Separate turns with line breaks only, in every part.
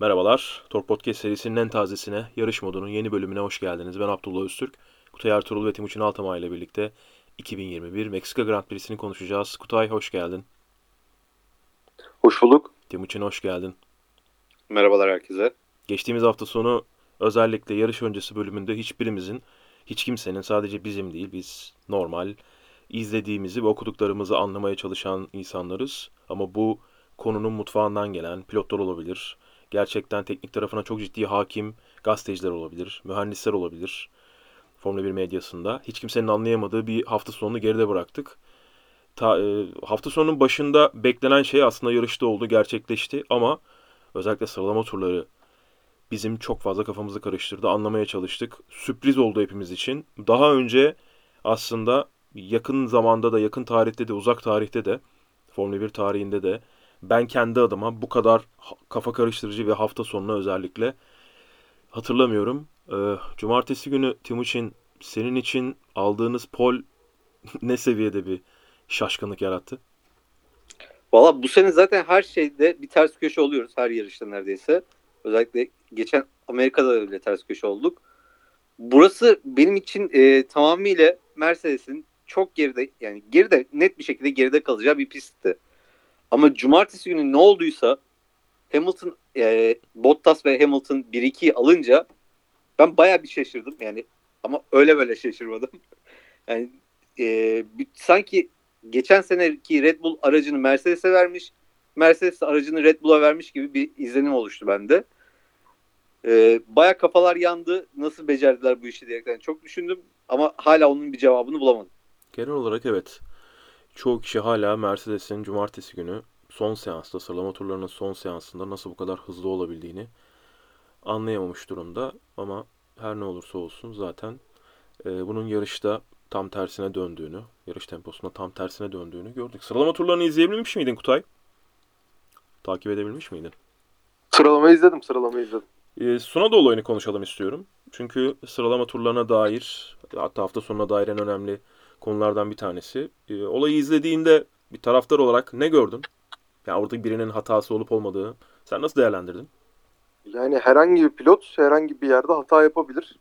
Merhabalar. Tork Podcast serisinin en tazesine, yarış modunun yeni bölümüne hoş geldiniz. Ben Abdullah Öztürk. Kutay Ertuğrul ve Timuçin Altamay ile birlikte 2021 Meksika Grand Prix'sini konuşacağız. Kutay hoş geldin.
Hoş bulduk.
Timuçin hoş geldin.
Merhabalar herkese.
Geçtiğimiz hafta sonu özellikle yarış öncesi bölümünde hiçbirimizin, hiç kimsenin sadece bizim değil, biz normal izlediğimizi ve okuduklarımızı anlamaya çalışan insanlarız. Ama bu konunun mutfağından gelen pilotlar olabilir, gerçekten teknik tarafına çok ciddi hakim gazeteciler olabilir, mühendisler olabilir. Formula 1 medyasında hiç kimsenin anlayamadığı bir hafta sonunu geride bıraktık. Ta, e, hafta sonunun başında beklenen şey aslında yarışta oldu, gerçekleşti ama özellikle sıralama turları bizim çok fazla kafamızı karıştırdı. Anlamaya çalıştık. Sürpriz oldu hepimiz için. Daha önce aslında yakın zamanda da, yakın tarihte de, uzak tarihte de, Formula 1 tarihinde de ben kendi adıma bu kadar kafa karıştırıcı ve hafta sonuna özellikle hatırlamıyorum. Ee, cumartesi günü Timuçin senin için aldığınız pol ne seviyede bir şaşkınlık yarattı?
Valla bu sene zaten her şeyde bir ters köşe oluyoruz her yarışta neredeyse. Özellikle geçen Amerika'da öyle ters köşe olduk. Burası benim için e, tamamıyla Mercedes'in çok geride yani geride net bir şekilde geride kalacağı bir pistti. Ama cumartesi günü ne olduysa Hamilton e, Bottas ve Hamilton 1-2'yi alınca ben baya bir şaşırdım yani ama öyle böyle şaşırmadım. yani e, sanki geçen seneki Red Bull aracını Mercedes'e vermiş, Mercedes aracını Red Bull'a vermiş gibi bir izlenim oluştu bende. E, baya kafalar yandı. Nasıl becerdiler bu işi diyerekten çok düşündüm ama hala onun bir cevabını bulamadım.
Genel olarak evet. Çoğu kişi hala Mercedes'in cumartesi günü son seansta, sıralama turlarının son seansında nasıl bu kadar hızlı olabildiğini anlayamamış durumda. Ama her ne olursa olsun zaten e, bunun yarışta tam tersine döndüğünü, yarış temposunda tam tersine döndüğünü gördük. Sıralama turlarını izleyebilmiş miydin Kutay? Takip edebilmiş miydin?
Sıralama izledim, sıralama izledim.
E, Sunoda olayını konuşalım istiyorum. Çünkü sıralama turlarına dair, hatta hafta sonuna dair en önemli konulardan bir tanesi. E, olayı izlediğinde bir taraftar olarak ne gördün? Yani orada birinin hatası olup olmadığı. Sen nasıl değerlendirdin?
Yani herhangi bir pilot herhangi bir yerde hata yapabilir.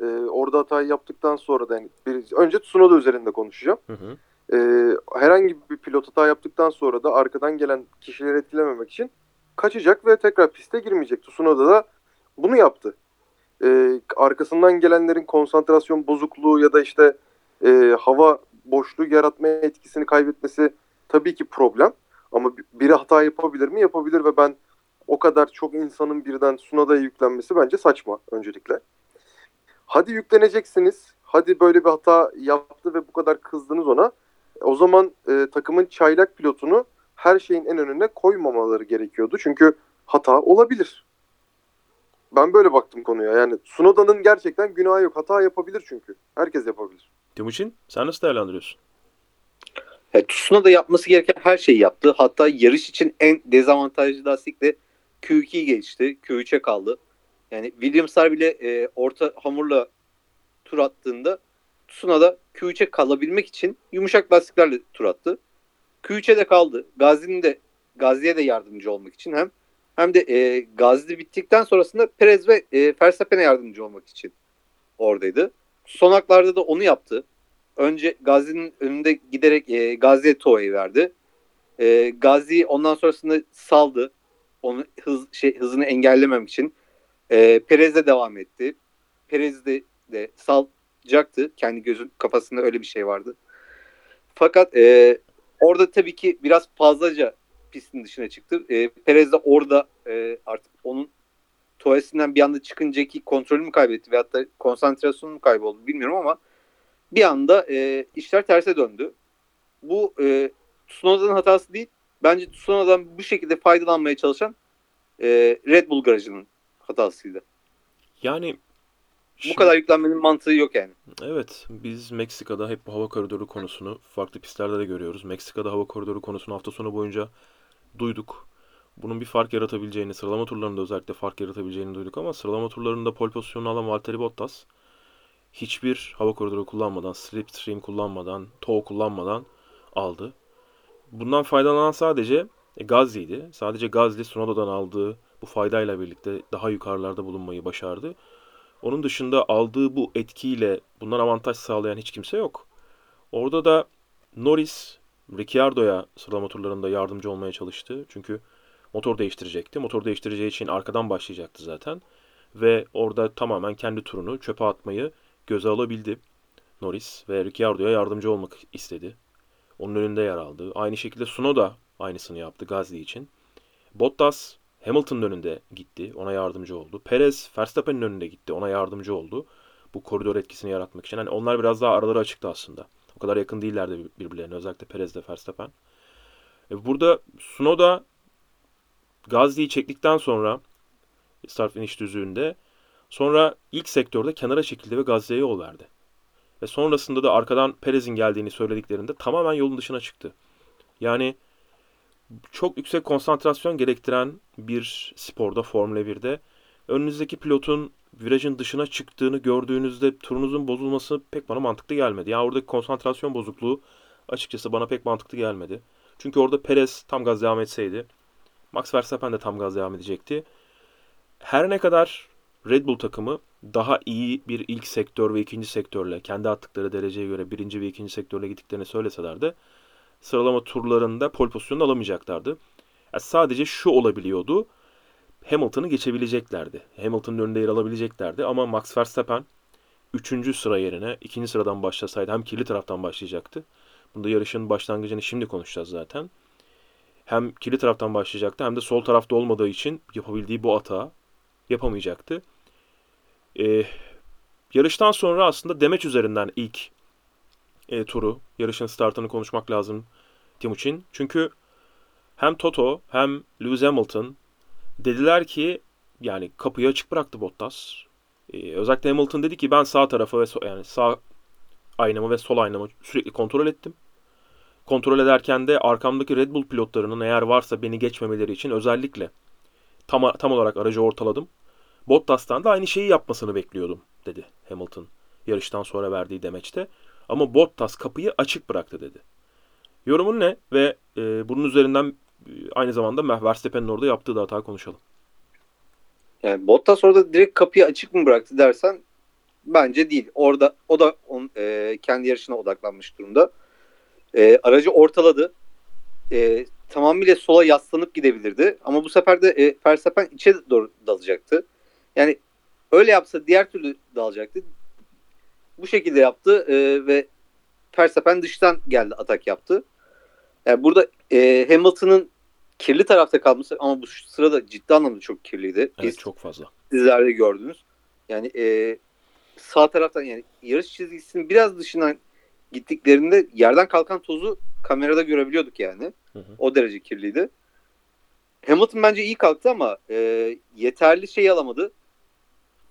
Ee, orada hatayı yaptıktan sonra da yani bir, önce Tsunoda üzerinde konuşacağım.
Hı hı.
Ee, herhangi bir pilot hata yaptıktan sonra da arkadan gelen kişileri etkilememek için kaçacak ve tekrar piste girmeyecek. Tsunoda da bunu yaptı. Ee, arkasından gelenlerin konsantrasyon bozukluğu ya da işte e, hava boşluğu yaratma etkisini kaybetmesi tabii ki problem. Ama biri hata yapabilir mi? Yapabilir ve ben o kadar çok insanın birden Sunada'ya yüklenmesi bence saçma öncelikle. Hadi yükleneceksiniz. Hadi böyle bir hata yaptı ve bu kadar kızdınız ona. O zaman e, takımın çaylak pilotunu her şeyin en önüne koymamaları gerekiyordu. Çünkü hata olabilir. Ben böyle baktım konuya. Yani Sunoda'nın gerçekten günahı yok. Hata yapabilir çünkü. Herkes yapabilir.
Timuçin sen nasıl değerlendiriyorsun?
Yani Tsunoda yapması gereken her şeyi yaptı. Hatta yarış için en dezavantajlı lastikle Q2'yi geçti. Q3'e kaldı. Yani Williams'lar bile e, orta hamurla tur attığında Tsunoda Q3'e kalabilmek için yumuşak lastiklerle tur attı. Q3'e de kaldı. Gazi'nin de Gazi'ye de yardımcı olmak için hem hem de e, Gazi bittikten sonrasında Perez ve e, Verstappen'e yardımcı olmak için oradaydı. Son haklarda da onu yaptı. Önce Gazi'nin önünde giderek e, Gazi'ye Toa'yı verdi. E, Gazi ondan sonrasında saldı. Onu hız şey hızını engellememek için. E, Perez'le devam etti. Perez de, de salacaktı. Kendi gözün kafasında öyle bir şey vardı. Fakat e, orada tabii ki biraz fazlaca pistin dışına çıktı. E, Perez de orada e, artık onun tuvalesinden bir anda çıkıncaki kontrolü mü kaybetti veyahut da konsantrasyonu mu kayboldu bilmiyorum ama bir anda e, işler terse döndü. Bu e, Tsunoda'nın hatası değil. Bence Tsunoda'dan bu şekilde faydalanmaya çalışan e, Red Bull garajının hatasıydı.
Yani
bu kadar yüklenmenin mantığı yok yani.
Evet, biz Meksika'da hep bu hava koridoru konusunu farklı pistlerde de görüyoruz. Meksika'da hava koridoru konusunu hafta sonu boyunca duyduk. Bunun bir fark yaratabileceğini, sıralama turlarında özellikle fark yaratabileceğini duyduk ama sıralama turlarında pole pozisyonunu alan Valtteri Bottas hiçbir hava koridoru kullanmadan, slipstream kullanmadan, tow kullanmadan aldı. Bundan faydalanan sadece e, Gazli'ydi. Sadece Gazli Sunoda'dan aldığı bu faydayla birlikte daha yukarılarda bulunmayı başardı. Onun dışında aldığı bu etkiyle bundan avantaj sağlayan hiç kimse yok. Orada da Norris Ricciardo'ya sıralama turlarında yardımcı olmaya çalıştı. Çünkü motor değiştirecekti. Motor değiştireceği için arkadan başlayacaktı zaten. Ve orada tamamen kendi turunu çöpe atmayı göze alabildi. Norris ve Ricciardo'ya yardımcı olmak istedi. Onun önünde yer aldı. Aynı şekilde Sunoda aynısını yaptı Gasly için. Bottas Hamilton'ın önünde gitti. Ona yardımcı oldu. Perez Verstappen'in önünde gitti. Ona yardımcı oldu. Bu koridor etkisini yaratmak için. Hani onlar biraz daha araları açıktı aslında. O kadar yakın değillerdi birbirlerine. Özellikle Perez de Verstappen. E burada Sunoda Gazli'yi çektikten sonra start finish düzlüğünde sonra ilk sektörde kenara çekildi ve Gazli'ye yol verdi. Ve sonrasında da arkadan Perez'in geldiğini söylediklerinde tamamen yolun dışına çıktı. Yani çok yüksek konsantrasyon gerektiren bir sporda Formula 1'de önünüzdeki pilotun virajın dışına çıktığını gördüğünüzde turunuzun bozulması pek bana mantıklı gelmedi. Yani oradaki konsantrasyon bozukluğu açıkçası bana pek mantıklı gelmedi. Çünkü orada Perez tam gaz devam etseydi Max Verstappen de tam gaz devam edecekti. Her ne kadar Red Bull takımı daha iyi bir ilk sektör ve ikinci sektörle kendi attıkları dereceye göre birinci ve ikinci sektörle gittiklerini söyleseler de sıralama turlarında pol pozisyonu alamayacaklardı. Yani sadece şu olabiliyordu. Hamilton'ı geçebileceklerdi. Hamilton'ın önünde yer alabileceklerdi ama Max Verstappen 3. sıra yerine 2. sıradan başlasaydı hem kirli taraftan başlayacaktı. Bunda yarışın başlangıcını şimdi konuşacağız zaten. Hem kirli taraftan başlayacaktı hem de sol tarafta olmadığı için yapabildiği bu hata yapamayacaktı. Ee, yarıştan sonra aslında demeç üzerinden ilk e, turu, yarışın startını konuşmak lazım Timuçin. Çünkü hem Toto hem Lewis Hamilton dediler ki yani kapıyı açık bıraktı Bottas. Ee, özellikle Hamilton dedi ki ben sağ tarafa ve so- yani sağ aynamı ve sol aynamı sürekli kontrol ettim. Kontrol ederken de arkamdaki Red Bull pilotlarının eğer varsa beni geçmemeleri için özellikle tam, tam olarak aracı ortaladım. Bottas'tan da aynı şeyi yapmasını bekliyordum dedi Hamilton yarıştan sonra verdiği demeçte. Ama Bottas kapıyı açık bıraktı dedi. Yorumun ne? Ve e, bunun üzerinden e, aynı zamanda Verstappen'in orada yaptığı da hata konuşalım.
Yani Bottas orada direkt kapıyı açık mı bıraktı dersen bence değil. Orada o da on, e, kendi yarışına odaklanmış durumda. E, aracı ortaladı. E, tamamıyla sola yaslanıp gidebilirdi. Ama bu sefer de e, Verstappen içe doğru dalacaktı. Yani öyle yapsa diğer türlü dalacaktı. Bu şekilde yaptı e, ve Verstappen dıştan geldi atak yaptı. Yani burada e, Hamilton'ın kirli tarafta kalması ama bu sırada ciddi anlamda çok kirliydi.
Evet
Biz
çok fazla.
sizlerde gördünüz. Yani e, sağ taraftan yani yarış çizgisinin biraz dışından gittiklerinde yerden kalkan tozu kamerada görebiliyorduk yani.
Hı hı.
O derece kirliydi. Hamilton bence iyi kalktı ama e, yeterli şey alamadı.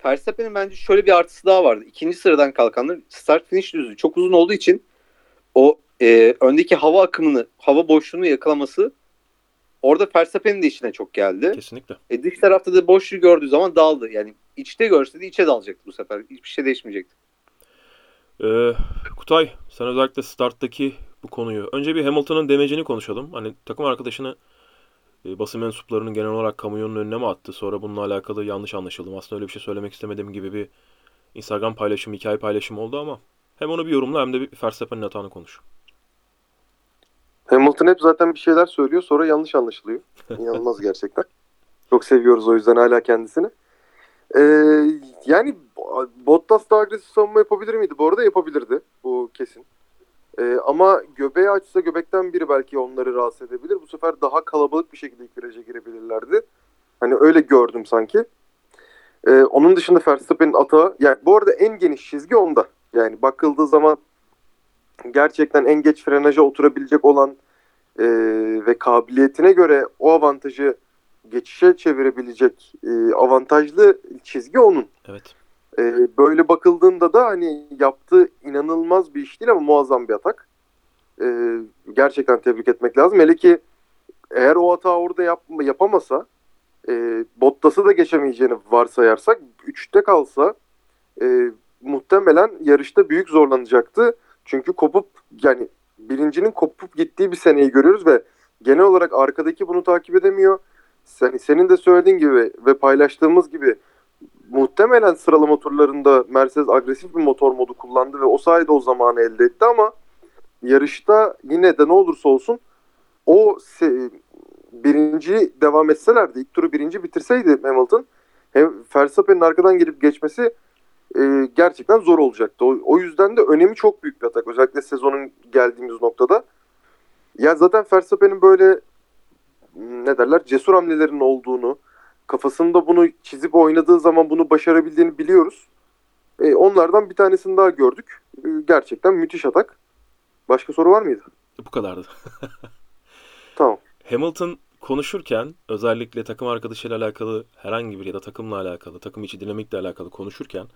Verstappen'in bence şöyle bir artısı daha vardı. İkinci sıradan kalkanlar start finish düzlüğü çok uzun olduğu için o e, öndeki hava akımını, hava boşluğunu yakalaması orada Verstappen'in de işine çok geldi.
Kesinlikle.
E, dış tarafta da boşluğu gördüğü zaman daldı. Yani içte görse de içe dalacaktı bu sefer. Hiçbir şey değişmeyecekti.
Ee, Kutay, sen özellikle starttaki bu konuyu. Önce bir Hamilton'ın demecini konuşalım. Hani takım arkadaşını e, basın mensuplarının genel olarak kamuoyunun önüne mi attı? Sonra bununla alakalı yanlış anlaşıldım. Aslında öyle bir şey söylemek istemedim gibi bir Instagram paylaşımı, hikaye paylaşımı oldu ama hem onu bir yorumla hem de bir Verstappen'in hatanı konuş.
Hamilton hep zaten bir şeyler söylüyor sonra yanlış anlaşılıyor. İnanılmaz gerçekten. Çok seviyoruz o yüzden hala kendisini. Ee, yani Bottas da agresif savunma yapabilir miydi? Bu arada yapabilirdi. Bu kesin. Ee, ama göbeği açsa göbekten biri belki onları rahatsız edebilir. Bu sefer daha kalabalık bir şekilde ilk viraja girebilirlerdi. Hani öyle gördüm sanki. Ee, onun dışında Verstappen'in atağı. Yani bu arada en geniş çizgi onda. Yani bakıldığı zaman gerçekten en geç frenaja oturabilecek olan e, ve kabiliyetine göre o avantajı geçişe çevirebilecek e, avantajlı çizgi onun.
Evet.
E, böyle bakıldığında da hani yaptığı inanılmaz bir iş değil ama muazzam bir atak. E, gerçekten tebrik etmek lazım. Hele ki eğer o hata orada yap, yapamasa e, Bottas'ı da geçemeyeceğini varsayarsak 3'te kalsa e, muhtemelen yarışta büyük zorlanacaktı. Çünkü kopup yani birincinin kopup gittiği bir seneyi görüyoruz ve genel olarak arkadaki bunu takip edemiyor. sen, senin de söylediğin gibi ve paylaştığımız gibi muhtemelen sıralama turlarında Mercedes agresif bir motor modu kullandı ve o sayede o zamanı elde etti ama yarışta yine de ne olursa olsun o birinci devam etselerdi, ilk turu birinci bitirseydi Hamilton hem Verstappen'in arkadan gelip geçmesi e, gerçekten zor olacaktı. O, o yüzden de önemi çok büyük bir atak. Özellikle sezonun geldiğimiz noktada. Ya zaten Verstappen'in böyle ne derler cesur hamlelerinin olduğunu, kafasında bunu çizip oynadığı zaman bunu başarabildiğini biliyoruz. E, onlardan bir tanesini daha gördük. E, gerçekten müthiş atak. Başka soru var mıydı?
Bu kadardı.
Tamam.
Hamilton konuşurken özellikle takım arkadaşıyla alakalı herhangi bir ya da takımla alakalı, takım içi dinamikle alakalı konuşurken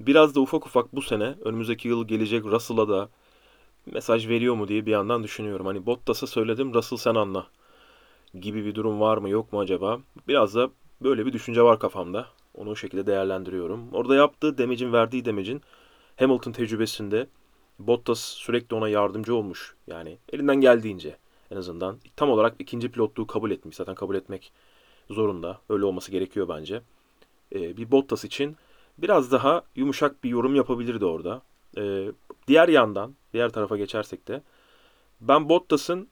biraz da ufak ufak bu sene önümüzdeki yıl gelecek Russell'a da mesaj veriyor mu diye bir yandan düşünüyorum. Hani Bottas'a söyledim Russell sen anla gibi bir durum var mı yok mu acaba? Biraz da böyle bir düşünce var kafamda. Onu o şekilde değerlendiriyorum. Orada yaptığı demecin verdiği demecin Hamilton tecrübesinde Bottas sürekli ona yardımcı olmuş. Yani elinden geldiğince en azından tam olarak ikinci pilotluğu kabul etmiş. Zaten kabul etmek zorunda. Öyle olması gerekiyor bence. Ee, bir Bottas için biraz daha yumuşak bir yorum yapabilirdi orada. Ee, diğer yandan, diğer tarafa geçersek de ben Bottas'ın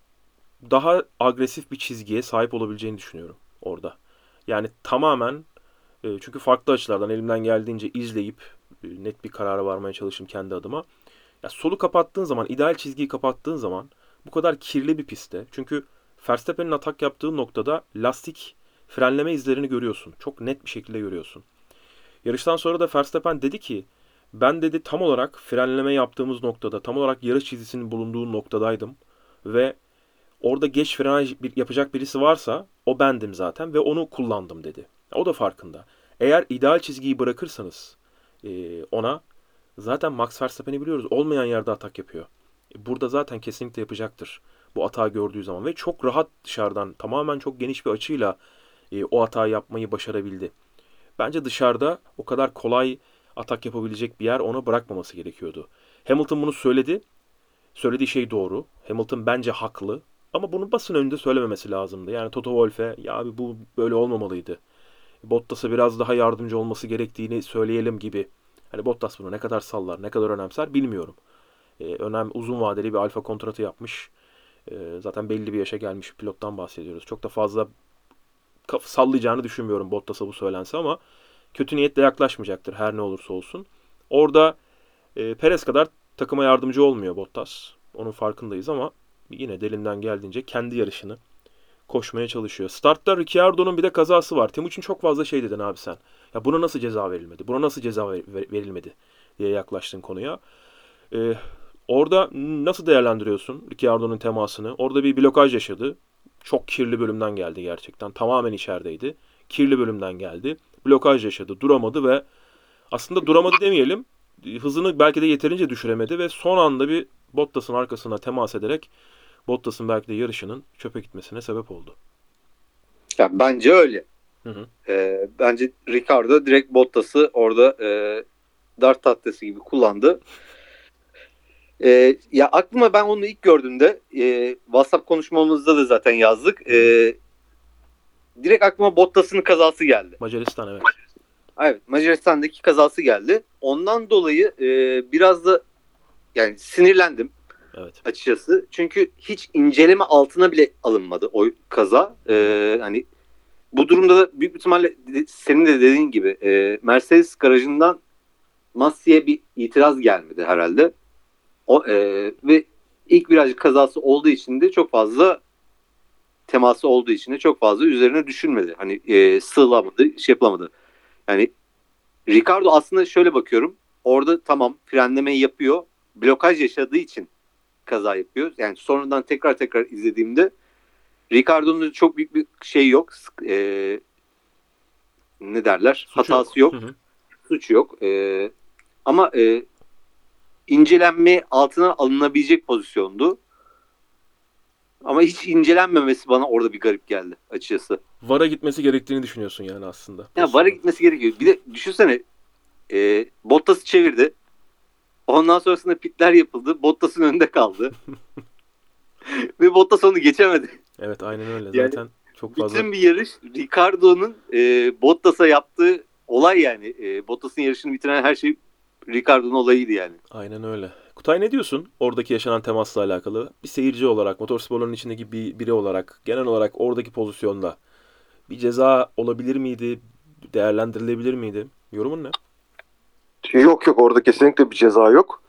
daha agresif bir çizgiye sahip olabileceğini düşünüyorum orada. Yani tamamen e, çünkü farklı açılardan elimden geldiğince izleyip e, net bir karara varmaya çalıştım kendi adıma. Ya solu kapattığın zaman, ideal çizgiyi kapattığın zaman bu kadar kirli bir pistte. Çünkü Verstappen'in atak yaptığı noktada lastik frenleme izlerini görüyorsun. Çok net bir şekilde görüyorsun. Yarıştan sonra da Verstappen dedi ki ben dedi tam olarak frenleme yaptığımız noktada, tam olarak yarış çizgisinin bulunduğu noktadaydım ve orada geç frenaj bir- yapacak birisi varsa o bendim zaten ve onu kullandım dedi. O da farkında. Eğer ideal çizgiyi bırakırsanız e, ona zaten Max Verstappen'i biliyoruz olmayan yerde atak yapıyor. E, Burada zaten kesinlikle yapacaktır bu hata gördüğü zaman ve çok rahat dışarıdan tamamen çok geniş bir açıyla e, o hatayı yapmayı başarabildi. Bence dışarıda o kadar kolay atak yapabilecek bir yer ona bırakmaması gerekiyordu. Hamilton bunu söyledi. Söylediği şey doğru. Hamilton bence haklı. Ama bunu basın önünde söylememesi lazımdı. Yani Toto Wolff'e ya abi bu böyle olmamalıydı. Bottas'a biraz daha yardımcı olması gerektiğini söyleyelim gibi. Hani Bottas bunu ne kadar sallar, ne kadar önemser bilmiyorum. Ee, önem uzun vadeli bir alfa kontratı yapmış. Ee, zaten belli bir yaşa gelmiş bir pilottan bahsediyoruz. Çok da fazla sallayacağını düşünmüyorum Bottas'a bu söylense ama kötü niyetle yaklaşmayacaktır her ne olursa olsun. Orada e, Perez kadar takıma yardımcı olmuyor Bottas. Onun farkındayız ama yine de elinden geldiğince kendi yarışını koşmaya çalışıyor. Startta Ricciardo'nun bir de kazası var. Timuçin çok fazla şey dedin abi sen. Ya buna nasıl ceza verilmedi? Buna nasıl ceza ver- ver- verilmedi diye yaklaştın konuya. Ee, orada nasıl değerlendiriyorsun Ricciardo'nun temasını? Orada bir blokaj yaşadı. Çok kirli bölümden geldi gerçekten. Tamamen içerideydi. Kirli bölümden geldi. Blokaj yaşadı. Duramadı ve aslında duramadı demeyelim. Hızını belki de yeterince düşüremedi ve son anda bir Bottas'ın arkasına temas ederek Bottas'ın belki de yarışının çöpe gitmesine sebep oldu.
Ya bence öyle.
Hı hı.
Ee, bence Ricardo direkt Bottas'ı orada e, dart tahtası gibi kullandı. Ee, ya aklıma ben onu ilk gördüğümde e, WhatsApp konuşmamızda da zaten yazdık. E, direkt aklıma Bottas'ın kazası geldi.
Macaristan evet.
Evet Macaristan'daki kazası geldi. Ondan dolayı e, biraz da yani sinirlendim
Evet.
açıkçası. Çünkü hiç inceleme altına bile alınmadı o kaza. Ee, hani bu durumda da büyük ihtimalle senin de dediğin gibi e, Mercedes garajından Massey'e bir itiraz gelmedi herhalde. O e, ve ilk viraj kazası olduğu için de çok fazla teması olduğu için de çok fazla üzerine düşünmedi. Hani e, sığlamadı, şey yapamadı. Yani Ricardo aslında şöyle bakıyorum. Orada tamam frenlemeyi yapıyor. Blokaj yaşadığı için kaza yapıyor. Yani sonradan tekrar tekrar izlediğimde Ricardo'nun çok büyük bir şey yok. E, ne derler?
Suçu
Hatası yok.
Hı hı.
Suçu yok. E, ama e, incelenme altına alınabilecek pozisyondu. Ama hiç incelenmemesi bana orada bir garip geldi açıkçası.
VAR'a gitmesi gerektiğini düşünüyorsun yani aslında.
Ya VAR'a gitmesi gerekiyor. Bir de düşünsene e, Bottas'ı çevirdi. Ondan sonrasında pitler yapıldı. Bottas'ın önünde kaldı. Ve Bottas onu geçemedi.
Evet aynen öyle.
Yani-
Zaten çok fazla
Bütün bir yarış Ricardo'nun e, Bottas'a yaptığı olay yani. E, Bottas'ın yarışını bitiren her şey Ricardo'nun olayıydı yani.
Aynen öyle. Kutay ne diyorsun oradaki yaşanan temasla alakalı? Bir seyirci olarak, motorsporların içindeki bir biri olarak, genel olarak oradaki pozisyonda bir ceza olabilir miydi? Değerlendirilebilir miydi? Yorumun ne?
Yok yok orada kesinlikle bir ceza yok.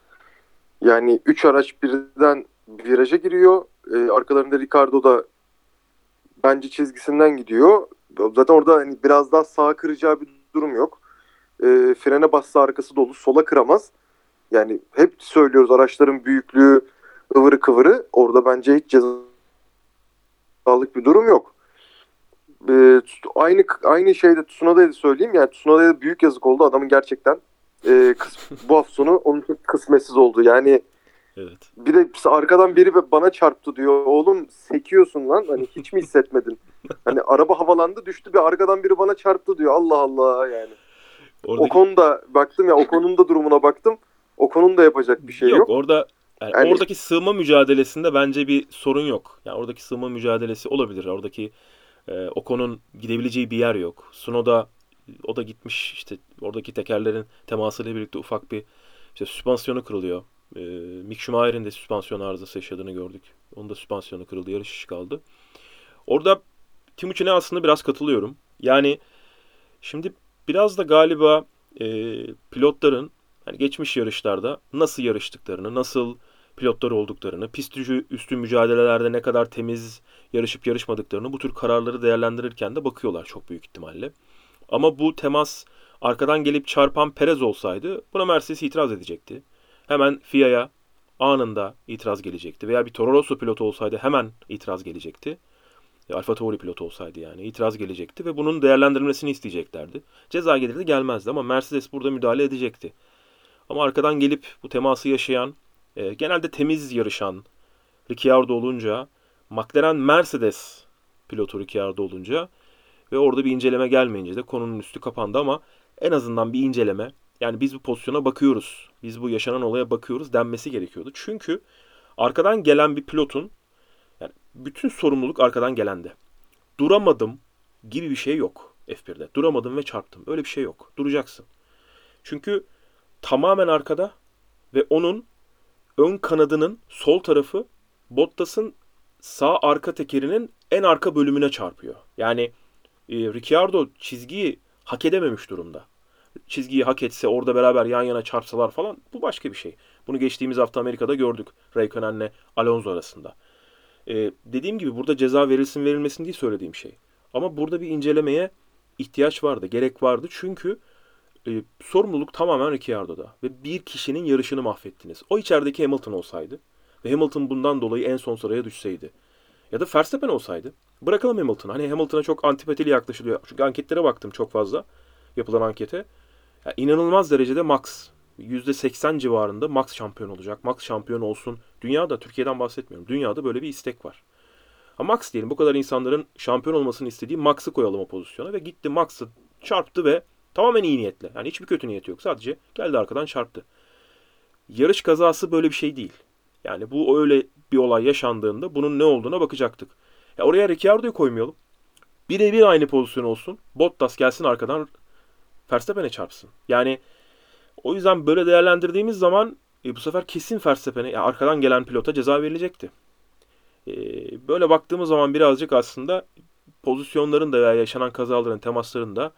Yani 3 araç birden viraja giriyor. Ee, arkalarında Ricardo da bence çizgisinden gidiyor. Zaten orada hani biraz daha sağa kıracağı bir durum yok. Ee, frene bassa arkası dolu sola kıramaz. Yani hep söylüyoruz araçların büyüklüğü ıvırı kıvırı. Orada bence hiç cezalık bir durum yok. Ee, aynı aynı şeyde Tsunoda'ya da söyleyeyim. Yani Tsunoda'ya da büyük yazık oldu. Adamın gerçekten e, bu hafta sonu onun çok kısmetsiz oldu. Yani
Evet.
bir de arkadan biri ve bana çarptı diyor. Oğlum sekiyorsun lan. Hani hiç mi hissetmedin? Hani araba havalandı düştü bir arkadan biri bana çarptı diyor. Allah Allah yani.
Oradaki...
Okon'un da baktım ya Okon'un da durumuna baktım. Okon'un da yapacak bir şey yok.
yok. Orada yani
Yani-
oradaki sığma mücadelesinde bence bir sorun yok. Yani oradaki sığma mücadelesi olabilir. Oradaki e, Ocon'un gidebileceği bir yer yok. Sunoda o da gitmiş işte oradaki tekerlerin temasıyla birlikte ufak bir işte süspansiyonu kırılıyor. E, Mick Schumacher'in de süspansiyon arızası yaşadığını gördük. Onun da süspansiyonu kırıldı. Yarış işi kaldı. Orada Timuçin'e aslında biraz katılıyorum. Yani şimdi biraz da galiba e, pilotların hani geçmiş yarışlarda nasıl yarıştıklarını, nasıl pilotlar olduklarını, pist üstü mücadelelerde ne kadar temiz yarışıp yarışmadıklarını bu tür kararları değerlendirirken de bakıyorlar çok büyük ihtimalle. Ama bu temas arkadan gelip çarpan Perez olsaydı buna Mercedes itiraz edecekti. Hemen FIA'ya anında itiraz gelecekti. Veya bir Toro Rosso pilotu olsaydı hemen itiraz gelecekti. Alfa Tauri pilotu olsaydı yani itiraz gelecekti ve bunun değerlendirilmesini isteyeceklerdi. Ceza gelirdi gelmezdi ama Mercedes burada müdahale edecekti. Ama arkadan gelip bu teması yaşayan, e, genelde temiz yarışan Ricciardo olunca, McLaren Mercedes pilotu Ricciardo olunca ve orada bir inceleme gelmeyince de konunun üstü kapandı ama en azından bir inceleme, yani biz bu pozisyona bakıyoruz, biz bu yaşanan olaya bakıyoruz denmesi gerekiyordu. Çünkü arkadan gelen bir pilotun, yani bütün sorumluluk arkadan gelende. Duramadım gibi bir şey yok F1'de. Duramadım ve çarptım. Öyle bir şey yok. Duracaksın. Çünkü tamamen arkada ve onun ön kanadının sol tarafı Bottas'ın sağ arka tekerinin en arka bölümüne çarpıyor. Yani e, Ricciardo çizgiyi hak edememiş durumda. Çizgiyi hak etse orada beraber yan yana çarpsalar falan bu başka bir şey. Bunu geçtiğimiz hafta Amerika'da gördük Raikkonen'le Alonso arasında. E, dediğim gibi burada ceza verilsin verilmesin diye söylediğim şey. Ama burada bir incelemeye ihtiyaç vardı, gerek vardı. Çünkü e, sorumluluk tamamen Ricciardo'da. Ve bir kişinin yarışını mahvettiniz. O içerideki Hamilton olsaydı ve Hamilton bundan dolayı en son sıraya düşseydi. Ya da Verstappen olsaydı. Bırakalım Hamilton'ı. Hani Hamilton'a çok antipatili yaklaşılıyor. Çünkü anketlere baktım çok fazla. Yapılan ankete. Ya inanılmaz derecede Max. %80 civarında Max şampiyon olacak. Max şampiyon olsun. Dünyada, Türkiye'den bahsetmiyorum. Dünyada böyle bir istek var. Ha Max diyelim bu kadar insanların şampiyon olmasını istediği Max'ı koyalım o pozisyona ve gitti Max'ı çarptı ve tamamen iyi niyetle. Yani hiçbir kötü niyeti yok. Sadece geldi arkadan çarptı. Yarış kazası böyle bir şey değil. Yani bu öyle bir olay yaşandığında bunun ne olduğuna bakacaktık. Ya oraya Ricciardo'yu koymayalım. Birebir aynı pozisyon olsun. Bottas gelsin arkadan Verstappen'e çarpsın. Yani o yüzden böyle değerlendirdiğimiz zaman e, bu sefer kesin Verstappen'e yani arkadan gelen pilota ceza verilecekti. E, böyle baktığımız zaman birazcık aslında pozisyonların da veya yaşanan kazaların, temasların da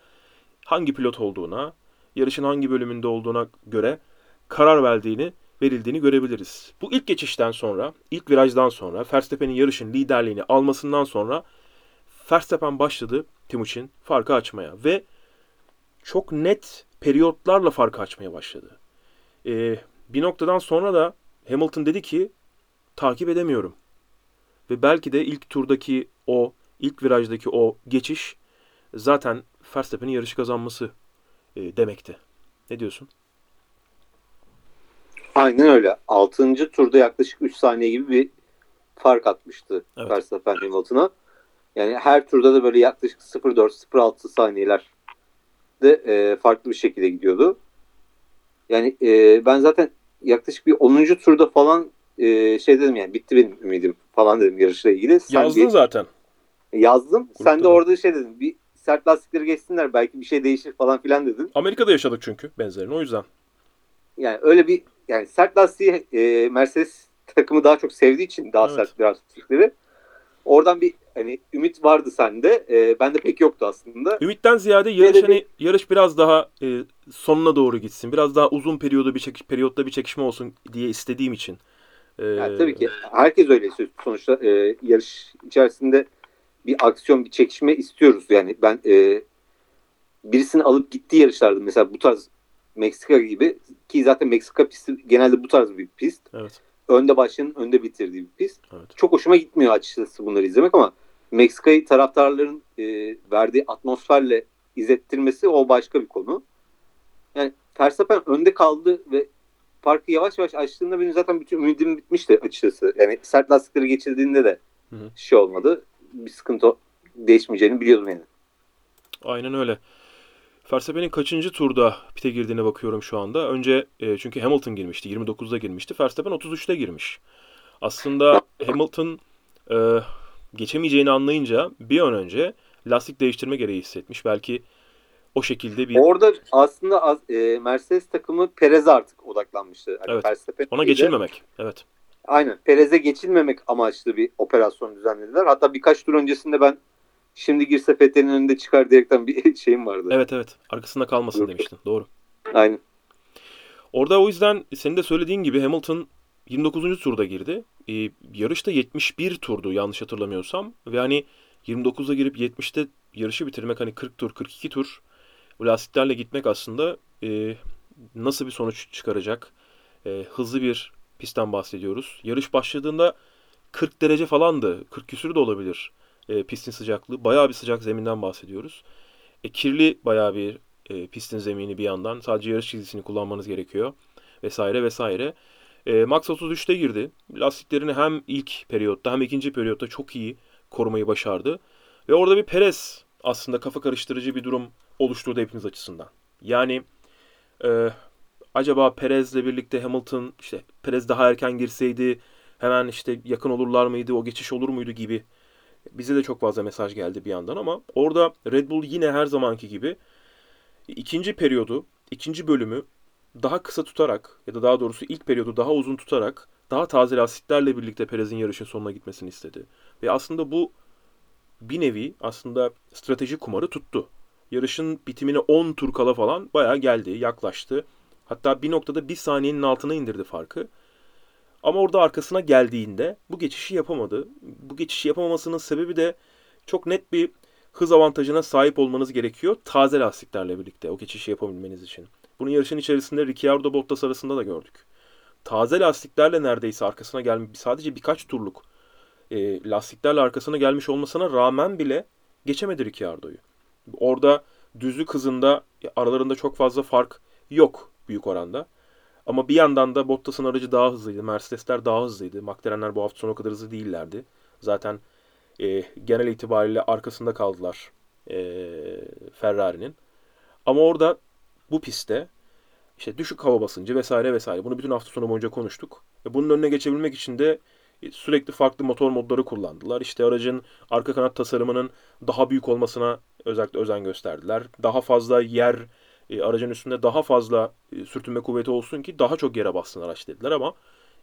hangi pilot olduğuna, yarışın hangi bölümünde olduğuna göre karar verdiğini, verildiğini görebiliriz. Bu ilk geçişten sonra, ilk virajdan sonra, Verstappen'in yarışın liderliğini almasından sonra Verstappen başladı Timuçin farkı açmaya ve çok net periyotlarla farkı açmaya başladı. Ee, bir noktadan sonra da Hamilton dedi ki takip edemiyorum. Ve belki de ilk turdaki o, ilk virajdaki o geçiş zaten Verstappen'in yarışı kazanması e, demekti. Ne diyorsun?
Aynen öyle. 6. turda yaklaşık 3 saniye gibi bir fark atmıştı
Evet.
Verstappen Hamilton'a. Yani her turda da böyle yaklaşık 0.4-0.6 saniyeler de e, farklı bir şekilde gidiyordu. Yani e, ben zaten yaklaşık bir 10. turda falan e, şey dedim yani bitti benim ümidim falan dedim yarışla ilgili. Sen
Yazdın
bir-
zaten.
Yazdım. Sen
Grupta
de
da.
orada şey dedin. Bir sert lastikleri geçsinler belki bir şey değişir falan filan dedin.
Amerika'da yaşadık çünkü benzerini o yüzden.
Yani öyle bir yani sert lastiği e, Mercedes takımı daha çok sevdiği için daha
Evet.
sert lastikleri. Oradan bir hani ümit vardı sende. E, bende pek yoktu aslında.
Ümitten ziyade yarış
de
hani yarış biraz daha e, sonuna doğru gitsin. Biraz daha uzun periyoda bir çekiş periyotta bir çekişme olsun diye istediğim için. E,
Yani tabii ki herkes öyle. Sonuçta e, yarış içerisinde bir aksiyon, bir çekişme istiyoruz. Yani ben e, birisini alıp gittiği yarışlarda mesela bu tarz Meksika gibi ki zaten Meksika pisti genelde bu tarz bir pist.
Evet.
Önde başlayanın önde bitirdiği bir pist.
Evet.
Çok hoşuma gitmiyor açıkçası bunları izlemek ama Meksika'yı taraftarların e, verdiği atmosferle izlettirmesi o başka bir konu. Yani Verstappen önde kaldı ve farkı yavaş yavaş açtığında benim zaten bütün ümidim bitmişti açıkçası. Yani sert lastikleri geçirdiğinde de
Hı hı.
şey olmadı. Bir sıkıntı değişmeyeceğini biliyordum yani.
Aynen öyle. Verstappen'in kaçıncı turda pite girdiğine bakıyorum şu anda. Önce e, çünkü Hamilton girmişti. 29'da girmişti. Verstappen 33'te girmiş. Aslında Hamilton e, geçemeyeceğini anlayınca bir an önce lastik değiştirme gereği hissetmiş. Belki o şekilde bir
Orada aslında az- e, Mercedes takımı Perez'e artık odaklanmıştı. Hani
Evet. Ona geçilmemek. Evet.
Aynen. Perez'e geçilmemek amaçlı bir operasyon düzenlediler. Hatta birkaç tur öncesinde ben şimdi girse Fethel'in önünde çıkar diyerekten bir şeyim vardı.
Evet evet. Arkasında kalmasın
Yok.
demiştin. Doğru.
Aynen.
Orada o yüzden senin de söylediğin gibi Hamilton 29. turda girdi. Ee, yarışta 71 turdu yanlış hatırlamıyorsam. Ve hani 29'a girip 70'te yarışı bitirmek hani 40 tur 42 tur bu lastiklerle gitmek aslında e, nasıl bir sonuç çıkaracak? E, hızlı bir pistten bahsediyoruz. Yarış başladığında 40 derece falandı. 40 küsür de olabilir e, pistin sıcaklığı. Bayağı bir sıcak zeminden bahsediyoruz. E, kirli bayağı bir e, pistin zemini bir yandan. Sadece yarış çizgisini kullanmanız gerekiyor. Vesaire vesaire. E, Max 33'te girdi. Lastiklerini hem ilk periyotta hem ikinci periyotta çok iyi korumayı başardı. Ve orada bir Perez aslında kafa karıştırıcı bir durum oluşturdu hepiniz açısından. Yani e, acaba Perez'le birlikte Hamilton işte Perez daha erken girseydi hemen işte yakın olurlar mıydı, o geçiş olur muydu gibi bize de çok fazla mesaj geldi bir yandan ama orada Red Bull yine her zamanki gibi ikinci periyodu, ikinci bölümü daha kısa tutarak ya da daha doğrusu ilk periyodu daha uzun tutarak daha taze lastiklerle birlikte Perez'in yarışın sonuna gitmesini istedi. Ve aslında bu bir nevi aslında strateji kumarı tuttu. Yarışın bitimine 10 tur kala falan bayağı geldi, yaklaştı. Hatta bir noktada bir saniyenin altına indirdi farkı. Ama orada arkasına geldiğinde bu geçişi yapamadı. Bu geçişi yapamamasının sebebi de çok net bir hız avantajına sahip olmanız gerekiyor taze lastiklerle birlikte o geçişi yapabilmeniz için. Bunu yarışın içerisinde Ricciardo Bottas arasında da gördük. Taze lastiklerle neredeyse arkasına gelmiş sadece birkaç turluk e, lastiklerle arkasına gelmiş olmasına rağmen bile geçemedi Ricciardo'yu. Orada düzlük hızında aralarında çok fazla fark yok büyük oranda. Ama bir yandan da Bottas'ın aracı daha hızlıydı. Mercedesler daha hızlıydı. McLarenler bu hafta sonu kadar hızlı değillerdi. Zaten e, genel itibariyle arkasında kaldılar e, Ferrari'nin. Ama orada bu pistte işte düşük hava basıncı vesaire vesaire bunu bütün hafta sonu boyunca konuştuk. E, bunun önüne geçebilmek için de e, sürekli farklı motor modları kullandılar. İşte aracın arka kanat tasarımının daha büyük olmasına özellikle özen gösterdiler. Daha fazla yer e, aracın üstünde daha fazla e, sürtünme kuvveti olsun ki daha çok yere bassın araç dediler ama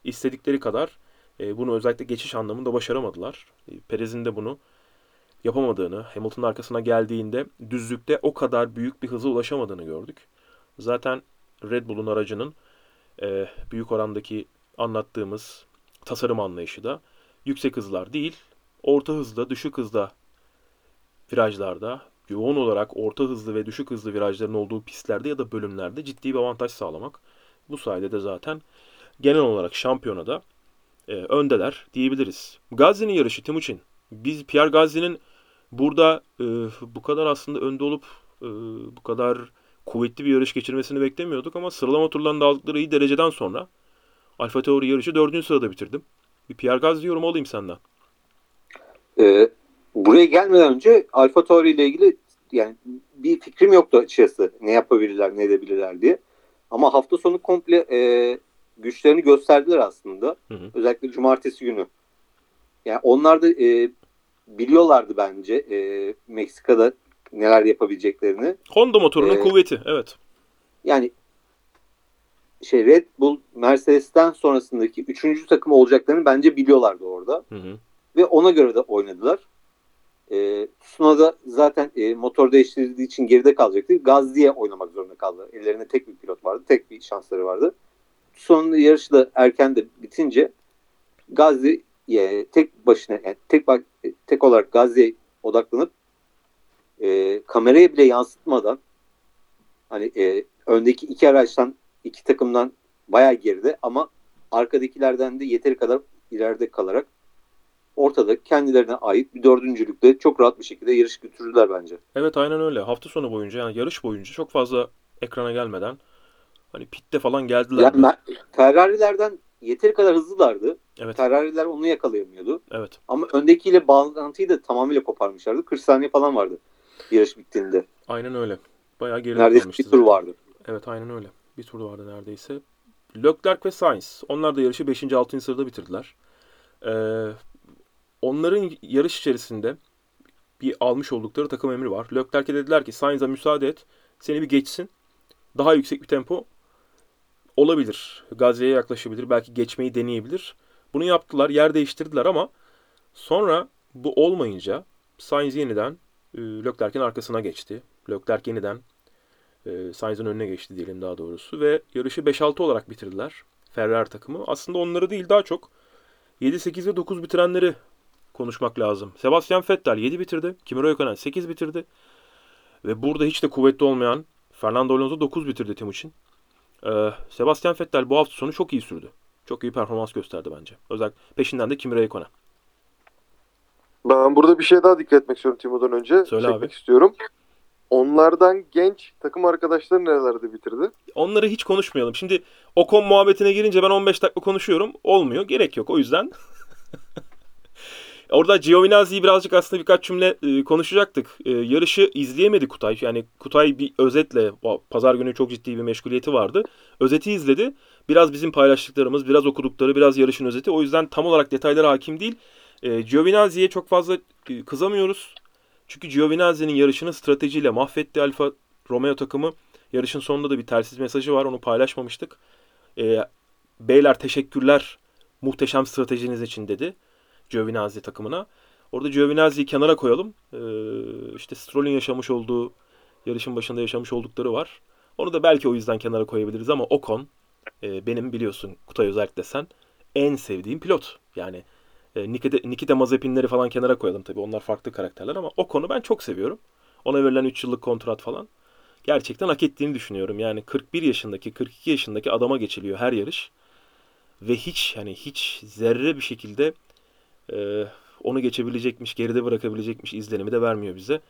istedikleri kadar e, bunu özellikle geçiş anlamında başaramadılar. E, Perez'in de bunu yapamadığını, Hamilton'ın arkasına geldiğinde düzlükte o kadar büyük bir hıza ulaşamadığını gördük. Zaten Red Bull'un aracının e, büyük orandaki anlattığımız tasarım anlayışı da yüksek hızlar değil, orta hızda, düşük hızda virajlarda, yoğun olarak orta hızlı ve düşük hızlı virajların olduğu pistlerde ya da bölümlerde ciddi bir avantaj sağlamak. Bu sayede de zaten genel olarak şampiyonada e, öndeler diyebiliriz. Gazi'nin yarışı Timuçin. Biz Pierre Gazi'nin burada e, bu kadar aslında önde olup e, bu kadar kuvvetli bir yarış geçirmesini beklemiyorduk ama sıralama turlarında aldıkları iyi dereceden sonra Alfa Tauri yarışı dördüncü sırada bitirdim. Bir Pierre Gasly yorumu alayım senden.
Ee, buraya gelmeden önce Alfa Tauri ile ilgili yani bir fikrim yoktu açıkçası. Ne yapabilirler, ne edebilirler diye. Ama hafta sonu komple e, güçlerini gösterdiler aslında.
Hı hı.
Özellikle cumartesi günü. Yani onlar da e, biliyorlardı bence e, Meksika'da neler yapabileceklerini.
Honda motorunun
Ee,
kuvveti. Evet.
Yani şey Red Bull Mercedes'ten sonrasındaki üçüncü takım olacaklarını bence biliyorlardı orada.
Hı hı.
Ve ona göre de oynadılar. E, Tsunoda zaten e, motor değiştirdiği için geride kalacaktı. Gazli'ye oynamak zorunda kaldı. Ellerinde tek bir pilot vardı. Tek bir şansları vardı. Tsunoda'nın yarışı da erken de bitince Gazli'ye tek başına yani tek tek olarak Gazli'ye odaklanıp e, kameraya bile yansıtmadan hani e, öndeki iki araçtan iki takımdan bayağı geride ama arkadakilerden de yeteri kadar ileride kalarak ortada kendilerine ait bir dördüncülükte çok rahat bir şekilde yarış götürdüler bence.
Evet aynen öyle. Hafta sonu boyunca yani yarış boyunca çok fazla ekrana gelmeden hani pitte falan geldiler.
Yani Ferrari'lerden yeteri kadar hızlılardı.
Evet.
Ferrari'ler onu yakalayamıyordu.
Evet.
Ama öndekiyle bağlantıyı da tamamıyla koparmışlardı. 40 saniye falan vardı yarış bittiğinde.
Aynen öyle. Bayağı geride
Neredeyse bir tur
zaten.
vardı.
Evet aynen öyle. Bir tur vardı neredeyse. Leclerc ve Sainz. Onlar da yarışı 5. 6. sırada bitirdiler. Ee, onların yarış içerisinde bir almış oldukları takım emri var. Leclerc'e dediler ki Sainz'a müsaade et. Seni bir geçsin. Daha yüksek bir tempo olabilir. Gazze'ye yaklaşabilir. Belki geçmeyi deneyebilir. Bunu yaptılar. Yer değiştirdiler ama sonra bu olmayınca Sainz yeniden e, Leclerc'in arkasına geçti. Leclerc yeniden e, Sainz'ın önüne geçti diyelim daha doğrusu. Ve yarışı 5-6 olarak bitirdiler. Ferrari takımı. Aslında onları değil daha çok 7-8 ve 9 bitirenleri konuşmak lazım. Sebastian Vettel 7 bitirdi. Kimi Räikkönen 8 bitirdi. Ve burada hiç de kuvvetli olmayan Fernando Alonso 9 bitirdi Timuçin. Ee, Sebastian Vettel bu hafta sonu çok iyi sürdü. Çok iyi performans gösterdi bence. Özellikle peşinden de Kimi Räikkönen.
Ben burada bir şey daha dikkat etmek istiyorum Timo'dan önce.
Söyle
Çekmek
abi.
istiyorum. Onlardan genç takım arkadaşları nerelerde bitirdi?
Onları hiç konuşmayalım. Şimdi Ocon muhabbetine girince ben 15 dakika konuşuyorum. Olmuyor. Gerek yok. O yüzden Orada Giovinazzi'yi birazcık aslında birkaç cümle e, konuşacaktık. E, yarışı izleyemedi Kutay. Yani Kutay bir özetle pazar günü çok ciddi bir meşguliyeti vardı. Özeti izledi. Biraz bizim paylaştıklarımız, biraz okudukları, biraz yarışın özeti. O yüzden tam olarak detaylara hakim değil. E, Giovinazzi'ye çok fazla e, kızamıyoruz. Çünkü Giovinazzi'nin yarışını stratejiyle mahvetti Alfa Romeo takımı. Yarışın sonunda da bir telsiz mesajı var. Onu paylaşmamıştık. E, beyler teşekkürler muhteşem stratejiniz için dedi. Giovinazzi takımına. Orada Giovinazzi'yi kenara koyalım. Ee, işte Stroll'ün yaşamış olduğu, yarışın başında yaşamış oldukları var. Onu da belki o yüzden kenara koyabiliriz ama Ocon e, benim biliyorsun Kutay özellikle sen en sevdiğim pilot. Yani e, Nikita, Nikita Mazepinleri falan kenara koyalım tabii. Onlar farklı karakterler ama Ocon'u ben çok seviyorum. Ona verilen 3 yıllık kontrat falan. Gerçekten hak ettiğini düşünüyorum. Yani 41 yaşındaki, 42 yaşındaki adama geçiliyor her yarış. Ve hiç yani hiç zerre bir şekilde ee, onu geçebilecekmiş, geride bırakabilecekmiş izlenimi de vermiyor bize.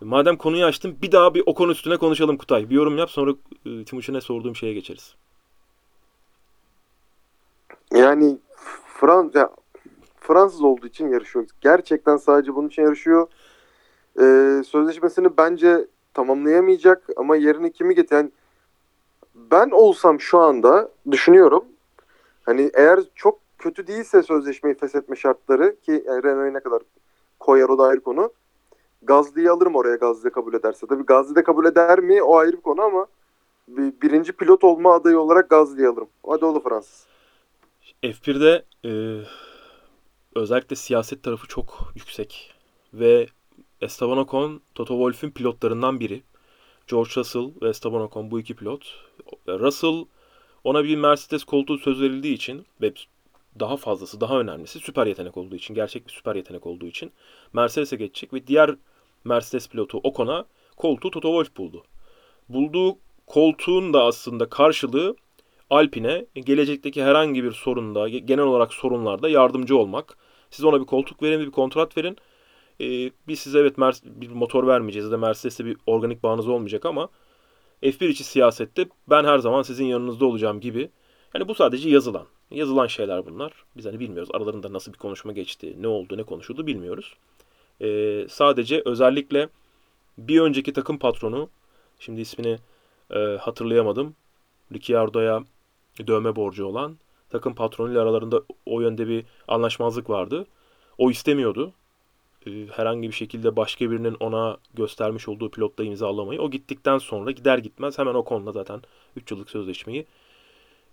Madem konuyu açtım bir daha bir o konu üstüne konuşalım Kutay. Bir yorum yap sonra e, Timuçin'e sorduğum şeye geçeriz.
Yani Frans ya, Fransız olduğu için yarışıyor. Gerçekten sadece bunun için yarışıyor. Ee, sözleşmesini bence tamamlayamayacak ama yerine kimi getir? Yani ben olsam şu anda düşünüyorum. Hani eğer çok kötü değilse sözleşmeyi feshetme şartları ki yani Renault'e ne kadar koyar o da ayrı konu. Gazli'yi alırım oraya Gazli kabul ederse. Tabii Gazli de kabul eder mi o ayrı bir konu ama bir, birinci pilot olma adayı olarak Gazli'yi alırım. Hadi oğlu Fransız.
F1'de e, özellikle siyaset tarafı çok yüksek ve Esteban Ocon Toto Wolff'ün pilotlarından biri. George Russell ve Esteban Ocon bu iki pilot. Russell ona bir Mercedes koltuğu söz verildiği için ve daha fazlası, daha önemlisi süper yetenek olduğu için, gerçek bir süper yetenek olduğu için Mercedes'e geçecek ve diğer Mercedes pilotu Ocon'a koltuğu Toto Wolff buldu. Bulduğu koltuğun da aslında karşılığı Alpine gelecekteki herhangi bir sorunda, genel olarak sorunlarda yardımcı olmak. Siz ona bir koltuk verin, bir kontrat verin. Ee, biz size evet bir motor vermeyeceğiz ya da Mercedes'e bir organik bağınız olmayacak ama F1 içi siyasette ben her zaman sizin yanınızda olacağım gibi. Yani bu sadece yazılan. Yazılan şeyler bunlar. Biz hani bilmiyoruz aralarında nasıl bir konuşma geçti, ne oldu, ne konuşuldu bilmiyoruz. Ee, sadece özellikle bir önceki takım patronu, şimdi ismini e, hatırlayamadım, Ricciardo'ya dövme borcu olan takım patronuyla aralarında o yönde bir anlaşmazlık vardı. O istemiyordu. e, herhangi bir şekilde başka birinin ona göstermiş olduğu pilotla imzalamayı. O gittikten sonra gider gitmez hemen o konuda zaten 3 yıllık sözleşmeyi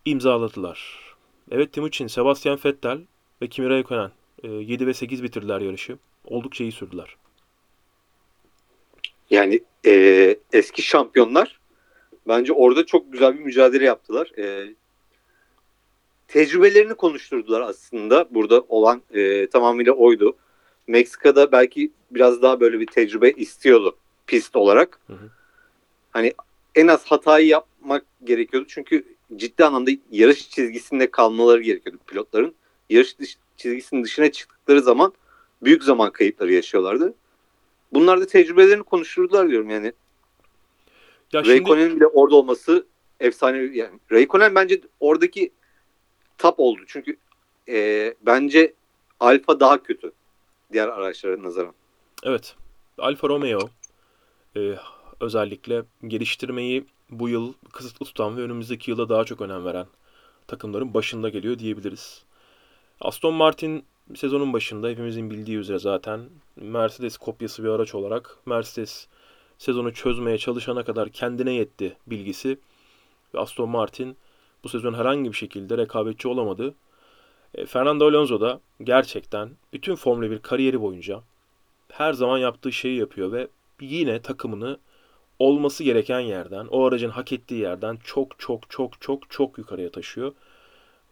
imzaladılar. Evet Timuçin, Sebastian Vettel ve Kimi Räikkönen e, 7 ve 8 bitirdiler yarışı. Oldukça iyi sürdüler.
Yani e, eski şampiyonlar bence orada çok güzel bir mücadele yaptılar. E, tecrübelerini konuşturdular aslında. Burada olan e, tamamıyla oydu. Meksika'da belki biraz daha böyle bir tecrübe istiyordu pist olarak.
Hı hı.
Hani en az hatayı yapmak gerekiyordu. Çünkü ciddi anlamda yarış çizgisinde kalmaları gerekiyordu pilotların. Yarış dış, çizgisinin dışına çıktıkları zaman büyük zaman kayıpları yaşıyorlardı. Bunlar da tecrübelerini konuşturdular diyorum yani.
Ya şimdi
Raikkonen'in bile orada olması efsane yani. Raikkonen bence oradaki tap oldu. Çünkü e, bence Alfa daha kötü diğer araçlara nazaran.
evet Alfa Romeo e, özellikle geliştirmeyi bu yıl kısıtlı tutan ve önümüzdeki yıla daha çok önem veren takımların başında geliyor diyebiliriz. Aston Martin sezonun başında hepimizin bildiği üzere zaten Mercedes kopyası bir araç olarak Mercedes sezonu çözmeye çalışana kadar kendine yetti bilgisi ve Aston Martin bu sezon herhangi bir şekilde rekabetçi olamadı. E, Fernando Alonso da gerçekten bütün Formula 1 kariyeri boyunca her zaman yaptığı şeyi yapıyor ve yine takımını olması gereken yerden, o aracın hak ettiği yerden çok çok çok çok çok yukarıya taşıyor.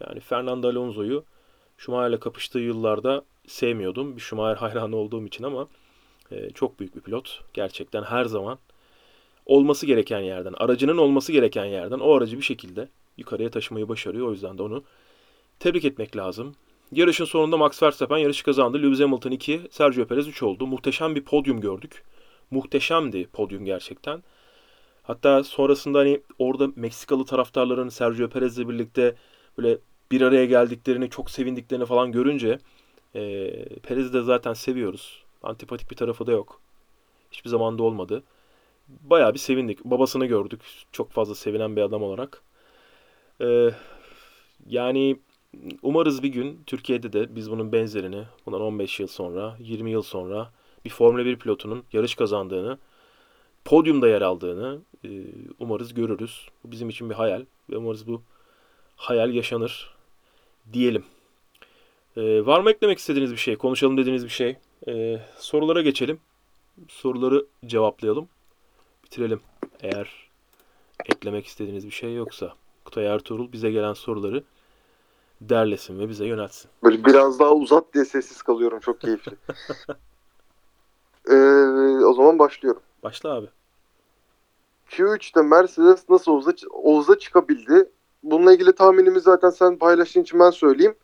Yani Fernando Alonso'yu Schumacher'le kapıştığı yıllarda sevmiyordum. Bir Schumacher hayranı olduğum için ama e, çok büyük bir pilot. Gerçekten her zaman olması gereken yerden, aracının olması gereken yerden o aracı bir şekilde yukarıya taşımayı başarıyor. O yüzden de onu tebrik etmek lazım. Yarışın sonunda Max Verstappen yarışı kazandı. Lewis Hamilton 2, Sergio Perez 3 oldu. Muhteşem bir podyum gördük. Muhteşemdi podyum gerçekten. Hatta sonrasında hani orada Meksikalı taraftarların Sergio Perez'le birlikte böyle bir araya geldiklerini, çok sevindiklerini falan görünce e, Perez'i de zaten seviyoruz. Antipatik bir tarafı da yok. Hiçbir zaman da olmadı. Bayağı bir sevindik. Babasını gördük. Çok fazla sevinen bir adam olarak. E, yani umarız bir gün Türkiye'de de biz bunun benzerini bundan 15 yıl sonra, 20 yıl sonra bir Formula 1 pilotunun yarış kazandığını, podyumda yer aldığını e, umarız görürüz. Bu bizim için bir hayal ve umarız bu hayal yaşanır diyelim. E, var mı eklemek istediğiniz bir şey, konuşalım dediğiniz bir şey? E, sorulara geçelim. Soruları cevaplayalım. Bitirelim. Eğer eklemek istediğiniz bir şey yoksa Kutay Ertuğrul bize gelen soruları derlesin ve bize yöneltsin.
Böyle biraz daha uzat diye sessiz kalıyorum. Çok keyifli. Ee, o zaman başlıyorum.
Başla abi.
Q3'te Mercedes nasıl Oğuz'a, Oğuz'a çıkabildi? Bununla ilgili tahminimi zaten sen paylaştığın için ben söyleyeyim.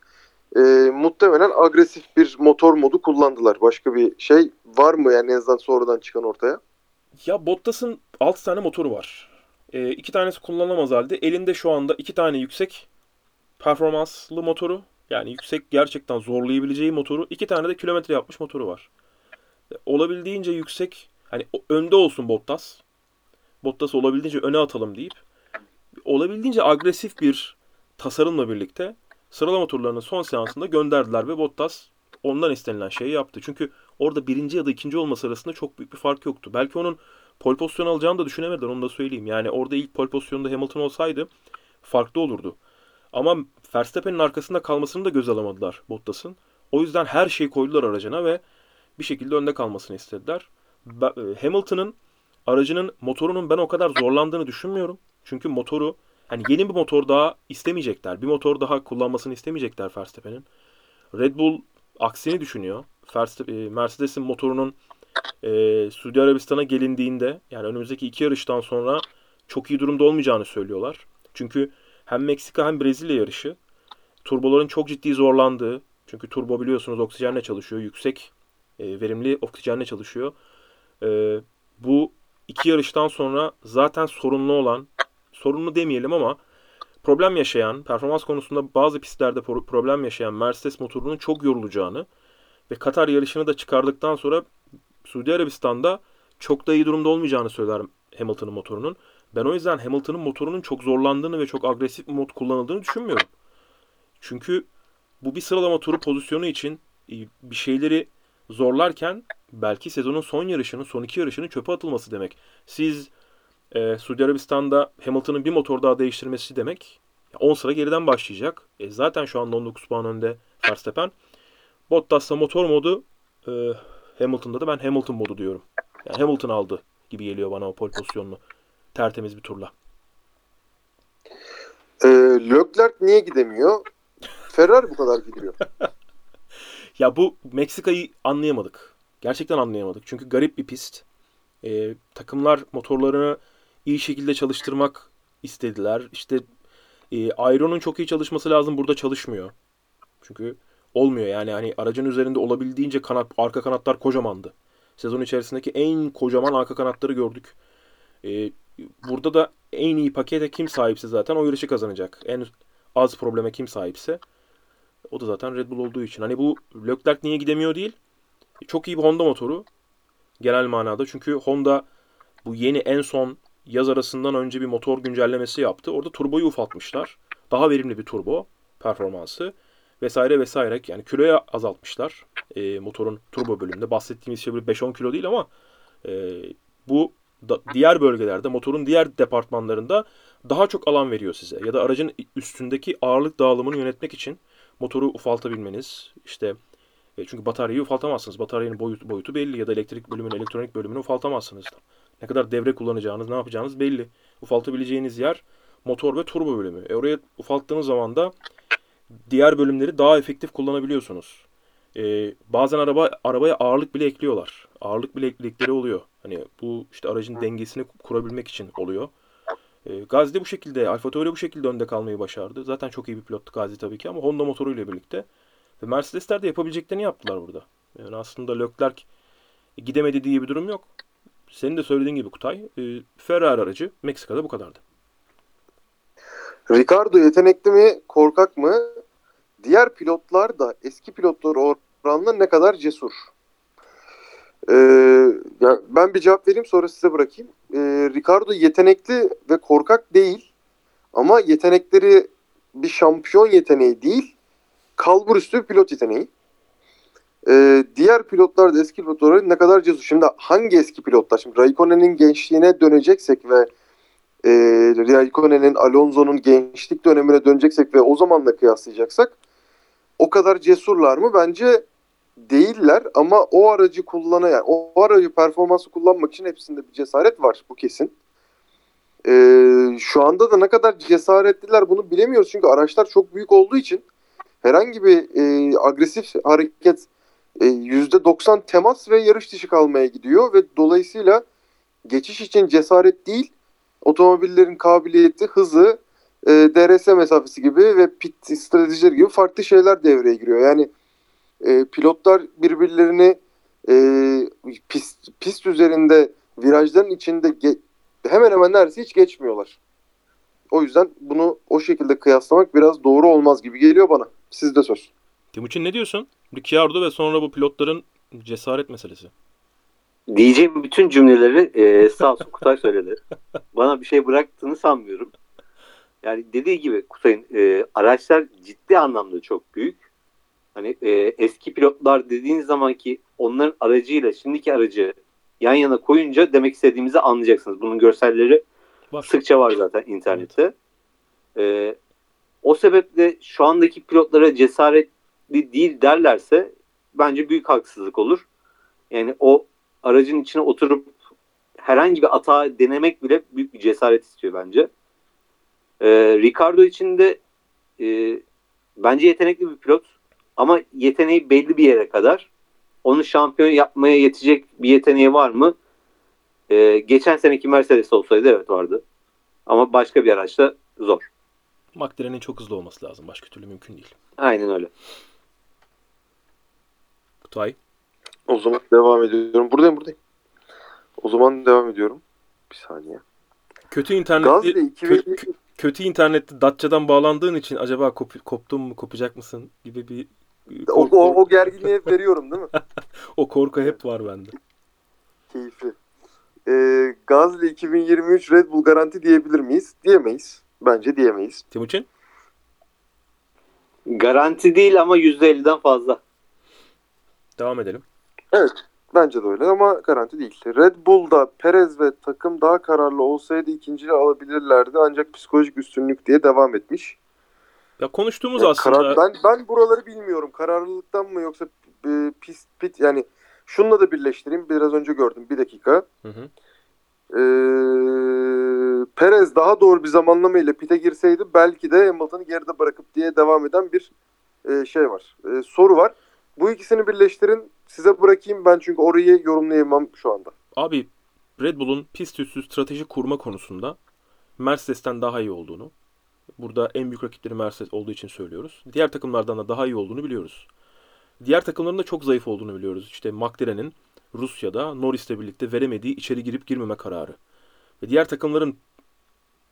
Ee, muhtemelen agresif bir motor modu kullandılar. Başka bir şey var mı yani en azından sonradan çıkan ortaya?
Ya Bottas'ın 6 tane motoru var. Ee, iki tanesi kullanılamaz halde. Elinde şu anda iki tane yüksek performanslı motoru. Yani yüksek gerçekten zorlayabileceği motoru. iki tane de kilometre yapmış motoru var. Olabildiğince yüksek hani önde olsun Bottas. Bottas'ı olabildiğince öne atalım deyip olabildiğince agresif bir tasarımla birlikte sıralama turlarının son seansında gönderdiler ve Bottas ondan istenilen şeyi yaptı. Çünkü orada birinci ya da ikinci olması arasında çok büyük bir fark yoktu. Belki onun pole pozisyonu alacağını da düşünemediler onu da söyleyeyim. Yani orada ilk pole pozisyonunda Hamilton olsaydı farklı olurdu. Ama Verstappen'in arkasında kalmasını da göz alamadılar Bottas'ın. O yüzden her şeyi koydular aracına ve bir şekilde önde kalmasını istediler. E, Hamilton'ın aracının motorunun ben o kadar zorlandığını düşünmüyorum. Çünkü motoru hani yeni bir motor daha istemeyecekler. Bir motor daha kullanmasını istemeyecekler Verstappen'in. Red Bull aksini düşünüyor. E, Mercedes'in motorunun e, Suudi Arabistan'a gelindiğinde yani önümüzdeki iki yarıştan sonra çok iyi durumda olmayacağını söylüyorlar. Çünkü hem Meksika hem Brezilya yarışı turboların çok ciddi zorlandığı çünkü turbo biliyorsunuz oksijenle çalışıyor. Yüksek e, verimli oksijenle çalışıyor. E, bu iki yarıştan sonra zaten sorunlu olan sorunlu demeyelim ama problem yaşayan, performans konusunda bazı pistlerde pro- problem yaşayan Mercedes motorunun çok yorulacağını ve Katar yarışını da çıkardıktan sonra Suudi Arabistan'da çok da iyi durumda olmayacağını söyler Hamilton'ın motorunun. Ben o yüzden Hamilton'ın motorunun çok zorlandığını ve çok agresif mod kullanıldığını düşünmüyorum. Çünkü bu bir sıralama turu pozisyonu için e, bir şeyleri zorlarken belki sezonun son yarışının, son iki yarışının çöpe atılması demek. Siz e, Suudi Arabistan'da Hamilton'ın bir motor daha değiştirmesi demek. 10 sıra geriden başlayacak. E, zaten şu anda 19 puan önde Verstappen. Bottas'ta motor modu e, Hamilton'da da ben Hamilton modu diyorum. Yani Hamilton aldı gibi geliyor bana o pole pozisyonunu. Tertemiz bir turla.
Ee, Leclerc niye gidemiyor? Ferrari bu kadar gidiyor.
Ya bu Meksika'yı anlayamadık. Gerçekten anlayamadık. Çünkü garip bir pist. Ee, takımlar motorlarını iyi şekilde çalıştırmak istediler. İşte e, Aero'nun çok iyi çalışması lazım. Burada çalışmıyor. Çünkü olmuyor yani hani aracın üzerinde olabildiğince kanat arka kanatlar kocamandı. Sezon içerisindeki en kocaman arka kanatları gördük. Ee, burada da en iyi pakete kim sahipse zaten o yarışı kazanacak. En az probleme kim sahipse o da zaten Red Bull olduğu için. Hani bu Leclerc niye gidemiyor değil. Çok iyi bir Honda motoru genel manada. Çünkü Honda bu yeni en son yaz arasından önce bir motor güncellemesi yaptı. Orada turboyu ufaltmışlar. Daha verimli bir turbo performansı vesaire vesaire. Yani kiloya azaltmışlar e, motorun turbo bölümünde. Bahsettiğimiz şey böyle 5-10 kilo değil ama e, bu da, diğer bölgelerde motorun diğer departmanlarında daha çok alan veriyor size. Ya da aracın üstündeki ağırlık dağılımını yönetmek için motoru ufaltabilmeniz işte e, çünkü bataryayı ufaltamazsınız. Bataryanın boyutu, boyutu belli ya da elektrik bölümünü, elektronik bölümünü ufaltamazsınız. Ne kadar devre kullanacağınız, ne yapacağınız belli. Ufaltabileceğiniz yer motor ve turbo bölümü. E oraya ufalttığınız zaman da diğer bölümleri daha efektif kullanabiliyorsunuz. E, bazen araba arabaya ağırlık bile ekliyorlar. Ağırlık bile ekledikleri oluyor. Hani bu işte aracın dengesini kurabilmek için oluyor. E, Gazi de bu şekilde, Alfa Tauri bu şekilde önde kalmayı başardı. Zaten çok iyi bir pilottu Gazi tabii ki ama Honda motoruyla birlikte. Ve Mercedesler de yapabileceklerini yaptılar burada. Yani aslında Leclerc gidemedi diye bir durum yok. Senin de söylediğin gibi Kutay, e, Ferrari aracı Meksika'da bu kadardı.
Ricardo yetenekli mi, korkak mı? Diğer pilotlar da eski pilotlar oranla ne kadar cesur? Ee, ya ben bir cevap vereyim sonra size bırakayım. Ee, Ricardo yetenekli ve korkak değil. Ama yetenekleri bir şampiyon yeteneği değil. Kalbur üstü pilot yeteneği. Ee, diğer pilotlar da eski pilotlar ne kadar cesur. Şimdi hangi eski pilotlar? Şimdi Raikkonen'in gençliğine döneceksek ve e, Raikkonen'in, Alonso'nun gençlik dönemine döneceksek ve o zamanla kıyaslayacaksak o kadar cesurlar mı? Bence değiller ama o aracı kullanan yani o aracı performansı kullanmak için hepsinde bir cesaret var bu kesin. Ee, şu anda da ne kadar cesaretliler bunu bilemiyoruz çünkü araçlar çok büyük olduğu için herhangi bir e, agresif hareket e, %90 temas ve yarış dışı kalmaya gidiyor ve dolayısıyla geçiş için cesaret değil otomobillerin kabiliyeti, hızı, e, DRS mesafesi gibi ve pit stratejileri gibi farklı şeyler devreye giriyor. Yani e, pilotlar birbirlerini e, pist, pist üzerinde virajların içinde ge- hemen hemen neredeyse hiç geçmiyorlar. O yüzden bunu o şekilde kıyaslamak biraz doğru olmaz gibi geliyor bana. Sizde söz.
Timuçin ne diyorsun? Ricciardo ve sonra bu pilotların cesaret meselesi.
Diyeceğim bütün cümleleri e, sağ olsun Kutay söyledi. Bana bir şey bıraktığını sanmıyorum. Yani dediği gibi Kutay'ın e, araçlar ciddi anlamda çok büyük. Hani e, eski pilotlar dediğiniz zaman ki onların aracıyla şimdiki aracı yan yana koyunca demek istediğimizi anlayacaksınız. Bunun görselleri
Var.
sıkça var zaten internette. E, o sebeple şu andaki pilotlara cesaretli değil derlerse bence büyük haksızlık olur. Yani o aracın içine oturup herhangi bir hata denemek bile büyük bir cesaret istiyor bence. Ee, Ricardo için de e, bence yetenekli bir pilot ama yeteneği belli bir yere kadar. Onu şampiyon yapmaya yetecek bir yeteneği var mı? Ee, geçen seneki Mercedes olsaydı evet vardı. Ama başka bir araçta zor.
McLaren'in çok hızlı olması lazım. Başka türlü mümkün değil.
Aynen öyle.
Kutay.
O zaman devam ediyorum. Buradayım buradayım. O zaman devam ediyorum. Bir saniye.
Kötü
2000
kö- kö- kötü internetli Datça'dan bağlandığın için acaba kop- koptun mu kopacak mısın gibi bir
o, o, o gerginliği hep veriyorum değil mi?
o korku hep var bende.
Keyifli. Ee, Gazze 2023 Red Bull garanti diyebilir miyiz? Diyemeyiz. Bence diyemeyiz.
Timuçin?
Garanti değil ama %50'den fazla.
Devam edelim.
Bence de öyle ama garanti değil. Red Bull'da Perez ve takım daha kararlı olsaydı ikinciliği alabilirlerdi ancak psikolojik üstünlük diye devam etmiş.
Ya konuştuğumuz
Yani
aslında
karar- ben ben buraları bilmiyorum. Kararlılıktan mı yoksa e, pist pit yani şununla da birleştireyim. Biraz önce gördüm. Bir dakika.
Hı hı.
Ee, Perez daha doğru bir zamanlama ile pite girseydi belki de Hamilton'ı geride bırakıp diye devam eden bir e, şey var. E, soru var. Bu ikisini birleştirin. Size bırakayım ben çünkü orayı yorumlayamam şu anda.
Abi Red Bull'un pist üstü strateji kurma konusunda Mercedes'ten daha iyi olduğunu, burada en büyük rakipleri Mercedes olduğu için söylüyoruz. Diğer takımlardan da daha iyi olduğunu biliyoruz. Diğer takımların da çok zayıf olduğunu biliyoruz. İşte McLaren'in Rusya'da Norris'le birlikte veremediği içeri girip girmeme kararı. Ve diğer takımların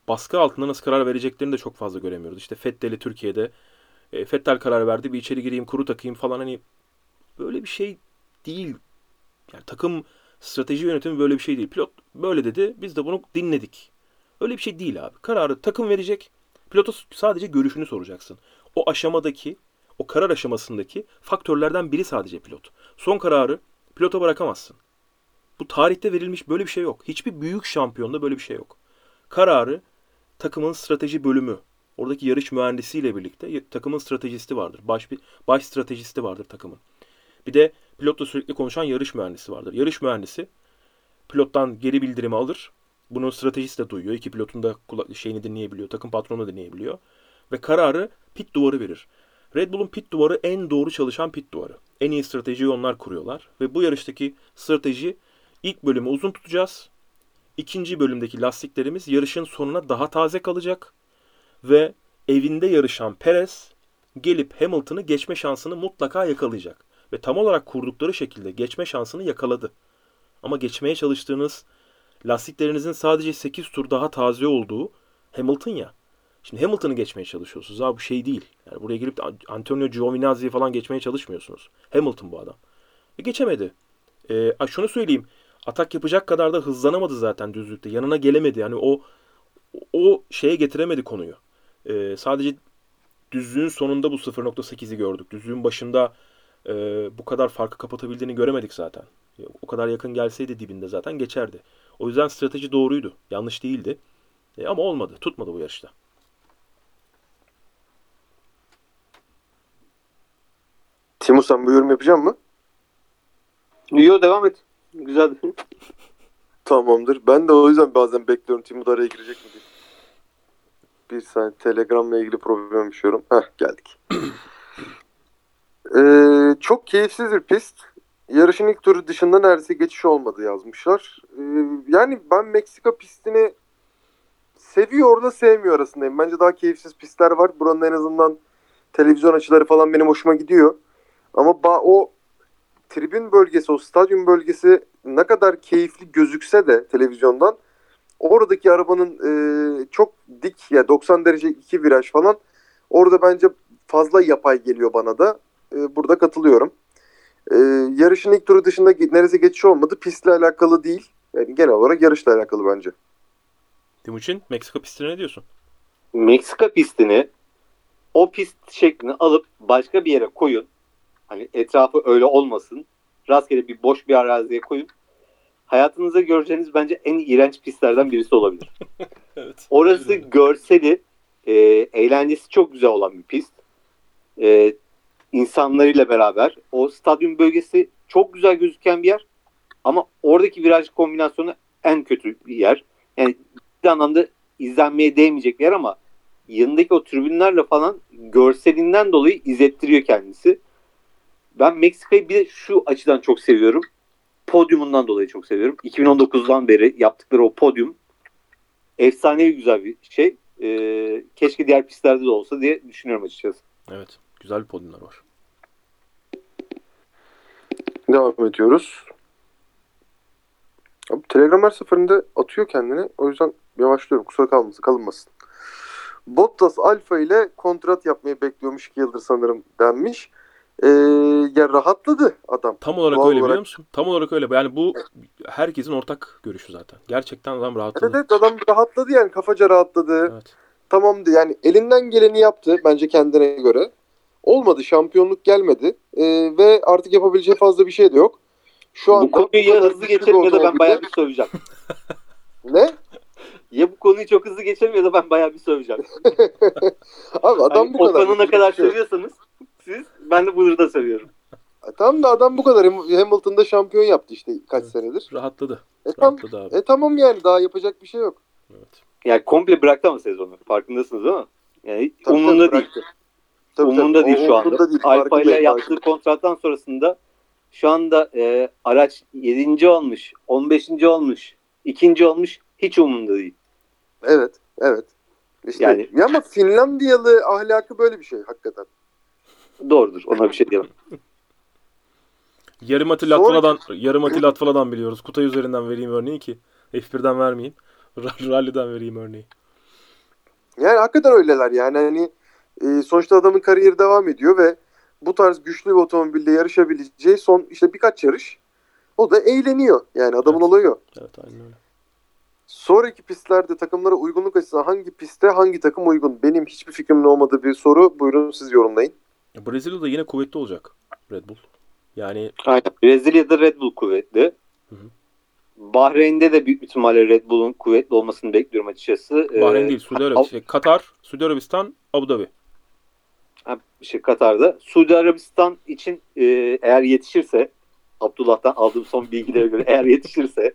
baskı altında nasıl karar vereceklerini de çok fazla göremiyoruz. İşte Fettel'i Türkiye'de e, Fettel karar verdi bir içeri gireyim kuru takayım falan hani böyle bir şey değil. Yani takım strateji yönetimi böyle bir şey değil. Pilot böyle dedi biz de bunu dinledik. Öyle bir şey değil abi. Kararı takım verecek. Pilota sadece görüşünü soracaksın. O aşamadaki, o karar aşamasındaki faktörlerden biri sadece pilot. Son kararı pilota bırakamazsın. Bu tarihte verilmiş böyle bir şey yok. Hiçbir büyük şampiyonda böyle bir şey yok. Kararı takımın strateji bölümü, oradaki yarış mühendisiyle birlikte takımın stratejisti vardır. Baş bir baş stratejisti vardır takımın. Bir de pilotla sürekli konuşan yarış mühendisi vardır. Yarış mühendisi pilottan geri bildirimi alır. Bunu stratejist de duyuyor. İki pilotun da şeyini dinleyebiliyor. Takım patronu da dinleyebiliyor. Ve kararı pit duvarı verir. Red Bull'un pit duvarı en doğru çalışan pit duvarı. En iyi stratejiyi onlar kuruyorlar. Ve bu yarıştaki strateji ilk bölümü uzun tutacağız. İkinci bölümdeki lastiklerimiz yarışın sonuna daha taze kalacak. Ve evinde yarışan Perez gelip Hamilton'ı geçme şansını mutlaka yakalayacak. Ve tam olarak kurdukları şekilde geçme şansını yakaladı. Ama geçmeye çalıştığınız lastiklerinizin sadece 8 tur daha taze olduğu Hamilton ya. Şimdi Hamilton'ı geçmeye çalışıyorsunuz. Abi bu şey değil. Yani buraya girip Antonio Giovinazzi'yi falan geçmeye çalışmıyorsunuz. Hamilton bu adam. E geçemedi. E, şunu söyleyeyim. Atak yapacak kadar da hızlanamadı zaten düzlükte. Yanına gelemedi. Yani o o şeye getiremedi konuyu. E, sadece düzlüğün sonunda bu 0.8'i gördük. Düzlüğün başında e, bu kadar farkı kapatabildiğini göremedik zaten. E, O kadar yakın gelseydi dibinde zaten geçerdi. O yüzden strateji doğruydu. Yanlış değildi. E, ama olmadı. Tutmadı bu yarışta.
Timo sen bu yorum yapacak mı?
Yo devam et. Güzel.
Tamamdır. Ben de o yüzden bazen bekliyorum Timo da araya girecek mi diye. Bir saniye Telegram'la ilgili problem yaşıyorum. Heh geldik. Ee, çok keyifsiz bir pist. Yarışın ilk turu dışında neredeyse geçiş olmadı yazmışlar. Ee, yani ben Meksika pistini seviyor da sevmiyor arasındayım. Bence daha keyifsiz pistler var. Buranın en azından televizyon açıları falan benim hoşuma gidiyor. Ama ba- o tribün bölgesi, o stadyum bölgesi ne kadar keyifli gözükse de televizyondan oradaki arabanın e, çok dik ya 90 derece iki viraj falan orada bence fazla yapay geliyor bana da. E, burada katılıyorum. E, yarışın ilk turu dışında neredeyse geçiş olmadı. Pistle alakalı değil. Yani genel olarak yarışla alakalı bence.
Timuçin Meksika pistine ne diyorsun?
Meksika pistini o pist şeklini alıp başka bir yere koyun. Hani etrafı öyle olmasın. Rastgele bir boş bir araziye koyun. Hayatınızda göreceğiniz bence en iğrenç pistlerden birisi olabilir.
Evet.
Orası görseli, e, eğlencesi çok güzel olan bir pist. E, insanlarıyla beraber. O stadyum bölgesi çok güzel gözüken bir yer. Ama oradaki viraj kombinasyonu en kötü bir yer. Yani bir anlamda izlenmeye değmeyecek bir yer ama yanındaki o tribünlerle falan görselinden dolayı izlettiriyor kendisi. Ben Meksika'yı bir de şu açıdan çok seviyorum. Podyumundan dolayı çok seviyorum. 2019'dan beri yaptıkları o podyum efsanevi güzel bir şey. Ee, keşke diğer pistlerde de olsa diye düşünüyorum açıkçası.
Evet. Güzel bir podyumlar var.
Devam ediyoruz. Abi, Telegram her seferinde atıyor kendini. O yüzden yavaşlıyorum. Kusura kalmasın, kalınmasın. Bottas Alfa ile kontrat yapmayı bekliyormuş 2 yıldır sanırım denmiş. Ee, ya rahatladı adam.
Tam olarak
Doğal
öyle biliyor
olarak-
musun? Tam olarak öyle. Yani bu herkesin ortak görüşü zaten. Gerçekten adam
Evet,
rahatladı.
evet adam rahatladı yani kafaca rahatladı.
Evet.
Tamamdı yani elinden geleni yaptı bence kendine göre. Olmadı şampiyonluk gelmedi Ee, ve artık yapabileceği fazla bir şey de yok. şu anda
Bu konuyu ya hızlı geçelim ya da ben bayağı bir söveceğim.
Ne?
Ya bu konuyu çok hızlı geçelim ya da ben bayağı bir söveceğim.
Abi adam
Hani
bu kadar.
Okan'ı ne kadar
Şey yok.
seviyorsanız siz ben de bunu da seviyorum.
Tamam da adam bu kadar. Ham- Hamilton'da şampiyon yaptı işte kaç
Evet.
senedir.
Rahatladı.
E, tam,
Rahatladı abi.
e tamam yani daha yapacak bir şey yok.
Evet.
Yani komple bıraktı ama sezonu. Farkındasınız değil mi? Yani
Tabii,
umurunda
tabii,
değil.
bıraktı. Tabii,
umurunda
tabii.
değil
O
şu anda.
değil,
Alfa ile yaptığı kontrattan sonrasında şu anda e, araç 7. olmuş, 15. olmuş, 2. olmuş hiç umurunda değil.
Evet, evet. İşte,
Yani-
ya ama Finlandiyalı ahlakı böyle bir şey hakikaten.
Doğrudur. Ona bir şey diyemem.
Yarım Atı Latvala'dan, yarım Atı Latvala'dan biliyoruz. Kutay üzerinden vereyim örneği ki. F1'den vermeyeyim. Rally'den vereyim örneği.
Yani hakikaten öyleler yani hani e, sonuçta adamın kariyeri devam ediyor ve bu tarz güçlü bir otomobille yarışabileceği son işte birkaç yarış o da eğleniyor. Yani adamın
Evet.
olayı o.
Evet aynen öyle.
Sonraki pistlerde takımlara uygunluk açısından hangi pistte hangi takım uygun? Benim hiçbir fikrimin olmadığı bir soru. Buyurun siz yorumlayın.
Brezilya'da yine kuvvetli olacak Red Bull. Yani
Aynen. Brezilya'da Red Bull kuvvetli.
Hı hı.
Bahreyn'de de büyük ihtimalle Red Bull'un kuvvetli olmasını bekliyorum açıkçası. Ee,
Bahreyn değil, Suudi Arabistan, Katar, Suudi Arabistan, Abu Dhabi.
Şey Katar'da. Suudi Arabistan için e, eğer yetişirse Abdullah'tan aldığım son bilgilere göre eğer yetişirse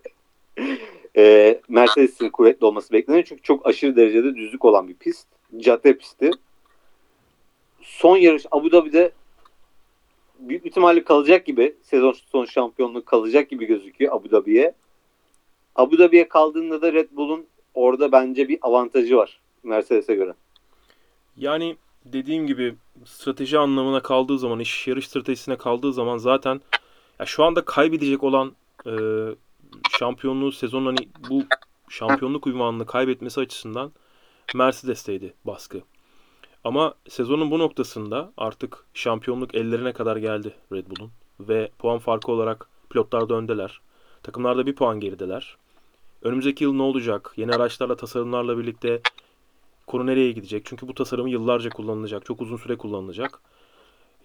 e, Mercedes'in kuvvetli olması bekleniyor. Çünkü çok aşırı derecede düzlük olan bir pist. Cadde pisti. Son yarış Abu Dhabi'de büyük ihtimalle kalacak gibi sezon son şampiyonluğu kalacak gibi gözüküyor Abu Dhabi'ye. Abu Dhabi'ye kaldığında da Red Bull'un orada bence bir avantajı var Mercedes'e göre.
Yani dediğim gibi strateji anlamına kaldığı zaman, iş yarış stratejisine kaldığı zaman zaten ya şu anda kaybedecek olan e, şampiyonluğu sezon hani bu şampiyonluk ünvanını kaybetmesi açısından Mercedes'teydi baskı. Ama sezonun bu noktasında artık şampiyonluk ellerine kadar geldi Red Bull'un ve puan farkı olarak pilotlar da öndeler. Takımlarda bir puan gerideler. Önümüzdeki yıl ne olacak? Yeni araçlarla, tasarımlarla birlikte konu nereye gidecek? Çünkü bu tasarımı yıllarca kullanılacak, çok uzun süre kullanılacak.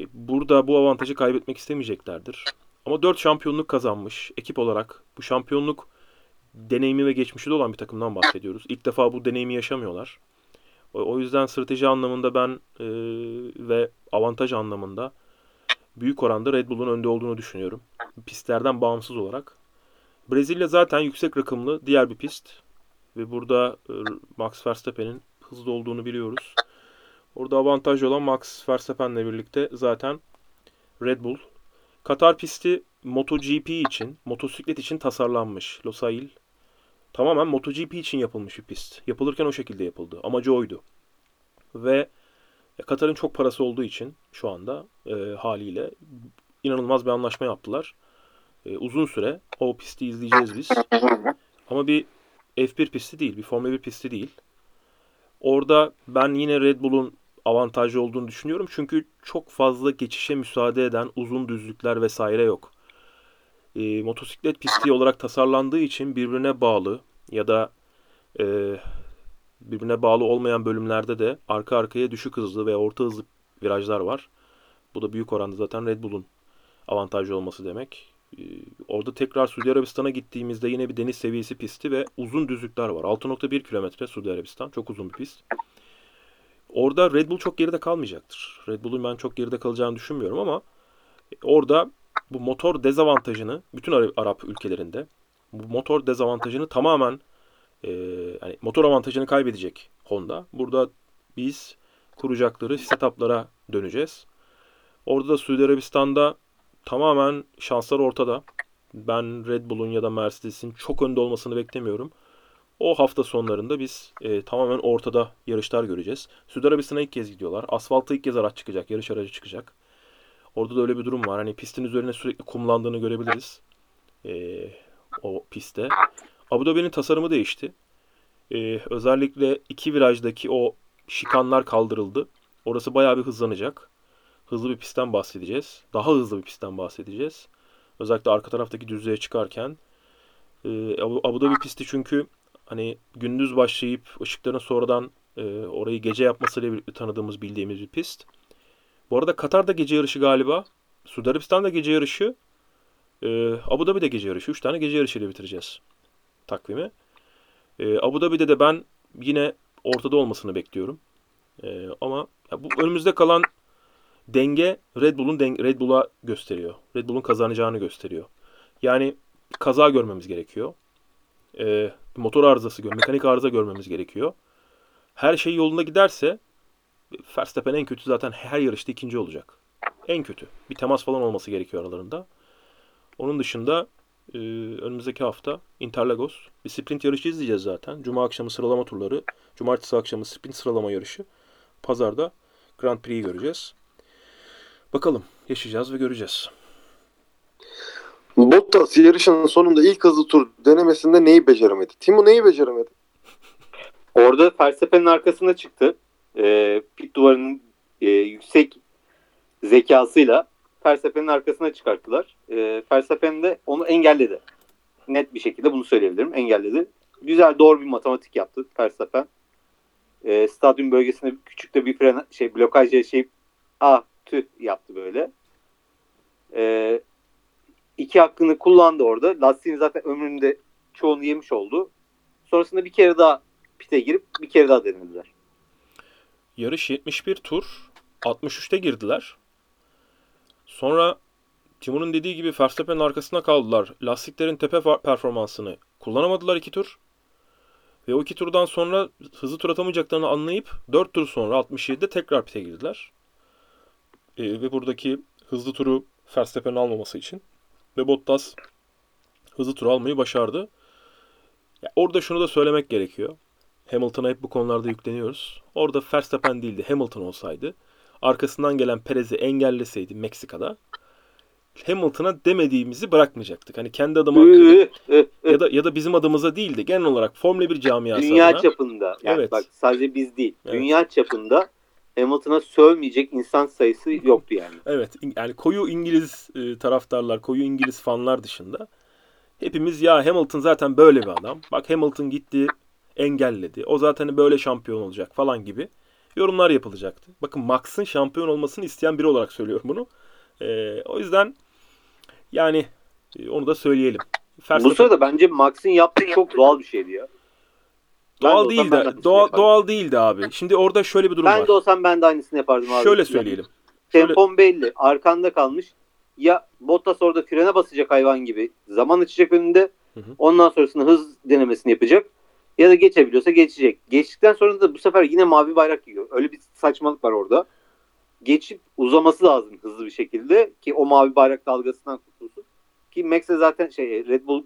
E, Burada bu avantajı kaybetmek istemeyeceklerdir. Ama 4 şampiyonluk kazanmış ekip olarak bu şampiyonluk deneyimi ve geçmişi de olan bir takımdan bahsediyoruz. İlk defa bu deneyimi yaşamıyorlar. O yüzden strateji anlamında ben e, ve avantaj anlamında büyük oranda Red Bull'un önde olduğunu düşünüyorum. Pistlerden bağımsız olarak. Brezilya zaten yüksek rakımlı diğer bir pist. Ve burada e, Max Verstappen'in hızlı olduğunu biliyoruz. Orada avantajlı olan Max Verstappen'le birlikte zaten Red Bull. Katar pisti MotoGP için, motosiklet için tasarlanmış. Losail tamamen MotoGP için yapılmış bir pist. Yapılırken o şekilde yapıldı. Amacı oydu. Ve Katar'ın çok parası olduğu için şu anda e, haliyle inanılmaz bir anlaşma yaptılar. E, uzun süre o pisti izleyeceğiz biz. Ama bir F1 pisti değil, bir Formula 1 pisti değil. Orada ben yine Red Bull'un avantajlı olduğunu düşünüyorum. Çünkü çok fazla geçişe müsaade eden uzun düzlükler vesaire yok. E, motosiklet pisti olarak tasarlandığı için birbirine bağlı ya da e, birbirine bağlı olmayan bölümlerde de arka arkaya düşük hızlı ve orta hızlı virajlar var. Bu da büyük oranda zaten Red Bull'un avantajlı olması demek. Ee, Orada tekrar Suudi Arabistan'a gittiğimizde yine bir deniz seviyesi pisti ve uzun düzlükler var. 6.1 kilometre Suudi Arabistan. Çok uzun bir pist. Orada Red Bull çok geride kalmayacaktır. Red Bull'un ben çok geride kalacağını düşünmüyorum ama orada bu motor dezavantajını bütün Ara- Arap ülkelerinde bu motor dezavantajını tamamen e, yani motor avantajını kaybedecek Honda. Burada biz kuracakları setuplara döneceğiz. Orada da Suudi Arabistan'da tamamen şanslar ortada. Ben Red Bull'un ya da Mercedes'in çok önde olmasını beklemiyorum. O hafta sonlarında biz e, tamamen ortada yarışlar göreceğiz. Suudi Arabistan'a ilk kez gidiyorlar. Asfalta ilk kez araç çıkacak, yarış aracı çıkacak. Orada da öyle bir durum var. Hani pistin üzerine sürekli kumlandığını görebiliriz. E, o pistte. Abu Dhabi'nin tasarımı değişti. E, özellikle iki virajdaki o şikanlar kaldırıldı. Orası bayağı bir hızlanacak. Hızlı bir pistten bahsedeceğiz. Daha hızlı bir pistten bahsedeceğiz. Özellikle arka taraftaki düzlüğe çıkarken. E, Abu, Dhabi pisti çünkü hani gündüz başlayıp ışıkların sonradan e, orayı gece yapmasıyla birlikte tanıdığımız bildiğimiz bir pist. Bu arada Katar'da gece yarışı galiba. Suudi Arabistan'da gece yarışı. Ee, Abu Dhabi'de gece yarışı. 3 tane gece yarışıyla bitireceğiz takvimi. Ee, Abu Dhabi'de de ben yine ortada olmasını bekliyorum. Ee, ama ya bu önümüzde kalan denge Red Bull'un den- Red Bull'a gösteriyor. Red Bull'un kazanacağını gösteriyor. Yani kaza görmemiz gerekiyor. Ee, motor arızası, mekanik arıza görmemiz gerekiyor. Her şey yolunda giderse Verstappen en kötü zaten her yarışta ikinci olacak. En kötü. Bir temas falan olması gerekiyor aralarında. Onun dışında e, önümüzdeki hafta Interlagos bir sprint yarışı izleyeceğiz zaten. Cuma akşamı sıralama turları, cumartesi akşamı sprint sıralama yarışı. Pazarda Grand Prix'yi göreceğiz. Bakalım yaşayacağız ve göreceğiz.
Bottas yarışın sonunda ilk hızlı tur denemesinde neyi beceremedi? Timo neyi beceremedi?
Orada Verstappen'in arkasına çıktı. Ee, pit duvarının e, yüksek zekasıyla Verstappen'in arkasına çıkarttılar. Ee, Verstappen de onu engelledi. Net bir şekilde bunu söyleyebilirim. Engelledi. Güzel doğru bir matematik yaptı Verstappen. Ee, stadyum bölgesinde küçük de bir fren şey blokaj yaşayıp ah tüh yaptı böyle. Ee, iki hakkını kullandı orada. Lastiğin zaten ömründe çoğunu yemiş oldu. Sonrasında bir kere daha pite girip bir kere daha denediler.
Yarış 71 tur. 63'te girdiler. Sonra Timo'nun dediği gibi Verstappen'in arkasına kaldılar. Lastiklerin tepe performansını kullanamadılar iki tur. Ve o iki turdan sonra hızlı tur atamayacaklarını anlayıp 4 tur sonra 67'de tekrar pite girdiler. Ee, ve buradaki hızlı turu Verstappen'in almaması için. Ve Bottas hızlı tur almayı başardı. Ya orada şunu da söylemek gerekiyor. Hamilton'a hep bu konularda yükleniyoruz. Orada Verstappen değildi Hamilton olsaydı arkasından gelen Perez'i engelleseydi Meksika'da Hamilton'a demediğimizi bırakmayacaktık. Hani kendi
üh.
ya da ya da bizim adımıza değil de genel olarak Formula 1 camiası
Dünya
adına
çapında yani
Evet.
bak sadece biz değil.
Evet.
Dünya çapında Hamilton'a sövmeyecek insan sayısı yoktu yani.
Evet yani koyu İngiliz e, taraftarlar, koyu İngiliz fanlar dışında hepimiz ya Hamilton zaten böyle bir adam. Bak Hamilton gitti engelledi. O zaten böyle şampiyon olacak falan gibi yorumlar yapılacaktı. Bakın Max'ın şampiyon olmasını isteyen biri olarak söylüyorum bunu. E, o yüzden yani e, onu da söyleyelim.
Bu
Verstappen-
sırada bence Max'in yaptığı çok doğal bir şeydi ya. Ben de
doğal
ben de
de
aynısını
doğal,
yapardım.
doğal değildi abi. Şimdi orada şöyle bir durum
Ben
var.
de olsam ben de aynısını yapardım abi.
Şöyle söyleyelim. Şöyle-
Tempon belli. Arkanda kalmış. Ya Bottas orada frene basacak hayvan gibi. Zaman açacak önünde.
Hı hı.
Ondan sonrasında hız denemesini yapacak. Ya da geçebiliyorsa geçecek. Geçtikten sonra da bu sefer yine mavi bayrak yiyor. Öyle bir saçmalık var orada. Geçip uzaması lazım hızlı bir şekilde ki o mavi bayrak dalgasından kurtulsun. Ki Max'e zaten şey Red Bull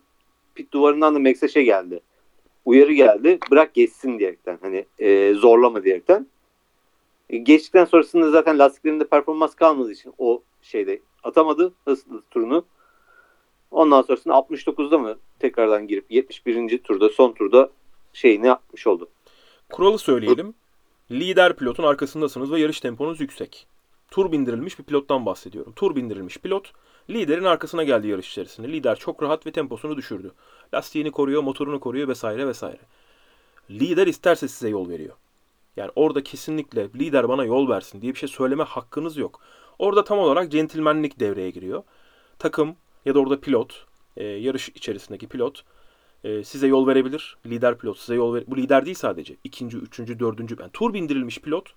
pit duvarından da Max'e şey geldi. Uyarı geldi. Bırak geçsin diyerekten. Hani e, zorlama diyerekten. E, geçtikten sonrasında zaten lastiklerinde performans kalmadığı için o şeyde atamadı hızlı turunu. Ondan sonrasında 69'da mı tekrardan girip 71. turda son turda şeyini yapmış oldu.
Kuralı söyleyelim. Lider pilotun arkasındasınız ve yarış temponuz yüksek. Tur bindirilmiş bir pilottan bahsediyorum. Tur bindirilmiş pilot liderin arkasına geldi yarış içerisinde. Lider çok rahat ve temposunu düşürdü. Lastiğini koruyor, motorunu koruyor vesaire vesaire. Lider isterse size yol veriyor. Yani orada kesinlikle lider bana yol versin diye bir şey söyleme hakkınız yok. Orada tam olarak centilmenlik devreye giriyor. Takım ya da orada pilot, e, yarış içerisindeki pilot e, size yol verebilir. Lider pilot size yol ver. Bu lider değil sadece. İkinci, üçüncü, dördüncü. Yani tur bindirilmiş pilot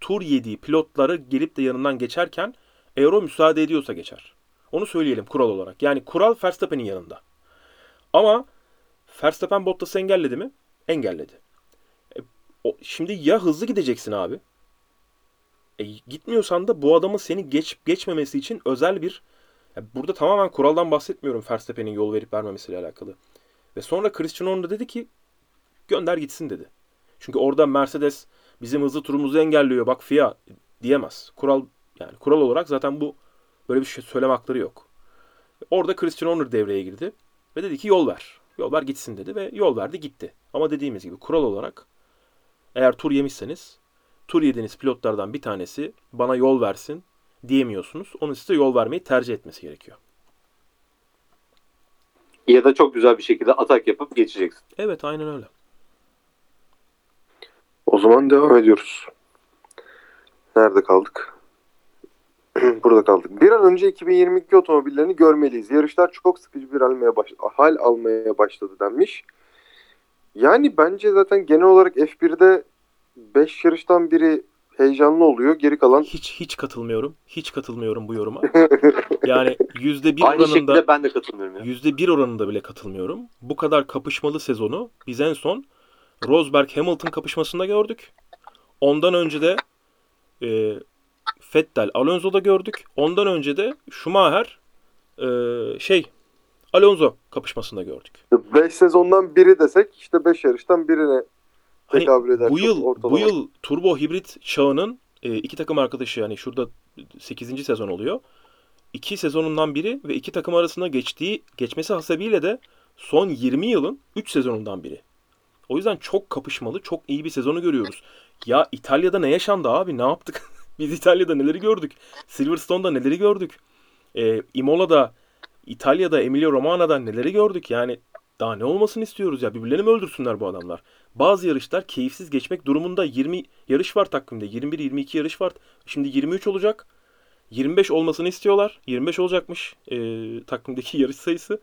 tur yediği pilotları gelip de yanından geçerken eğer o müsaade ediyorsa geçer. Onu söyleyelim kural olarak. Yani kural Verstappen'in yanında. Ama Verstappen Bottas'ı engelledi mi? Engelledi. E, o, şimdi ya hızlı gideceksin abi. E, gitmiyorsan da bu adamın seni geç geçmemesi için özel bir ya burada tamamen kuraldan bahsetmiyorum Verstappen'in yol verip vermemesiyle alakalı. Ve sonra Christian Horner dedi ki gönder gitsin dedi. Çünkü orada Mercedes bizim hızlı turumuzu engelliyor bak FIA diyemez. Kural yani kural olarak zaten bu böyle bir şey söyleme hakları yok. Orada Christian Horner devreye girdi ve dedi ki yol ver. Yol ver gitsin dedi ve yol verdi gitti. Ama dediğimiz gibi kural olarak eğer tur yemişseniz tur yediğiniz pilotlardan bir tanesi bana yol versin diyemiyorsunuz. Onun size yol vermeyi tercih etmesi gerekiyor.
Ya da çok güzel bir şekilde atak yapıp geçeceksin.
Evet aynen öyle.
O zaman devam ediyoruz. Nerede kaldık? Burada kaldık. Bir an önce 2022 otomobillerini görmeliyiz. Yarışlar çok sıkıcı bir almaya baş hal almaya başladı denmiş. Yani bence zaten genel olarak F1'de 5 yarıştan biri heyecanlı oluyor. Geri kalan
Hiç hiç katılmıyorum. Hiç katılmıyorum bu yoruma. Yani yüzde bir oranında
şekilde ben de katılmıyorum ya.
yüzde bir oranında bile katılmıyorum. Bu kadar kapışmalı sezonu biz en son Rosberg Hamilton kapışmasında gördük. Ondan önce de e, Vettel Alonso'da gördük. Ondan önce de Schumacher e, şey Alonso kapışmasında gördük.
5 sezondan biri desek işte 5 yarıştan birine
Hani
tekabül eder.
bu yıl bu yıl turbo hibrit çağının e, iki takım arkadaşı yani şurada 8. sezon oluyor. İki sezonundan biri ve iki takım arasında geçtiği geçmesi hasebiyle de son 20 yılın 3 sezonundan biri. O yüzden çok kapışmalı, çok iyi bir sezonu görüyoruz. Ya İtalya'da ne yaşandı abi? Ne yaptık? Biz İtalya'da neleri gördük? Silverstone'da neleri gördük? E, Imola'da, İtalya'da, Emilia Romanya'da neleri gördük? Yani daha ne olmasını istiyoruz ya? Birbirlerini mi öldürsünler bu adamlar? Bazı yarışlar keyifsiz geçmek durumunda 20 yarış var takvimde. 21-22 yarış var. Şimdi 23 olacak. 25 olmasını istiyorlar. 25 olacakmış e, takvimdeki yarış sayısı.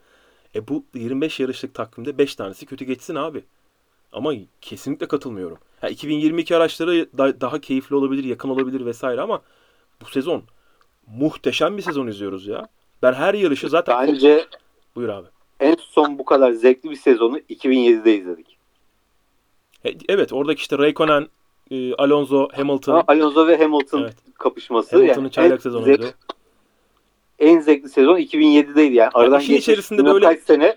E bu 25 yarışlık takvimde 5 tanesi kötü geçsin abi. Ama kesinlikle katılmıyorum. Ha, 2022 araçları da- daha keyifli olabilir, yakın olabilir vesaire ama bu sezon muhteşem bir sezon izliyoruz ya. Ben her yarışı zaten...
Bence
Buyur abi.
en son bu kadar zevkli bir sezonu 2007'de izledik.
E, Evet oradaki işte Raikkonen, e, Alonso, Hamilton.
Alonso ve Hamilton
Evet.
kapışması
Hamilton'ın
yani
çaylak
en,
sezonuydu.
zevk- en zevkli sezon 2007'deydi yani. Aradan
işin
geçmiş
içerisinde böyle-
kaç sene.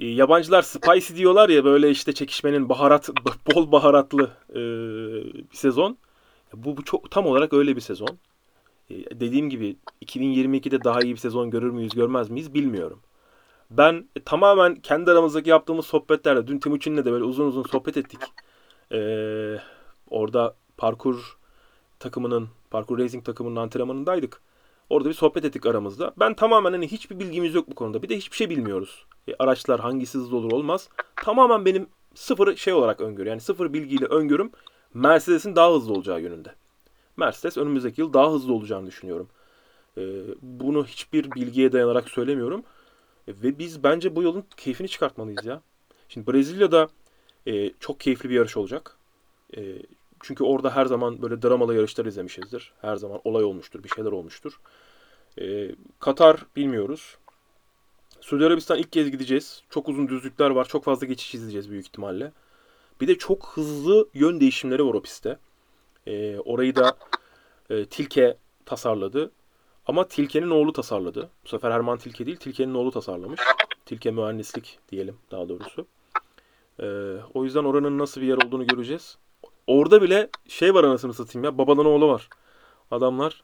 E, yabancılar spicy diyorlar ya böyle işte çekişmenin baharat bol baharatlı e, bir sezon. Bu, bu çok tam olarak öyle bir sezon. E, dediğim gibi 2022'de daha iyi bir sezon görür müyüz görmez miyiz bilmiyorum. Ben e, tamamen kendi aramızdaki yaptığımız sohbetlerle dün Timuçin'le de böyle uzun uzun sohbet ettik. E, orada parkur takımının, parkur racing takımının antrenmanındaydık. Orada bir sohbet ettik aramızda. Ben tamamen hani hiçbir bilgimiz yok bu konuda. Bir de hiçbir şey bilmiyoruz. E, araçlar hangisi hızlı olur olmaz. Tamamen benim sıfır şey olarak öngörü. Yani sıfır bilgiyle öngörüm Mercedes'in daha hızlı olacağı yönünde. Mercedes önümüzdeki yıl daha hızlı olacağını düşünüyorum. E, bunu hiçbir bilgiye dayanarak söylemiyorum. E, ve biz bence bu yolun keyfini çıkartmalıyız ya. Şimdi Brezilya'da e, çok keyifli bir yarış olacak. Çünkü orada her zaman böyle dramalı yarışlar izlemişizdir. Her zaman olay olmuştur, bir şeyler olmuştur. Katar bilmiyoruz. Suudi Arabistan ilk kez gideceğiz. Çok uzun düzlükler var. Çok fazla geçiş izleyeceğiz büyük ihtimalle. Bir de çok hızlı yön değişimleri var o pistte. E, orayı da e, Tilke tasarladı. Ama Tilke'nin oğlu tasarladı. Bu sefer Herman Tilke değil, Tilke'nin oğlu tasarlamış. Tilke mühendislik diyelim daha doğrusu. E, o yüzden oranın nasıl bir yer olduğunu göreceğiz. Orada bile şey var anasını satayım ya. Babadan oğlu var. Adamlar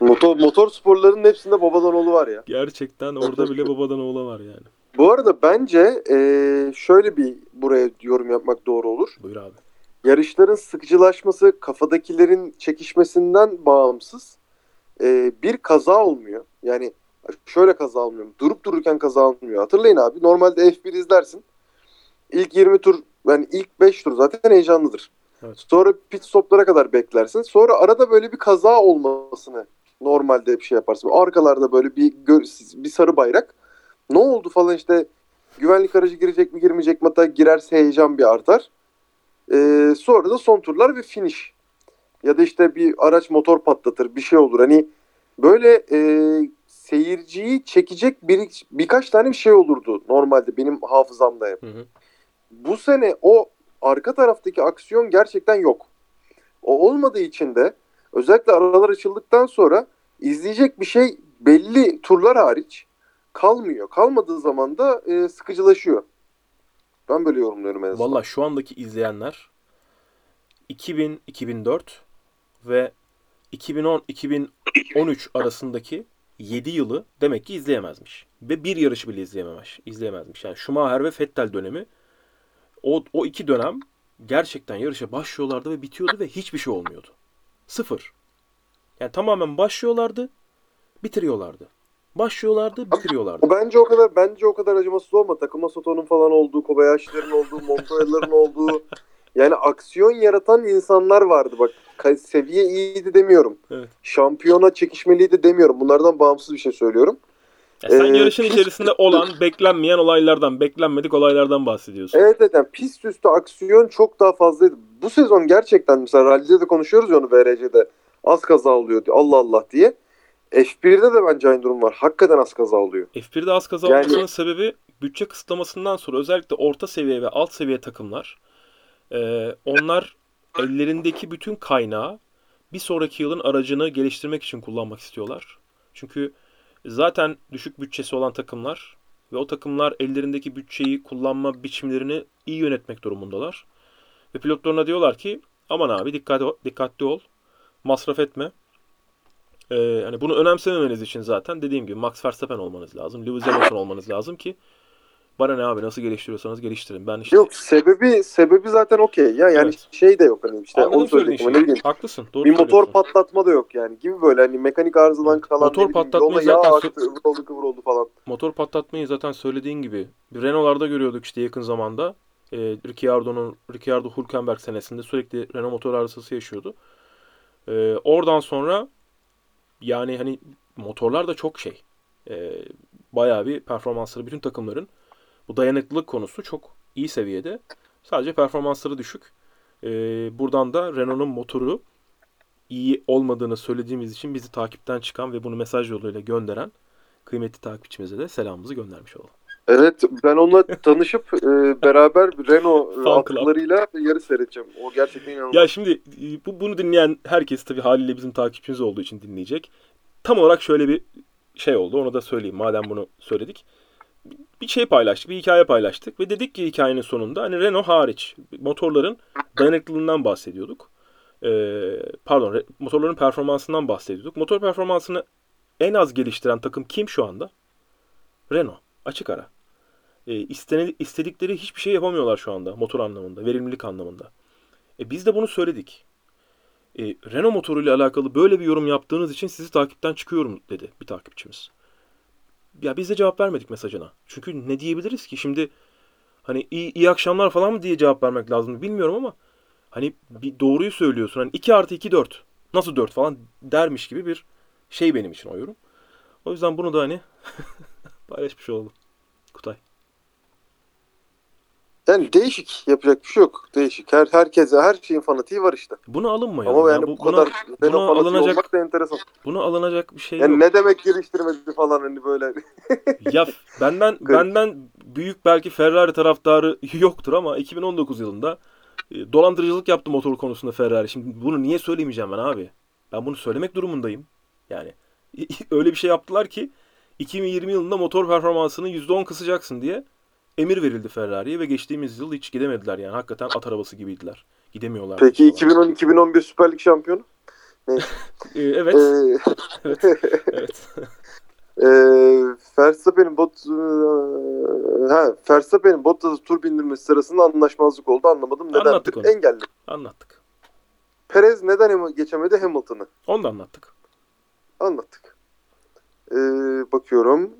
Motor, motor sporlarının hepsinde babadan oğlu var ya.
gerçekten orada bile babadan oğlu var yani.
Bu arada bence eee, şöyle bir buraya yorum yapmak doğru olur.
Buyur abi.
Yarışların sıkıcılaşması kafadakilerin çekişmesinden bağımsız eee, bir kaza olmuyor. Yani şöyle kaza olmuyor. Durup dururken kaza olmuyor. Hatırlayın abi normalde F1 izlersin. İlk 20 tur yani ilk 5 tur zaten heyecanlıdır.
Evet.
Sonra pit stoplara kadar beklersin. Sonra arada böyle bir kaza olmasını normalde bir şey yaparsın. Arkalarda böyle bir bir sarı bayrak. Ne oldu falan işte güvenlik aracı girecek mi girmeyecek mi hatta girerse heyecan bir artar. Ee, sonra da son turlar ve finish. Ya da işte bir araç motor patlatır bir şey olur. Hani böyle e, seyirciyi çekecek bir, birkaç tane bir şey olurdu normalde benim hafızamda hep
Hı hı.
bu sene o arka taraftaki aksiyon gerçekten yok. O olmadığı için de özellikle aralar açıldıktan sonra izleyecek bir şey belli turlar hariç kalmıyor. Kalmadığı zaman da e, sıkıcılaşıyor. Ben böyle yorumluyorum en.
Valla şu andaki izleyenler 2000-2004 ve 2010-2013 arasındaki 7 yılı demek ki izleyemezmiş. Ve bir yarışı bile izleyememiş. izleyemezmiş. Yani Schumacher ve Vettel dönemi o, o iki dönem gerçekten yarışa başlıyorlardı ve bitiyordu ve hiçbir şey olmuyordu. Sıfır. Yani tamamen başlıyorlardı, bitiriyorlardı. Başlıyorlardı, bitiriyorlardı.
Bence o kadar bence o kadar acımasız olma. Takıma Soto'nun falan olduğu, Kobayashi'lerin olduğu, Montoya'ların olduğu Yani aksiyon yaratan insanlar vardı bak. Seviye iyiydi demiyorum.
Evet.
Şampiyona çekişmeliydi demiyorum. Bunlardan bağımsız bir şey söylüyorum.
Ya sen
Ee,
yarışın
pist-
içerisinde olan beklenmeyen olaylardan, beklenmedik olaylardan bahsediyorsun.
Evet evet yani pist üstü aksiyon çok daha fazlaydı. Bu sezon gerçekten mesela rallide de konuşuyoruz ya onu VRC'de. Az kaza oluyor diyor. Allah Allah diye. F1'de de bence aynı durum var. Hakikaten az kaza oluyor.
F1'de az kaza
Yani-
olmasının sebebi bütçe kısıtlamasından sonra özellikle orta seviye ve alt seviye takımlar e, onlar ellerindeki bütün kaynağı bir sonraki yılın aracını geliştirmek için kullanmak istiyorlar. Çünkü zaten düşük bütçesi olan takımlar ve o takımlar ellerindeki bütçeyi kullanma biçimlerini iyi yönetmek durumundalar. Ve pilotlarına diyorlar ki aman abi dikkat, dikkatli ol, masraf etme. Ee, hani bunu önemsememeniz için zaten dediğim gibi Max Verstappen olmanız lazım. Lewis Hamilton olmanız lazım ki bana ne abi nasıl geliştiriyorsanız geliştirin. Ben işte
Yok sebebi sebebi zaten okey ya. Yani
Evet.
şey de yok hani işte
anladım
onu
söylediğin
söyleyecektim.
şeyi.
Ne bileyim.
Haklısın. Doğru
bir motor patlatma da yok yani gibi böyle hani mekanik arızadan kalan
Motor patlatmayı zaten
aktı, ıvır oldu kıvır oldu falan.
Motor patlatmayı zaten söylediğin gibi bir Renault'larda görüyorduk işte yakın zamanda. Ee, Ricciardo'nun Ricciardo Hülkenberg senesinde sürekli Renault motor arızası yaşıyordu. Ee, oradan sonra yani hani motorlar da çok şey. Ee, bayağı bir performansları bütün takımların bu dayanıklılık konusu çok iyi seviyede. Sadece performansları düşük. Ee, buradan da Renault'un motoru iyi olmadığını söylediğimiz için bizi takipten çıkan ve bunu mesaj yoluyla gönderen kıymetli takipçimize de selamımızı göndermiş olalım.
Evet ben onunla tanışıp e, beraber Renault e, atlarıyla yarı seyredeceğim. O gerçekten inanılmaz.
Ya şimdi e, bu, bunu dinleyen herkes tabii haliyle bizim takipçimiz olduğu için dinleyecek. Tam olarak şöyle bir şey oldu. Onu da söyleyeyim madem bunu söyledik. Bir şey paylaştık, bir hikaye paylaştık ve dedik ki hikayenin sonunda hani Renault hariç motorların dayanıklılığından bahsediyorduk. Ee, pardon, motorların performansından bahsediyorduk. Motor performansını en az geliştiren takım kim şu anda? Renault. Açık ara. Ee, istene- istedikleri hiçbir şey yapamıyorlar şu anda motor anlamında, verimlilik anlamında. E biz de bunu söyledik. E, Renault motoruyla alakalı böyle bir yorum yaptığınız için sizi takipten çıkıyorum dedi bir takipçimiz. Ya biz de cevap vermedik mesajına. Çünkü ne diyebiliriz ki şimdi hani iyi, iyi akşamlar falan mı diye cevap vermek lazım bilmiyorum ama hani bir doğruyu söylüyorsun. Hani 2 artı 2 4. Nasıl 4 falan dermiş gibi bir şey benim için o yorum. O yüzden bunu da hani paylaşmış oldum. Kutay.
Yani değişik yapacak bir şey yok. Değişik. Her herkese her şeyin fanatiği var işte.
Buna alınmayalım.
Ama
ya.
yani
Bu-
bu,
buna,
kadar
buna
fanatiği
alınacak-
olmak da enteresan.
buna alınacak bir şey
Yani
yok.
ne demek geliştirmedi falan hani böyle.
Ya benden benden büyük belki Ferrari taraftarı yoktur ama 2019 yılında e, dolandırıcılık yaptı motor konusunda Ferrari. Şimdi bunu niye söylemeyeceğim ben abi? Ben bunu söylemek durumundayım. Yani öyle bir şey yaptılar ki 2020 yılında motor performansını %10 kısacaksın diye emir verildi Ferrari'ye ve geçtiğimiz yıl hiç gidemediler yani. Hakikaten at arabası gibiydiler. Gidemiyorlar.
Peki 2010-2011 Süper Lig şampiyonu?
Ee, evet.
Ee,
evet. evet.
Ee, Verstappen'in bot e, ha Verstappen'in Bottas'ı tur bindirmesi sırasında anlaşmazlık oldu anlamadım neden
Anlattık onu.
engelli.
Anlattık.
Perez neden geçemedi Hamilton'ı
Onu da anlattık.
anlattık. Ee, bakıyorum.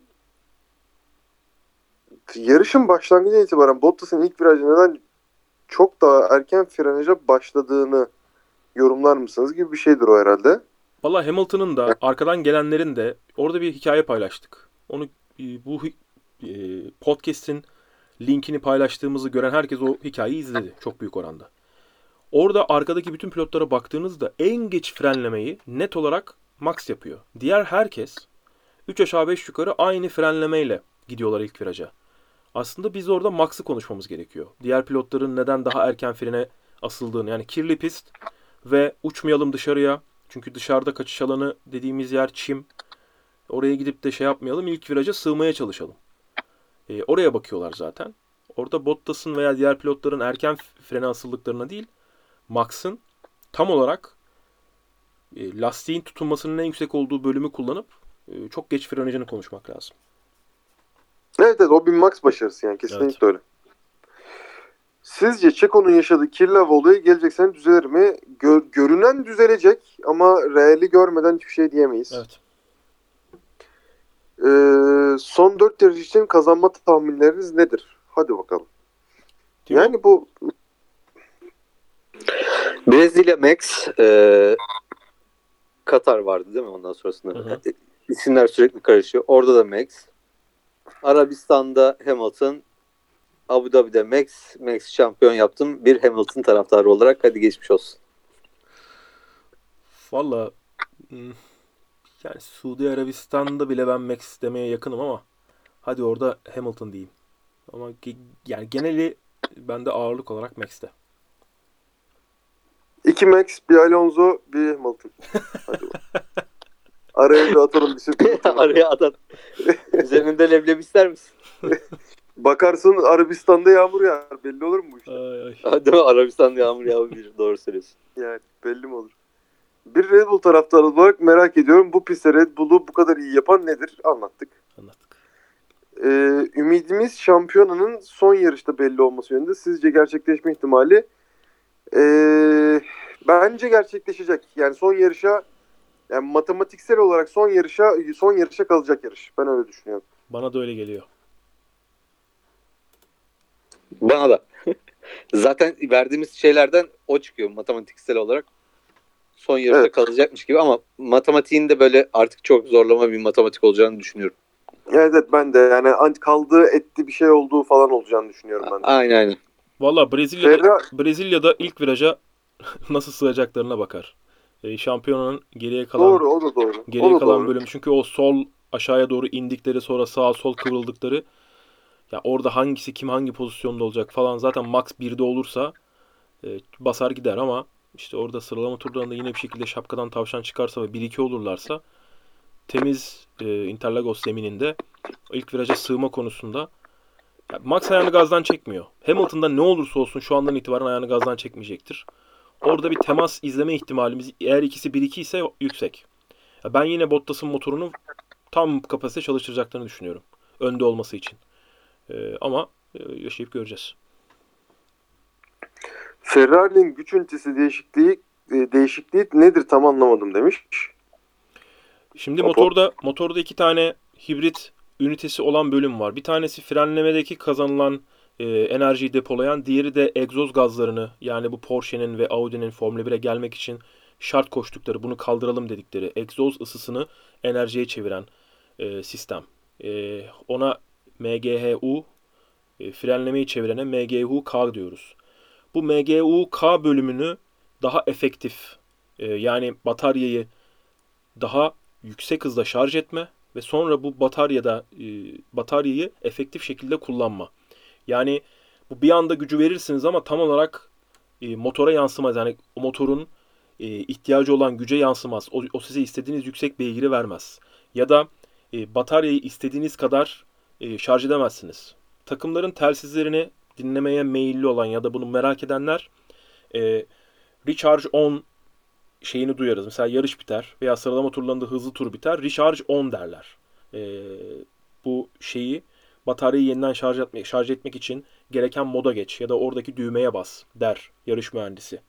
Yarışın başlangıcından itibaren Bottas'ın ilk virajı neden çok daha erken frenaja başladığını yorumlar mısınız gibi bir şeydir o herhalde.
Valla Hamilton'ın da arkadan gelenlerin de orada bir hikaye paylaştık. Onu e, bu e, podcast'in linkini paylaştığımızı gören herkes o hikayeyi izledi çok büyük oranda. Orada arkadaki bütün pilotlara baktığınızda en geç frenlemeyi net olarak Max yapıyor. Diğer herkes 3 aşağı 5 yukarı aynı frenlemeyle gidiyorlar ilk viraja. Aslında biz orada Max'ı konuşmamız gerekiyor. Diğer pilotların neden daha erken frene asıldığını yani kirli pist ve uçmayalım dışarıya çünkü dışarıda kaçış alanı dediğimiz yer çim. Oraya gidip de şey yapmayalım. İlk viraja sığmaya çalışalım. Ee, oraya bakıyorlar zaten. Orada Bottas'ın veya diğer pilotların erken frene asıldıklarına değil, Max'ın tam olarak e, lastiğin tutunmasının en yüksek olduğu bölümü kullanıp e, çok geç frenajını konuşmak lazım.
Evet evet o bir Max başarısı yani kesinlikle
Evet.
öyle. Sizce Çeko'nun yaşadığı kirli hava olayı gelecek sene düzelir mi? Gör- görünen düzelecek ama reali görmeden hiçbir şey diyemeyiz.
Evet.
Ee, son 4 yarış için kazanma tahminleriniz nedir? Hadi bakalım.
Timo,
Yani bu
Brezilya Max e, Katar vardı değil mi ondan sonrasında?
Hı hı.
İsimler sürekli karışıyor. Orada da Max. Arabistan'da Hamilton. Abu Dhabi'de Max. Max şampiyon yaptım. Bir Hamilton taraftarı olarak hadi geçmiş olsun.
Valla hmm, yani Suudi Arabistan'da bile ben Max demeye yakınım ama hadi orada Hamilton diyeyim. Ama yani geneli bende ağırlık olarak Max'te.
İki Max, bir Alonso, bir Hamilton. Hadi bakalım. Araya bir atalım bir şey.
Araya adam. Üzerinde leblebi ister misin?
Bakarsın Arabistan'da yağmur yağar. Belli olur mu bu işte?
Ay, ay.
Değil mi? Arabistan'da yağmur yağabilir. Doğru söylüyorsun.
Yani belli mi olur? Bir Red Bull taraftarı olarak merak ediyorum. Bu pistte Red Bull'u bu kadar iyi yapan nedir? Anlattık.
Anlattık.
Ee, ümidimiz şampiyonanın son yarışta belli olması yönünde. Sizce gerçekleşme ihtimali? Ee, bence gerçekleşecek. Yani son yarışa yani matematiksel olarak son yarışa son yarışa kalacak yarış. Ben öyle düşünüyorum.
Bana da öyle geliyor.
Bana da. Zaten verdiğimiz şeylerden o çıkıyor matematiksel olarak. Son yarışta
Evet.
kalacakmış gibi ama matematiğin de böyle artık çok zorlama bir matematik olacağını düşünüyorum.
Evet, evet ben de yani an- kaldığı etti bir şey olduğu falan olacağını düşünüyorum ben de.
Aynen aynen.
Valla Brezilya'da,
Ferra-
Brezilya'da ilk viraja nasıl sığacaklarına bakar. E, şampiyonanın geriye kalan
doğru o da doğru.
geriye
o da
kalan
doğru.
bölüm çünkü o sol aşağıya doğru indikleri sonra sağa sol kıvrıldıkları ya orada hangisi kim hangi pozisyonda olacak falan zaten max 1'de olursa e, basar gider ama işte orada sıralama turlarında yine bir şekilde şapkadan tavşan çıkarsa ve 1-2 olurlarsa temiz e, Interlagos zemininde ilk viraja sığma konusunda ya Max ayağını gazdan çekmiyor. Hamilton'da ne olursa olsun şu andan itibaren ayağını gazdan çekmeyecektir. Orada bir temas izleme ihtimalimiz eğer ikisi 1-2 ise yüksek. Ben yine Bottas'ın motorunu tam kapasite çalıştıracaklarını düşünüyorum. Önde olması için. Ee, ama e, yaşayıp göreceğiz.
Ferrari'nin güç ünitesi değişikliği e, değişikliği nedir tam anlamadım demiş.
Şimdi
Motor-
motorda motorda iki tane hibrit ünitesi olan bölüm var. Bir tanesi frenlemedeki kazanılan e, enerjiyi depolayan, diğeri de egzoz gazlarını yani bu Porsche'nin ve Audi'nin Formula 1'e gelmek için şart koştukları, bunu kaldıralım dedikleri egzoz ısısını enerjiye çeviren e, sistem. E, ona MGHU, e, frenlemeyi çevirene MGU-K diyoruz. Bu MGU-K bölümünü daha efektif, e, yani bataryayı daha yüksek hızda şarj etme ve sonra bu bataryada e, bataryayı efektif şekilde kullanma. Yani bu bir anda gücü verirsiniz ama tam olarak e, motora yansımaz. Yani o motorun e, ihtiyacı olan güce yansımaz. O, o size istediğiniz yüksek beygiri vermez. Ya da e, bataryayı istediğiniz kadar e, şarj edemezsiniz. Takımların telsizlerini dinlemeye meyilli olan ya da bunu merak edenler e, Recharge on şeyini duyarız. Mesela yarış biter veya sıralama turlarında hızlı tur biter. Recharge on derler. Ee, bu şeyi bataryayı yeniden şarj etmek, şarj etmek için gereken moda geç ya da oradaki düğmeye bas der yarış mühendisi.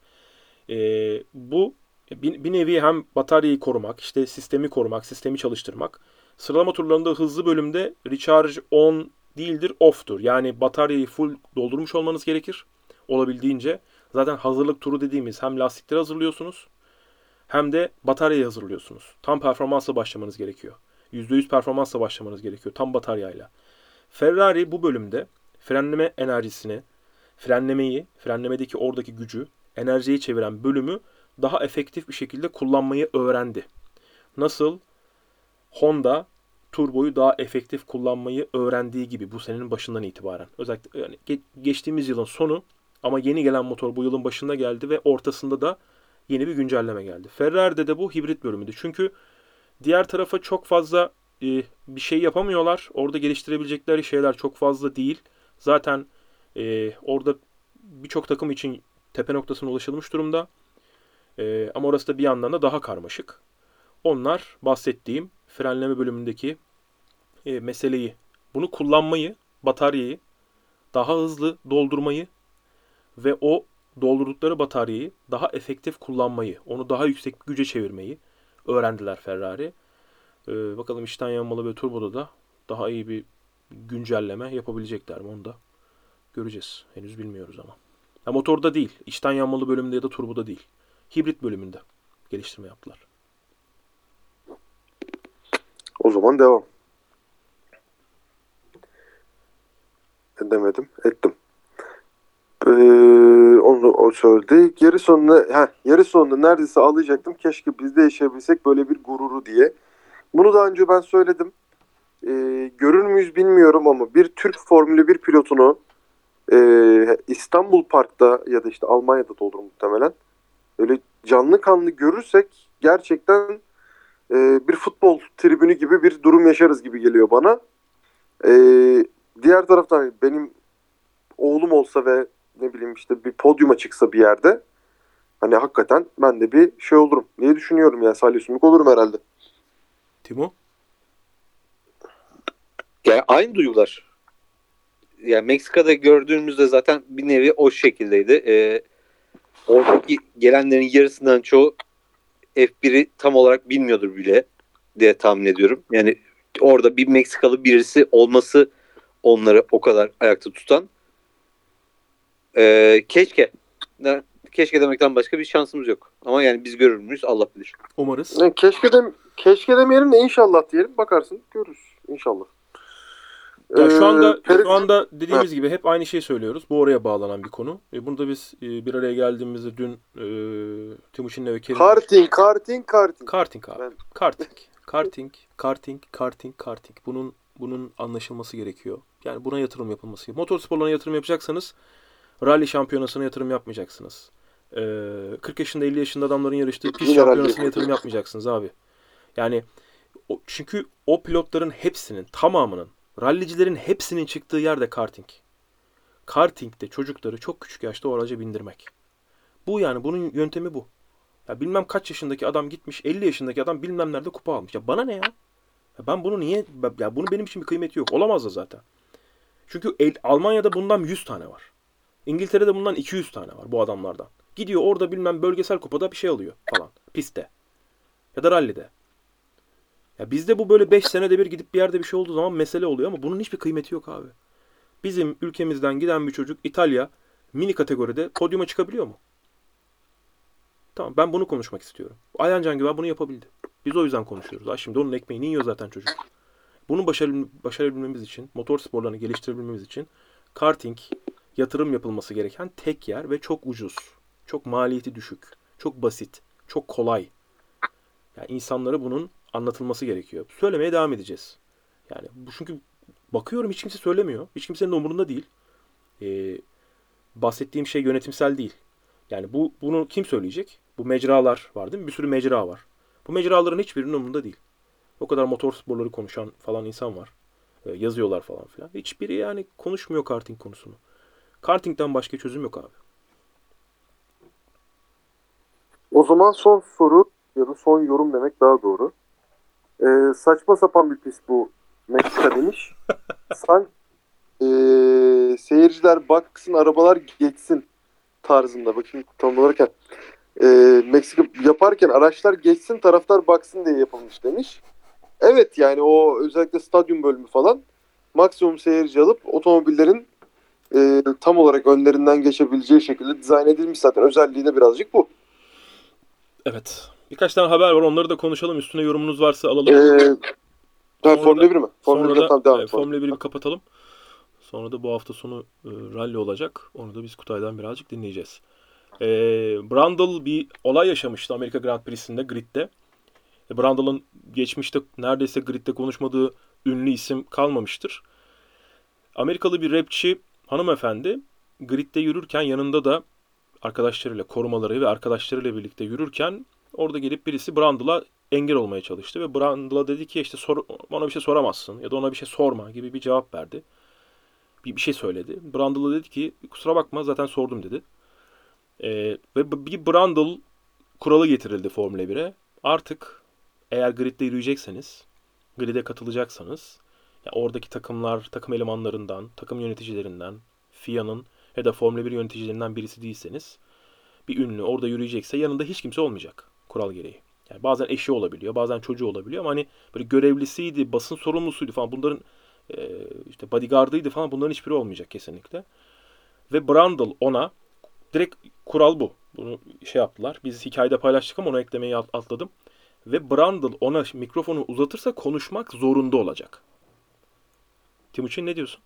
Ee, bu bir, bir nevi hem bataryayı korumak, işte sistemi korumak, sistemi çalıştırmak. Sıralama turlarında hızlı bölümde recharge on değildir, off'tur. Yani bataryayı full doldurmuş olmanız gerekir olabildiğince. Zaten hazırlık turu dediğimiz hem lastikleri hazırlıyorsunuz hem de bataryayı hazırlıyorsunuz. Tam performansla başlamanız gerekiyor. %100 performansla başlamanız gerekiyor. Tam bataryayla. Ferrari bu bölümde frenleme enerjisini, frenlemeyi, frenlemedeki oradaki gücü, enerjiye çeviren bölümü daha efektif bir şekilde kullanmayı öğrendi. Nasıl Honda turboyu daha efektif kullanmayı öğrendiği gibi bu senenin başından itibaren. Özellikle yani ge- geçtiğimiz yılın sonu ama yeni gelen motor bu yılın başında geldi ve ortasında da yeni bir güncelleme geldi. Ferrari'de de bu hibrit bölümüydü. Çünkü diğer tarafa çok fazla e, bir şey yapamıyorlar. Orada geliştirebilecekleri şeyler çok fazla değil. Zaten e, orada birçok takım için tepe noktasına ulaşılmış durumda. E, ama orası da bir yandan da daha karmaşık. Onlar bahsettiğim frenleme bölümündeki e, meseleyi, bunu kullanmayı, bataryayı daha hızlı doldurmayı ve o doldurdukları bataryayı daha efektif kullanmayı, onu daha yüksek güce çevirmeyi öğrendiler Ferrari. Ee, bakalım içten yanmalı ve turboda da daha iyi bir güncelleme yapabilecekler mi onu da göreceğiz. Henüz bilmiyoruz ama. Ya motorda değil. içten yanmalı bölümünde ya da turboda değil. Hibrit bölümünde geliştirme yaptılar.
O zaman devam. Edemedim. Ettim. Ee, onu o söyledi. Yarı sonunda, heh, yarı sonunda neredeyse ağlayacaktım. Keşke biz de yaşayabilsek böyle bir gururu diye. Bunu daha önce ben söyledim. Ee, görür müyüz bilmiyorum ama bir Türk Formülü 1 pilotunu e, İstanbul Park'ta ya da işte Almanya'da da olur muhtemelen. Öyle canlı kanlı görürsek gerçekten e, bir futbol tribünü gibi bir durum yaşarız gibi geliyor bana. E, diğer taraftan benim oğlum olsa ve ne bileyim işte bir podyuma çıksa bir yerde hani hakikaten ben de bir şey olurum diye düşünüyorum yani Salih Sümük olurum herhalde.
Timo?
Yani aynı duygular. Yani Meksika'da gördüğümüzde zaten bir nevi o şekildeydi. Ee, oradaki gelenlerin yarısından çoğu F1'i tam olarak bilmiyordur bile diye tahmin ediyorum. Yani orada bir Meksikalı birisi olması onları o kadar ayakta tutan. Ee, keşke. Ne- Keşke demekten başka bir şansımız yok. Ama yani biz görür müyüz Allah bilir.
Umarız.
Yani keşke de keşke demeyelim de inşallah diyelim bakarsın görürüz inşallah.
Ya şu
Ee,
anda
Ferit-
şu anda dediğimiz gibi hep aynı şeyi söylüyoruz. Bu oraya bağlanan bir konu. E, bunu da biz e, bir araya geldiğimizde dün e, Timuçin'le ve Kerim
karting karting karting.
karting abi.
Ben-
Karting. Karting, karting, karting, karting. Bunun bunun anlaşılması gerekiyor. Yani buna yatırım yapılması gerekiyor. Motorsporlarına yatırım yapacaksanız rally şampiyonasına yatırım yapmayacaksınız. Ee, 40 yaşında 50 yaşında adamların yarıştığı pist şampiyonasına yatırım yapmayacaksınız abi. Yani çünkü o pilotların hepsinin tamamının rallicilerin hepsinin çıktığı yerde karting. Karting'de çocukları çok küçük yaşta o araca bindirmek. Bu yani bunun yöntemi bu. Ya bilmem kaç yaşındaki adam gitmiş 50 yaşındaki adam bilmem nerede kupa almış. Ya bana ne ya? Ya ben bunu niye ya bunun benim için bir kıymeti yok. Olamaz da zaten. Çünkü el- Almanya'da bundan 100 tane var. İngiltere'de bundan 200 tane var bu adamlardan. Gidiyor orada bilmem bölgesel kupada bir şey alıyor falan pistte. Ya da rallide. Ya bizde bu böyle 5 senede bir gidip bir yerde bir şey olduğu zaman mesele oluyor ama bunun hiçbir kıymeti yok abi. Bizim ülkemizden giden bir çocuk İtalya mini kategoride podyuma çıkabiliyor mu? Tamam ben bunu konuşmak istiyorum. Ayhan Can Güven bunu yapabildi. Biz o yüzden konuşuyoruz. Ha şimdi onun ekmeğini yiyor zaten çocuk. Bunu başarabil- başarabilmemiz için, motor sporlarını geliştirebilmemiz için karting yatırım yapılması gereken tek yer ve çok ucuz. Çok maliyeti düşük. Çok basit. Çok kolay. Yani insanlara bunun anlatılması gerekiyor. Söylemeye devam edeceğiz. Yani bu çünkü bakıyorum hiç kimse söylemiyor. Hiç kimsenin umurunda değil. Ee, bahsettiğim şey yönetimsel değil. Yani bu bunu kim söyleyecek? Bu mecralar var değil mi? Bir sürü mecra var. Bu mecraların hiçbirinin umurunda değil. O kadar motor sporları konuşan falan insan var. Ee, yazıyorlar falan filan. Hiçbiri yani konuşmuyor karting konusunu. Karting'den başka çözüm yok abi.
O zaman son soru ya da son yorum demek daha doğru. Ee, saçma sapan bir pist bu Meksika demiş. San ee, seyirciler baksın arabalar geçsin tarzında. Bakayım tam olarak. Ee, Meksika yaparken araçlar geçsin taraftar baksın diye yapılmış demiş. Evet yani o özellikle stadyum bölümü falan maksimum seyirci alıp otomobillerin ee, tam olarak önlerinden geçebileceği şekilde dizayn edilmiş zaten. Özelliği de birazcık bu.
Evet. Birkaç tane haber var. Onları da konuşalım. Üstüne yorumunuz varsa alalım.
Ee,
Sonra
Formula
da-
1 mi? Formula
Sonra
1'den tamam, devam
e. Formula 1'i bir kapatalım. Sonra da bu hafta sonu e, rally olacak. Onu da biz Kutay'dan birazcık dinleyeceğiz. E, Brundle bir olay yaşamıştı Amerika Grand Prix'sinde gridde. E, Brundle'ın geçmişte neredeyse gridde konuşmadığı ünlü isim kalmamıştır. Amerikalı bir rapçi hanımefendi gridde yürürken yanında da arkadaşlarıyla, korumaları ve arkadaşlarıyla birlikte yürürken orada gelip birisi Brundle'a engel olmaya çalıştı ve Brundle'a dedi ki işte sor, bana bir şey soramazsın ya da ona bir şey sorma gibi bir cevap verdi. Bir, bir şey söyledi. Brundle'a dedi ki kusura bakma zaten sordum dedi. Ee, ve bir Brundle kuralı getirildi Formula 1'e. Artık eğer gridde yürüyecekseniz, grid'e katılacaksanız ya oradaki takımlar, takım elemanlarından, takım yöneticilerinden, FIA'nın ya da Formula 1 yöneticilerinden birisi değilseniz bir ünlü orada yürüyecekse yanında hiç kimse olmayacak kural gereği. Yani bazen eşi olabiliyor, bazen çocuğu olabiliyor ama hani böyle görevlisiydi, basın sorumlusuydu falan bunların e, işte bodyguardıydı falan bunların hiçbiri olmayacak kesinlikle. Ve Brundle ona direkt kural bu. Bunu şey yaptılar. Biz hikayede paylaştık ama onu eklemeyi at- atladım. Ve Brandl ona mikrofonu uzatırsa konuşmak zorunda olacak. Timuçin ne diyorsun?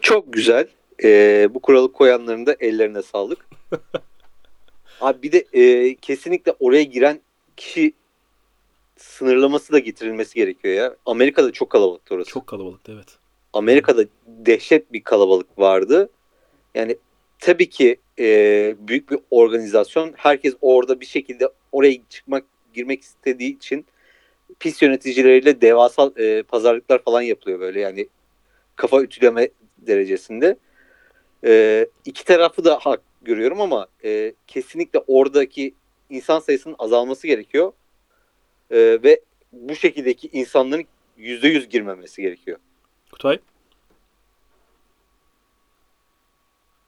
Çok güzel. Ee, bu kuralı koyanların da ellerine sağlık. Abi bir de e, kesinlikle oraya giren kişi sınırlaması da getirilmesi gerekiyor ya. Amerika'da çok kalabalıktı orası.
Çok kalabalıktı evet.
Amerika'da dehşet bir kalabalık vardı. Yani tabii ki e, büyük bir organizasyon. Herkes orada bir şekilde oraya çıkmak, girmek istediği için pis yöneticileriyle devasa e, pazarlıklar falan yapılıyor böyle yani kafa ütüleme derecesinde. E, iki tarafı da hak görüyorum ama e, kesinlikle oradaki insan sayısının azalması gerekiyor. E, ve bu şekildeki insanların yüzde yüz girmemesi gerekiyor.
Kutay?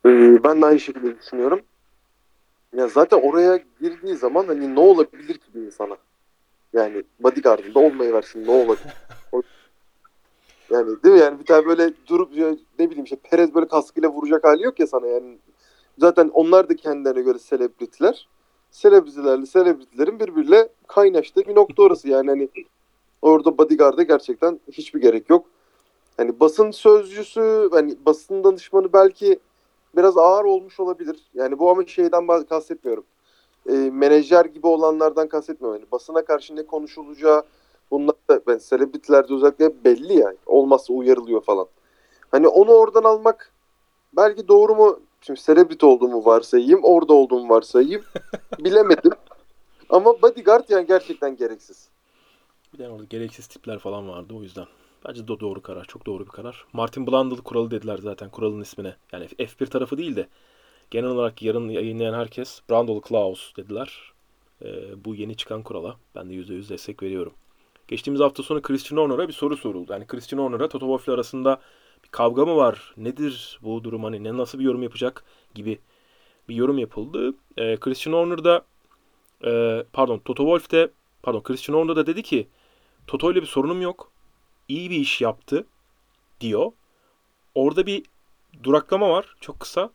Ee, ben de aynı şekilde düşünüyorum. Ya zaten oraya girdiği zaman hani ne olabilir ki bir insana? Yani bodyguardında olmayı versin ne olabilir? Yani değil mi? Yani bir tane böyle durup ne bileyim işte Perez böyle kaskıyla vuracak hali yok ya sana yani. Zaten onlar da kendilerine göre selebritiler. Selebritilerle selebritilerin birbiriyle kaynaştığı bir nokta orası. Yani hani orada bodyguard'a gerçekten hiçbir gerek yok. Hani basın sözcüsü, hani basın danışmanı belki biraz ağır olmuş olabilir. Yani bu ama şeyden bah- kastetmiyorum. E, menajer gibi olanlardan kastetmiyorum. Yani basına karşı ne konuşulacağı bunlar da ben selebritilerde özellikle belli yani. Olmazsa uyarılıyor falan. Hani onu oradan almak belki doğru mu? Şimdi selebriti olduğumu varsayayım, orada olduğumu varsayayım. Bilemedim. Ama bodyguard yani gerçekten gereksiz.
Bir de orada gereksiz tipler falan vardı o yüzden. Bence de doğru karar. Çok doğru bir karar. Martin Brundle kuralı dediler zaten kuralın ismine. Yani F1 tarafı değil de genel olarak yarın yayınlayan herkes Brundle Klaus dediler. Ee, bu yeni çıkan kurala ben de %100 destek veriyorum. Geçtiğimiz hafta sonu Christian Horner'a bir soru soruldu. Yani Christian Horner'a Toto Wolff ile arasında kavga mı var? Nedir bu durum? Hani ne nasıl bir yorum yapacak gibi bir yorum yapıldı. Ee, Christian Horner da e, pardon Toto Wolff de pardon Christian Horner da dedi ki Toto ile bir sorunum yok. İyi bir iş yaptı diyor. Orada bir duraklama var. Çok kısa.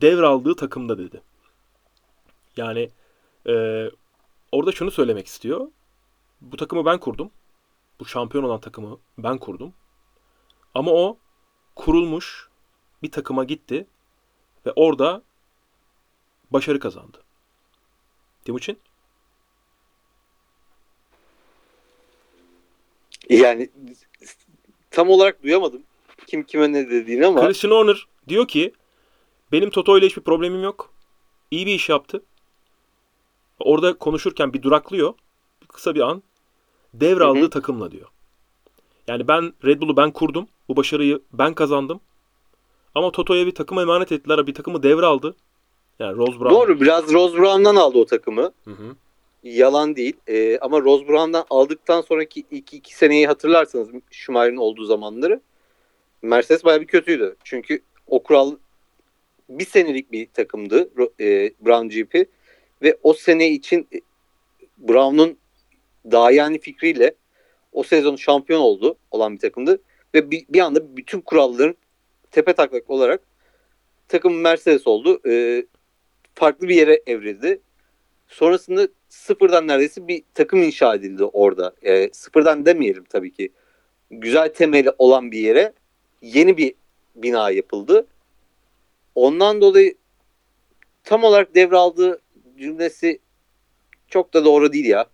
Devraldığı takımda dedi. Yani e, orada şunu söylemek istiyor. Bu takımı ben kurdum. Bu şampiyon olan takımı ben kurdum. Ama o kurulmuş bir takıma gitti ve orada başarı kazandı. Timuçin?
Yani tam olarak duyamadım kim kime ne dediğini ama
Christian Horner diyor ki benim Toto ile hiçbir problemim yok. İyi bir iş yaptı. Orada konuşurken bir duraklıyor. Kısa bir an. Devraldığı takımla diyor. Yani ben Red Bull'u ben kurdum. Bu başarıyı ben kazandım. Ama Toto'ya bir takım emanet ettiler. Bir takımı devraldı. Yani Rose Brown.
doğru biraz Rose Brown'dan aldı o takımı.
Hı hı.
Yalan değil. Ee, ama Rose Brown'dan aldıktan sonraki ilk iki seneyi hatırlarsanız Schumacher'in olduğu zamanları Mercedes bayağı bir kötüydü. Çünkü o kural bir senelik bir takımdı e, Brown GP ve o sene için e, Brown'un daha yani fikriyle o sezon şampiyon oldu olan bir takımdı ve bir, bir anda bütün kuralların tepe taklak olarak takım Mercedes oldu. Ee, farklı bir yere evrildi. Sonrasında sıfırdan neredeyse bir takım inşa edildi orada. Ee, sıfırdan demeyelim tabii ki. Güzel temeli olan bir yere yeni bir bina yapıldı. Ondan dolayı tam olarak devraldığı cümlesi çok da doğru değil ya.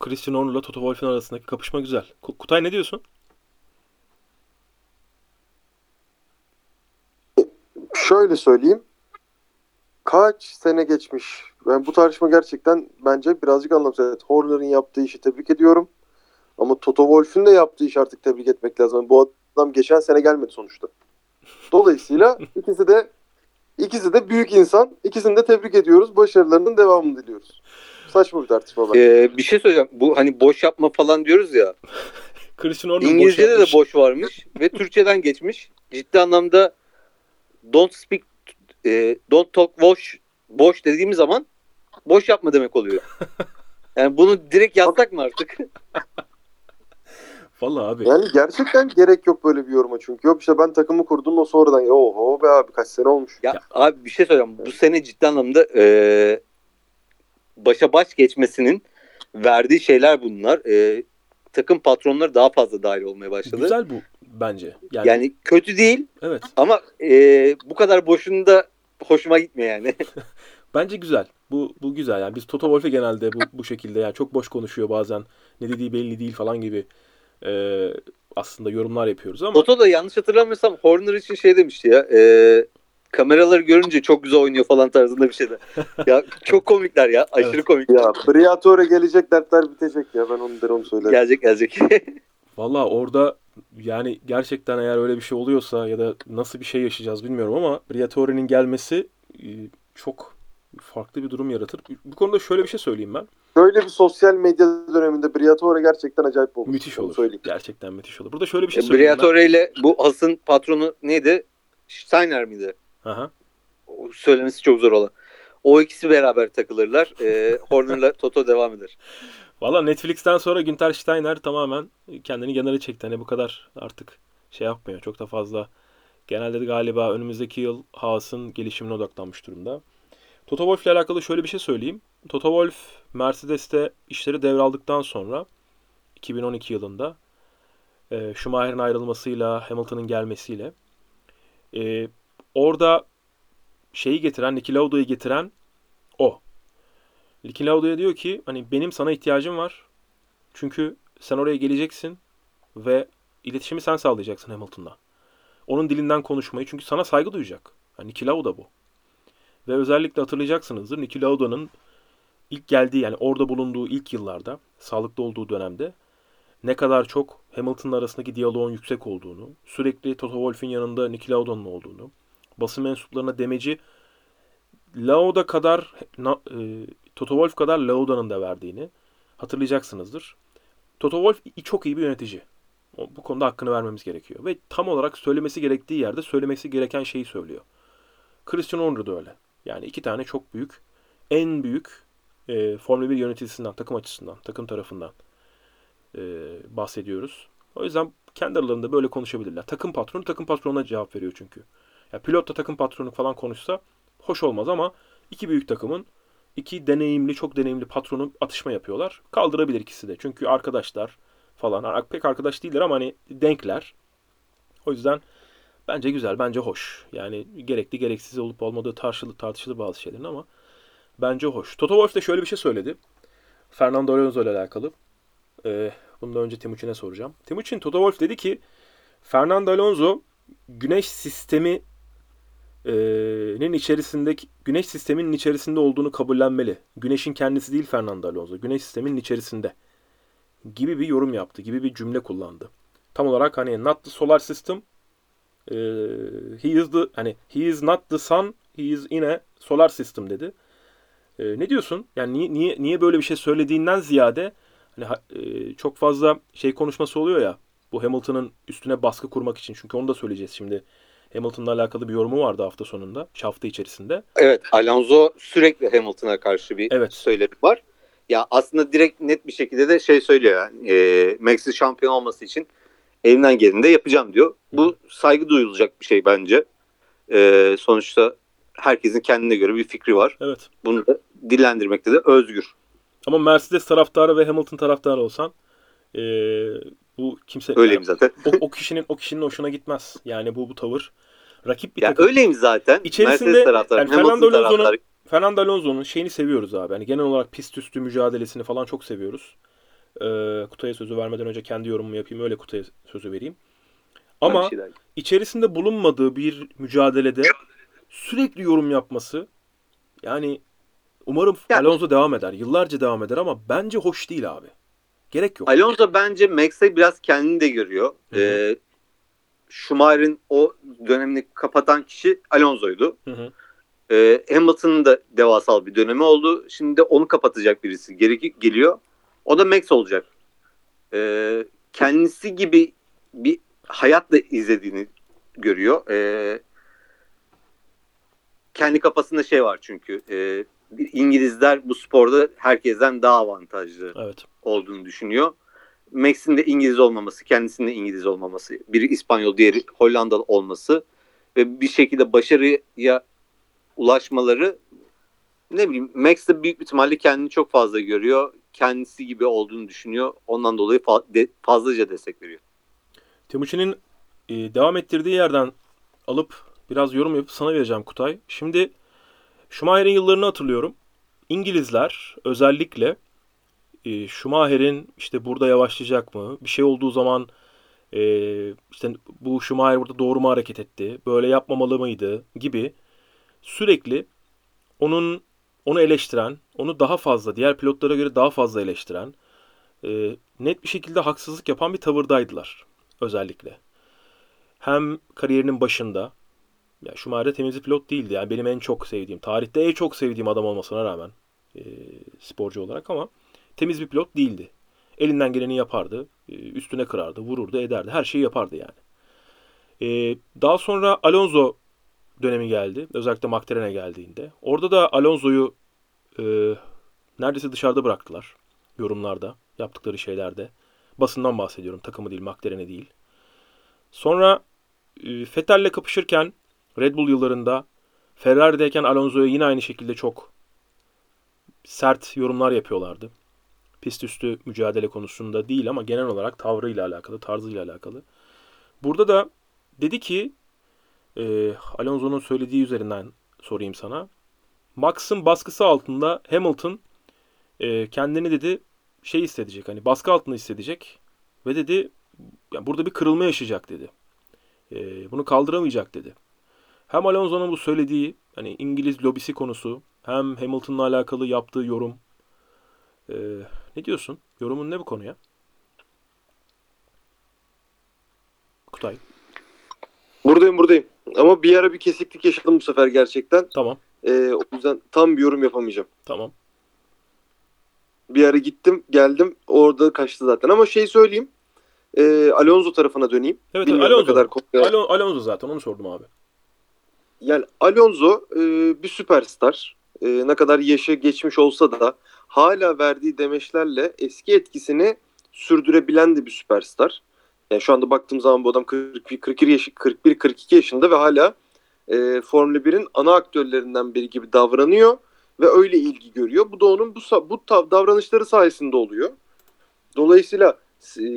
Christian Horner'la Toto Wolff'in arasındaki kapışma güzel. Ku- Kutay ne diyorsun?
Şöyle söyleyeyim. Kaç sene geçmiş. Ben bu tartışma gerçekten bence birazcık anlamsız. Evet, Horner'ın yaptığı işi tebrik ediyorum. Ama Toto Wolff'ün de yaptığı işi artık tebrik etmek lazım. Bu adam geçen sene gelmedi sonuçta. Dolayısıyla ikisi de ikisi de büyük insan. İkisini de tebrik ediyoruz. Başarılarının devamını diliyoruz. Saçma bir tartışma var.
Ee, bir şey söyleyeceğim. Bu hani boş yapma falan diyoruz ya.
Christian Horner boş
İngilizce'de de boş varmış ve Türkçeden geçmiş. Ciddi anlamda don't speak e, don't talk boş boş dediğimiz zaman boş yapma demek oluyor. Yani bunu direkt yazsak mı artık?
Vallahi abi.
Yani gerçekten gerek yok böyle bir yoruma çünkü. Yok işte ben takımı kurdum o sonradan. Oho be abi kaç sene olmuş.
Ya, abi bir şey söyleyeceğim. Bu sene ciddi anlamda e, başa baş geçmesinin verdiği şeyler bunlar. E, takım patronları daha fazla dahil olmaya başladı.
Güzel bu bence. Yani,
Yani kötü değil
evet.
ama e, bu kadar boşunda hoşuma gitmiyor yani.
Bence güzel. Bu bu güzel. Yani biz Toto Wolff'e genelde bu bu şekilde yani çok boş konuşuyor bazen. Ne dediği belli değil falan gibi e, aslında yorumlar yapıyoruz ama
Toto da yanlış hatırlamıyorsam Horner için şey demişti ya. E, kameraları görünce çok güzel oynuyor falan tarzında bir şeydi. ya çok komikler ya. Aşırı
Evet.
komik.
Ya Briatore gelecek dertler bitecek ya ben onu der onu söylerim.
Gelecek gelecek.
Valla orada yani gerçekten eğer öyle bir şey oluyorsa ya da nasıl bir şey yaşayacağız bilmiyorum ama Briatore'nin gelmesi e, çok farklı bir durum yaratır. Bu konuda şöyle bir şey söyleyeyim ben.
Böyle bir sosyal medya döneminde Briatore gerçekten acayip olur.
Müthiş olur.
Söyleyeyim.
Gerçekten müthiş olur. Burada şöyle bir şey söyleyeyim ben.
Briatore ile bu Has'ın patronu neydi? Steiner miydi?
Aha.
Söylemesi çok zor olan. O ikisi beraber takılırlar. E, Horner'la Toto devam eder.
Valla Netflix'ten sonra Günter Steiner tamamen kendini kenara çekti. Hani bu kadar artık şey yapmıyor. Çok da fazla. Genelde de galiba önümüzdeki yıl Haas'ın gelişimine odaklanmış durumda. Toto Wolff ile alakalı şöyle bir şey söyleyeyim. Toto Wolff Mercedes'te işleri devraldıktan sonra 2012 yılında e, Schumacher'in ayrılmasıyla Hamilton'ın gelmesiyle e, orada şeyi getiren, Niki Lauda'yı getiren o. Niki Lauda'ya diyor ki hani benim sana ihtiyacım var. Çünkü sen oraya geleceksin ve iletişimi sen sağlayacaksın Hamilton'la. Onun dilinden konuşmayı çünkü sana saygı duyacak. Yani Niki Lauda bu. Ve özellikle hatırlayacaksınızdır Niki Lauda'nın ilk geldiği yani orada bulunduğu ilk yıllarda sağlıklı olduğu dönemde ne kadar çok Hamilton'la arasındaki diyaloğun yüksek olduğunu, sürekli Toto Wolff'in yanında Niki Lauda'nın olduğunu, basın mensuplarına demeci Lauda kadar e, Toto Wolff kadar Lauda'nın da verdiğini hatırlayacaksınızdır. Toto Wolff çok iyi bir yönetici. Bu konuda hakkını vermemiz gerekiyor. Ve tam olarak söylemesi gerektiği yerde söylemesi gereken şeyi söylüyor. Christian Horner da öyle. Yani iki tane çok büyük, en büyük e, Formula 1 yöneticisinden, takım açısından, takım tarafından e, bahsediyoruz. O yüzden kendi aralarında böyle konuşabilirler. Takım patronu takım patronuna cevap veriyor çünkü. Ya pilot da takım patronu falan konuşsa hoş olmaz ama iki büyük takımın iki deneyimli, çok deneyimli patronu atışma yapıyorlar. Kaldırabilir ikisi de. Çünkü arkadaşlar falan. Pek arkadaş değiller ama hani denkler. O yüzden bence güzel, bence hoş. Yani gerekli, gereksiz olup olmadığı tartışılır, tartışılır bazı şeylerin ama bence hoş. Toto Wolff de şöyle bir şey söyledi. Fernando Alonso ile alakalı. Ee, bundan önce Timuçin'e soracağım. Timuçin, Toto Wolff dedi ki Fernando Alonso güneş sistemi nin içerisindeki güneş sisteminin içerisinde olduğunu kabullenmeli. Güneşin kendisi değil Fernando Alonso. Güneş sisteminin içerisinde gibi bir yorum yaptı, gibi bir cümle kullandı. Tam olarak hani not the solar system e, he is the hani he is not the sun, he is in a solar system dedi. E, ne diyorsun? Yani niye niye niye böyle bir şey söylediğinden ziyade hani ha- e, çok fazla şey konuşması oluyor ya. Bu Hamilton'ın üstüne baskı kurmak için. Çünkü onu da söyleyeceğiz şimdi. Hamilton'la alakalı bir yorumu vardı hafta sonunda, hafta içerisinde.
Evet Alonso sürekli Hamilton'a karşı bir
Evet.
söylemi var. Ya aslında direkt net bir şekilde de şey söylüyor yani e, Max'in şampiyon olması için elimden geleni de yapacağım diyor. Bu saygı duyulacak bir şey bence. E, sonuçta herkesin kendine göre bir fikri var.
Evet.
Bunu da dillendirmekte de özgür.
Ama Mercedes taraftarı ve Hamilton taraftarı olsan e, bu kimse
Öyleyim
yani
zaten.
o, o kişinin o kişinin hoşuna gitmez. Yani bu bu tavır. Rakip bir
Ya
takım.
öyleyim zaten.
İçerisinde-
Mercedes taraftarı,
yani Fernando Alonso'nun-. Fernando Alonso'nun şeyini seviyoruz abi. Yani genel olarak pist üstü mücadelesini falan çok seviyoruz. Ee, Kutay'a sözü vermeden önce kendi yorumumu yapayım. Öyle Kutay'a sözü vereyim. Ama
şey
içerisinde bulunmadığı bir mücadelede sürekli yorum yapması yani umarım
Ya-
Alonso devam eder. Yıllarca devam eder ama bence hoş değil abi. Gerek yok.
Alonso bence Max'e biraz kendini de görüyor.
Hı hı.
Ee, Schumacher'in o dönemini kapatan kişi Alonso'ydu.
Hı hı.
Ee, Hamilton'ın da devasal bir dönemi oldu. Şimdi de onu kapatacak birisi geri geliyor. O da Max olacak. Ee, kendisi gibi bir hayatla izlediğini görüyor. Ee, kendi kafasında şey var çünkü. E, İngilizler bu sporda herkesten daha avantajlı
Evet.
olduğunu düşünüyor. Max'in de İngiliz olmaması, kendisinin de İngiliz olmaması, biri İspanyol, diğeri Hollandalı olması ve bir şekilde başarıya ulaşmaları ne bileyim Max de büyük bir ihtimalle kendini çok fazla görüyor. Kendisi gibi olduğunu düşünüyor. Ondan dolayı fa- de- fazlaca destek veriyor.
Timuçin'in e, devam ettirdiği yerden alıp biraz yorum yapıp sana vereceğim Kutay. Şimdi Schumacher'in yıllarını hatırlıyorum. İngilizler özellikle e, Schumacher'in işte burada yavaşlayacak mı? Bir şey olduğu zaman e, işte bu Schumacher burada doğru mu hareket etti? Böyle yapmamalı mıydı? Gibi sürekli onun onu eleştiren, onu daha fazla diğer pilotlara göre daha fazla eleştiren, e, net bir şekilde haksızlık yapan bir tavırdaydılar özellikle. Hem kariyerinin başında ya Schumacher temiz bir pilot değildi. Yani benim en çok sevdiğim, tarihte en çok sevdiğim adam olmasına rağmen e, sporcu olarak ama temiz bir pilot değildi. Elinden geleni yapardı. e, üstüne kırardı, vururdu, ederdi. Her şeyi yapardı yani. E, daha sonra Alonso dönemi geldi. Özellikle McLaren'e geldiğinde. Orada da Alonso'yu e, neredeyse dışarıda bıraktılar. Yorumlarda, yaptıkları şeylerde. Basından bahsediyorum. Takımı değil, McLaren'e değil. Sonra e, Vettel'le kapışırken Red Bull yıllarında Ferrari'deyken Alonso'ya yine aynı şekilde çok sert yorumlar yapıyorlardı. Pist üstü mücadele konusunda değil ama genel olarak tavrıyla alakalı, tarzıyla alakalı. Burada da dedi ki e, Alonso'nun söylediği üzerinden sorayım sana. Max'ın baskısı altında Hamilton e, kendini dedi şey hissedecek hani baskı altında hissedecek ve dedi yani burada bir kırılma yaşayacak dedi. E, bunu kaldıramayacak dedi. Hem Alonso'nun bu söylediği hani İngiliz lobisi konusu hem Hamilton'la alakalı yaptığı yorum. E, ne diyorsun? Yorumun ne bu konuya? Kutay.
Buradayım buradayım. Ama bir ara bir kesiklik yaşadım bu sefer gerçekten.
Tamam.
Ee, o yüzden tam bir yorum yapamayacağım.
Tamam.
Bir ara gittim geldim orada kaçtı zaten. Ama şey söyleyeyim. Ee, Alonso tarafına döneyim.
Evet
Bilmiyorum
Alonso.
kadar
Alon- Alonso zaten onu sordum abi.
Yani Alonso e, bir süperstar. E, ne kadar yaşı geçmiş olsa da hala verdiği demeçlerle eski etkisini sürdürebilen de bir süperstar. Yani şu anda baktığım zaman bu adam 41 42 yaş 41 42 yaşında ve hala e, Formula 1'in ana aktörlerinden biri gibi davranıyor ve öyle ilgi görüyor. Bu da onun bu bu davranışları sayesinde oluyor. Dolayısıyla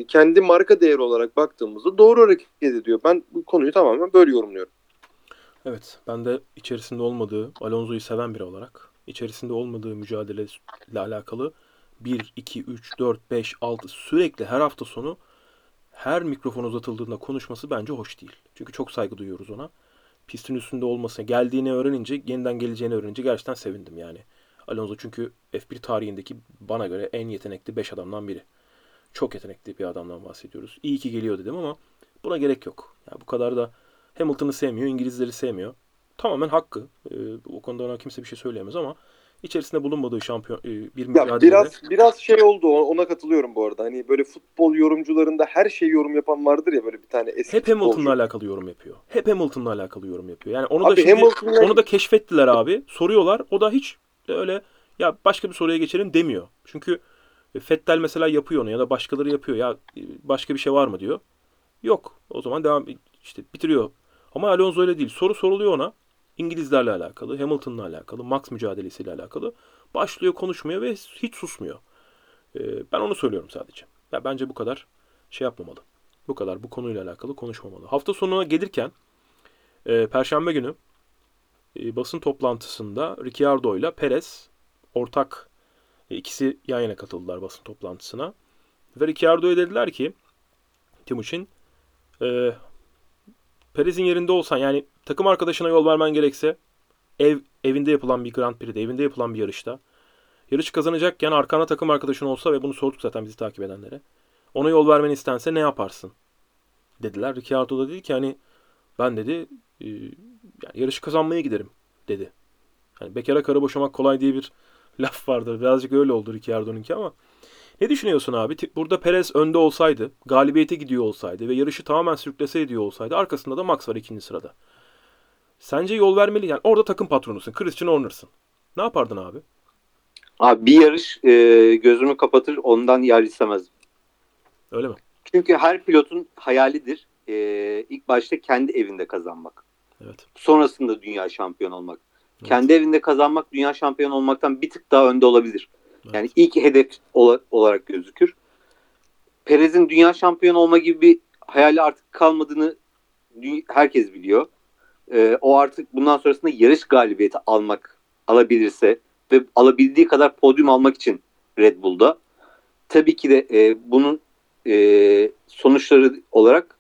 kendi marka değeri olarak baktığımızda doğru hareket ediyor. Ben bu konuyu tamamen böyle yorumluyorum.
Evet, ben de içerisinde olmadığı, Alonso'yu seven biri olarak, içerisinde olmadığı mücadeleyle alakalı 1, 2, 3, 4, 5, 6 sürekli her hafta sonu her mikrofon uzatıldığında konuşması bence hoş değil. Çünkü çok saygı duyuyoruz ona. Pistin üstünde olması, geldiğini öğrenince, yeniden geleceğini öğrenince gerçekten sevindim yani. Alonso çünkü F1 tarihindeki bana göre en yetenekli 5 adamdan biri. Çok yetenekli bir adamdan bahsediyoruz. İyi ki geliyor dedim ama buna gerek yok. Yani bu kadar da Hamilton'ı sevmiyor, İngilizleri sevmiyor. Tamamen hakkı. Ee, o konuda ona kimse bir şey söyleyemez ama içerisinde bulunmadığı şampiyon e, bir
Ya
mücadelede
biraz biraz şey oldu ona katılıyorum bu arada. Hani böyle futbol yorumcularında her şey yorum yapan vardır ya böyle bir tane eski
hep Hamilton'la alakalı yorum yapıyor. Hep Hamilton'la alakalı yorum yapıyor. Yani onu da
Abi
şimdi
Hamilton'la
onu da keşfettiler abi. Soruyorlar. O da hiç öyle ya başka bir soruya geçelim demiyor. Çünkü Fettel mesela yapıyor onu ya da başkaları yapıyor. Ya e, başka bir şey var mı diyor. Yok. O zaman devam işte bitiriyor. Ama Alonso öyle değil. Soru soruluyor ona. İngilizlerle alakalı, Hamilton'la alakalı, Max mücadelesiyle alakalı. Başlıyor konuşmuyor ve hiç susmuyor. Ee, ben onu söylüyorum sadece. Ya bence bu kadar şey yapmamalı. Bu kadar bu konuyla alakalı konuşmamalı. Hafta sonuna gelirken e, Perşembe günü e, basın toplantısında Ricciardo ile Perez ortak e, ikisi yan yana katıldılar basın toplantısına. Ve Ricciardo'ya dediler ki Timuçin e, Perez'in yerinde olsan yani takım arkadaşına yol vermen gerekse ev evinde yapılan bir Grand Prix'de, evinde yapılan bir yarışta yarış kazanacakken arkana takım arkadaşın olsa ve bunu sorduk zaten bizi takip edenlere. Ona yol vermeni istense ne yaparsın? Dediler. Ricciardo da dedi ki hani ben dedi e, yani yarışı kazanmaya giderim dedi. Yani bekara karı boşamak kolay diye bir laf vardır. Birazcık öyle oldu Ricciardo'nunki ama ne düşünüyorsun abi? Burada Perez önde olsaydı, galibiyete gidiyor olsaydı ve yarışı tamamen sürüklese ediyor olsaydı arkasında da Max var ikinci sırada. Sence yol vermeli? Yani orada takım patronusun. Christian Horner'sın. Ne yapardın abi?
Abi bir yarış e, gözümü kapatır ondan yer istemezdim.
Öyle mi?
Çünkü her pilotun hayalidir. Ee, ilk başta kendi evinde kazanmak.
Evet.
Sonrasında dünya şampiyon olmak.
Evet.
Kendi evinde kazanmak dünya şampiyon olmaktan bir tık daha önde olabilir.
Evet.
Yani ilk hedef ola- olarak gözükür. Perez'in dünya şampiyon olma gibi bir hayali artık kalmadığını herkes biliyor. Ee, o artık bundan sonrasında yarış galibiyeti almak alabilirse ve alabildiği kadar podyum almak için Red Bull'da. Tabii ki de e, bunun e, sonuçları olarak